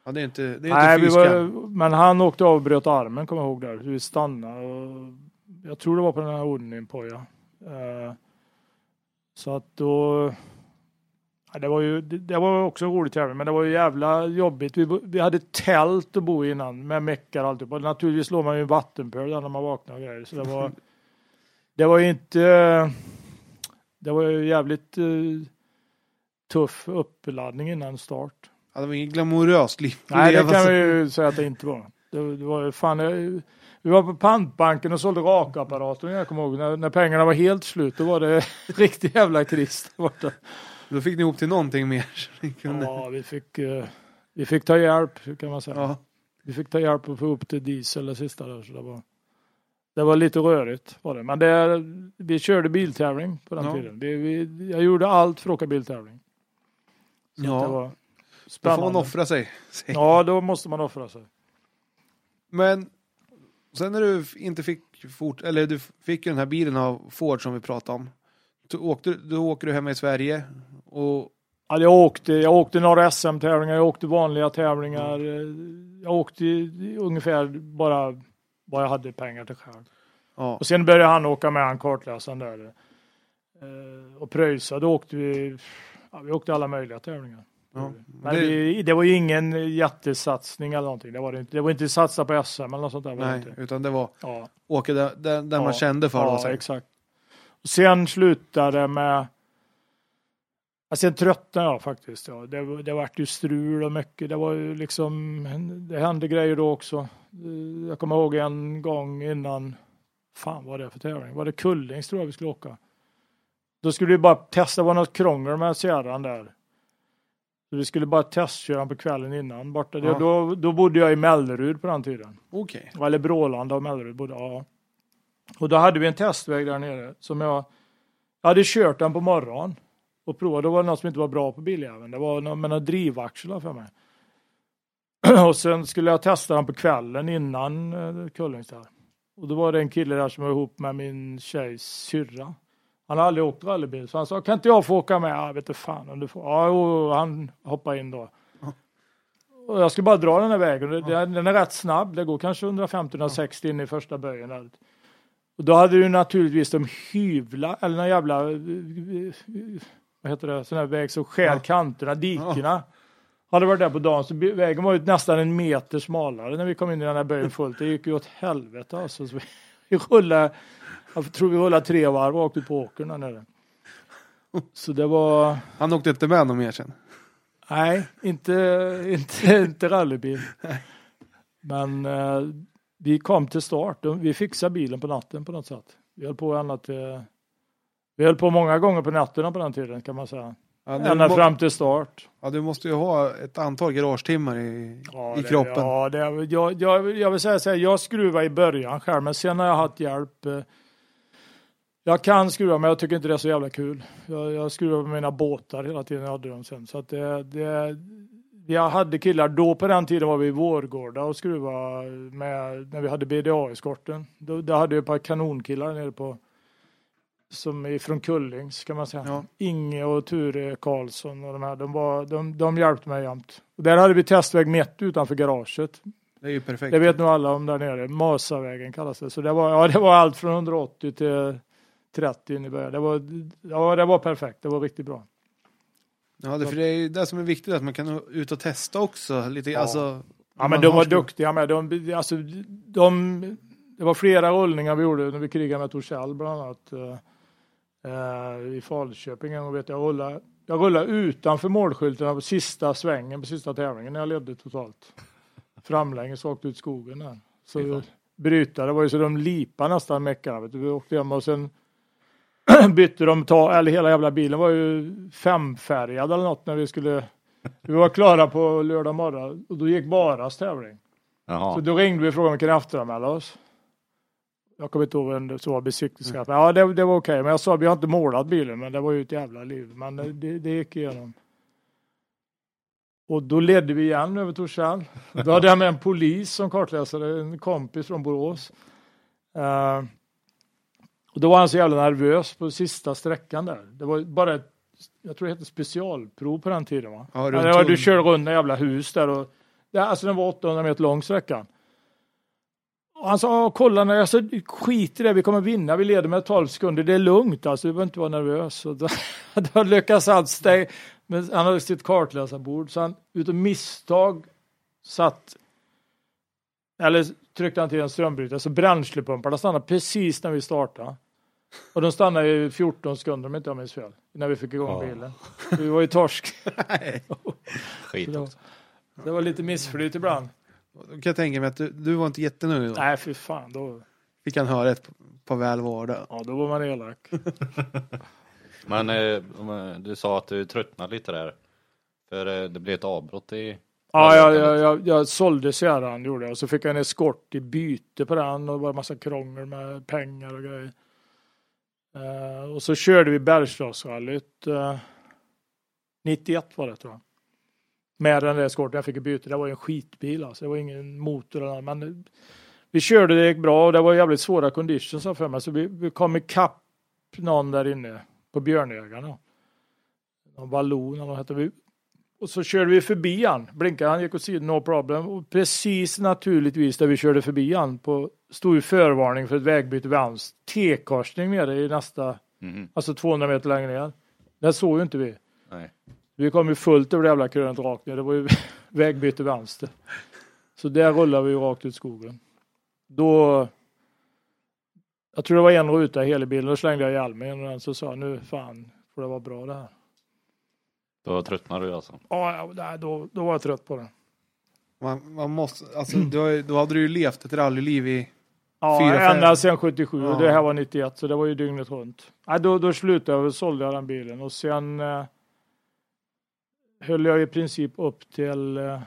Ja, det är inte, det är Nej, inte var, men han åkte av och bröt armen kommer jag ihåg där. Så vi stannade och jag tror det var på den här Odin Poja. Eh, så att då ja, det var ju det, var också en rolig tävling men det var ju jävla jobbigt. Vi, vi hade tält att bo i innan med meckar och alltihop. Och naturligtvis låg man ju i en vattenpöl när man vaknade och grejer. Så det var det var ju inte det var ju jävligt eh, tuff uppladdning innan start. Ja, det var inget glamoröst liv. Nej, det kan vi ju säga att det inte var. Det, det var ju fan, jag- vi var på pantbanken och sålde rakapparater, jag kommer ihåg. När, när pengarna var helt slut, då var det riktig jävla kris där borta. Då fick ni ihop till någonting mer. kunde- Ja, vi fick, eh, vi fick ta hjälp, kan man säga. Ja. Vi fick ta hjälp att få upp till diesel det sista där, så det var, det var lite rörigt var det. Men det, vi körde biltävling på den Ja. tiden. Vi, vi, jag gjorde allt för att åka biltävling. Så Ja. det var Då får spännande. man offra sig. Ja, då måste man offra sig. Men sen när du inte fick fort, eller du fick ju den här bilen av Ford som vi pratade om. Då, åkte, då åker du hemma i Sverige och Ja, jag åkte, jag åkte några SM-tävlingar, jag åkte vanliga tävlingar. eh, Jag åkte ungefär bara vad jag hade pengar till själv. ja, Och sen började han åka med, han kartläsaren där. eh, Och pröjsa, då åkte vi, ja, vi åkte alla möjliga tävlingar. ja. Men det, vi, det var ju ingen jättesatsning eller någonting. Det var det inte. Det var inte satsa på SM eller något sånt där. Nej, utan det var Ja, åka där, där, där man kände för ja det. så. exakt. Sen slutade med Ja, sen tröttnade jag faktiskt. Ja. Det, det vart ju strul och mycket. Det var ju liksom, det hände grejer då också. Jag kommer ihåg en gång innan, fan vad var det för tävling? Var det Kullings tror jag vi skulle åka? Då skulle vi bara testa, det var något krångel med Sierran där. Så vi skulle bara testköra på kvällen innan borta. Ja. Då, då bodde jag i Mellerud på den tiden. Okej. Eller Brålanda och Mellerud bodde, ja. Och då hade vi en testväg där nere som jag, jag hade kört den på morgonen och provat. Då var det något som inte var bra på biljäveln. Det var något med några drivaxlar för mig. och sen skulle jag testa den på kvällen innan eh, Kullings där. Och då var det en kille där som var ihop med min tjejs syrra. Han har aldrig åkt rallybil så han sa kan inte jag få åka med? Ja, vet du fan om du får. Ja, och han hoppade in då. Och jag skulle bara dra den här vägen. Den den är rätt snabb. Det går kanske 150-160 in i första böjen. Där. Och då hade du naturligtvis de hyvla, eller någon jävla, eh, eh, vad heter det, sån här väg som skär Ja. kanterna, dikena. Hade varit där på dagen så vägen var ju nästan en meter smalare när vi kom in i den här böjen fullt. Det gick ju åt helvete alltså. Så vi, vi rullade, jag tror vi rullade tre varv och åkte på åkern där nere. Så det var, Han åkte inte med någon mer sen? Nej, inte, inte, inte rallybil. Men eh, vi kom till start. Vi fixade bilen på natten på något sätt. Vi höll på ända till... Vi höll på många gånger på nätterna på den tiden kan man säga. Ja, Ända fram till start. ja, du måste ju ha ett antal garagetimmar i, Ja, i det- kroppen. Ja, det, jag, jag, jag vill säga så här, jag skruvade i början själv, men sen har jag haft hjälp. eh, Jag kan skruva, men jag tycker inte det är så jävla kul. Jag, jag skruvar på mina båtar hela tiden, jag hade dem sen. Så att det, det, jag hade killar, då på den tiden var vi i Vårgårda och skruva med, när vi hade BDA-eskorten. Då, då hade jag ett par kanonkillar nere på, som är från Kullings kan man säga. Ja. Inge och Ture Karlsson och de här, de, var, de, de hjälpte mig jämt. Och där hade vi testväg mitt utanför garaget. Det är ju perfekt. Det vet nog alla om där nere. Masavägen kallas det. Så det var, ja, det var allt från 180 till 30 in i början. Det var, ja, det var perfekt. Det var riktigt bra. Ja, det, för det är ju det som är viktigt, att man kan ut och testa också. Lite, Ja. alltså, Ja, men de var duktiga med. De, alltså, de, det var flera rullningar vi gjorde när vi krigade med Torshäll bland annat. eh, eh, I Falköping en gång vet jag. Rullade, jag rullade utanför målskyltarna på sista svängen på sista tävlingen när jag ledde totalt. Framlänges åkte ut skogen där. Så fan. bryta, det var ju så de lipade nästan meckarna. Vi åkte hem och sen bytte de, ta, eller hela jävla bilen var ju femfärgad eller något när vi skulle vi var klara på lördag morgon och då gick Baras tävling. Så då ringde vi och frågade om vi kunde efteranmäla oss. Jag kommer inte ihåg vem det var besiktningschef. Ja, det, det var okej. Men jag sa vi har inte målat bilen, men det var ju ett jävla liv. Men eh, det, det gick igenom. Och då ledde vi igen över Torshäll. Då hade jag med en polis som kartläsare, en kompis från Borås. Eh, och då var han så jävla nervös på sista sträckan där. Det var bara ett, jag tror det hette specialprov på den tiden va? Ja, Ja, runt var, du körde runt jävla hus där och det, alltså den var 800 meter lång sträckan. Och han sa, "Ja, kolla nu, alltså, skit i det, vi kommer vinna, vi leder med 12 sekunder, det är lugnt alltså, du behöver inte vara nervös. Och då, då lyckas han steg, men han hade sitt kartläsarbord, så han utav misstag satt, eller tryckte han till en strömbrytare, så bränslepumparna stannade precis när vi startade. Och de stannade i 14 sekunder om inte jag minns fel, när vi fick igång Ja. bilen. Vi var ju torsk. Skit Det var, det var lite missflyt ibland. Då kan jag tänka mig att du, du var inte jättenöjd då. Nej, fy fan. Då, Fick han höra ett på väl var det. ja, då var man elak. Men eh, eh, du sa att du tröttnade lite där. För eh, det blev ett avbrott i... Ja, jag, jag, jag, jag sålde Sierran gjorde jag. Och så fick jag en eskort i byte på den och det var en massa krångel med pengar och grejer. Uh, och så körde vi Bergslagsrallyt. Eh, uh, 91 var det tror jag. Med den där eskorten jag fick i byte. Det var ju en skitbil alltså. Det var ingen motor eller något. Men eh, vi körde, det gick bra och det var jävligt svåra conditions för mig. Så vi, vi kom ikapp någon där inne på Björnögarna. Någon vallon eller vad hette vi. Och så körde vi förbi han. Blinkade han, gick åt sidan, no problem. Och precis naturligtvis där vi körde förbi han på, stod ju förvarning för ett vägbyte vid hans T-korsning nere i nästa, Mhm. alltså 200 meter längre ner. Det såg ju inte vi. Nej. Vi kom ju fullt över det jävla krönet rakt ner. Det var ju vägbyte vänster. Så där rullade vi rakt ut skogen. Då, jag tror det var en ruta i hela bilen, då slängde jag ihjäl mig och så sa nu fan får det vara bra det här. Då tröttnar du alltså. Ja, ja, nej, då, då var jag trött på det. Man, man måste, alltså, då, då hade du ju levt ett rallyliv i... Ja, Fyra, fem. ända sedan 77 och Ja. det här var 91 så det var ju dygnet runt. Nej, då, då slutade jag och sålde jag den bilen och sen eh, höll jag i princip upp till eh,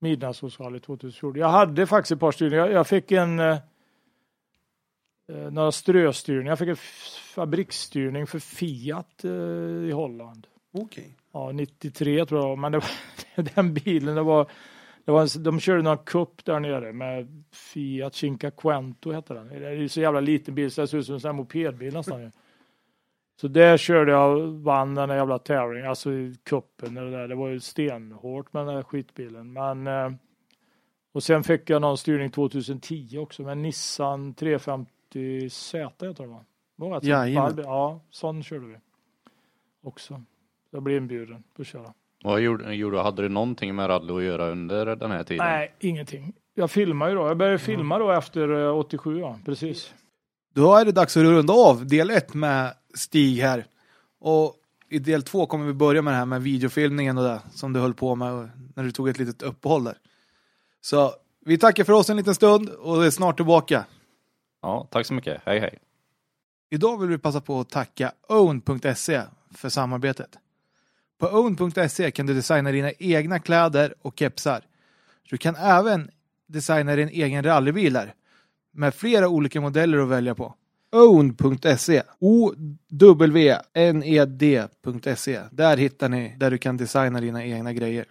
midnattssolsrally 2014. Jag hade faktiskt ett par styrningar. Jag, jag fick en eh, eh, några ströstyrningar. Jag fick en fabriksstyrning för Fiat eh, i Holland. Okej. Ja, 93 tror jag, men det var, den bilen, det var, det var en, de körde någon cup där nere med Fiat Cinquecento hette den. Det är ju så jävla liten bil så det ser ut som en mopedbil nästan. Så där körde jag vann den där jävla tävlingen, alltså cupen eller där. Det var ju stenhårt med den där skitbilen. Men, eh, och sen fick jag någon styrning 2010 också med Nissan 350Z heter det va? Det Jajamän. Ja, sån körde vi. Också. Jag blev inbjuden på att köra. Vad gjorde, gjorde? Hade du någonting med rally att göra under den här tiden? Nej, ingenting. Jag filmar ju då. Jag började filma då efter eh, 87, ja. Precis. Då är det dags att runda av del ett med Stig här. Och i del två kommer vi börja med det här med videofilmningen och det som du höll på med när du tog ett litet uppehåll där. Så vi tackar för oss en liten stund och är snart tillbaka. Ja, tack så mycket. Hej hej. Idag vill vi passa på att tacka own.se för samarbetet. På own.se kan du designa dina egna kläder och kepsar. Du kan även designa din egen rallybil där, med flera olika modeller att välja på. Own.se O-W-N-E-D.se Där hittar ni där du kan designa dina egna grejer.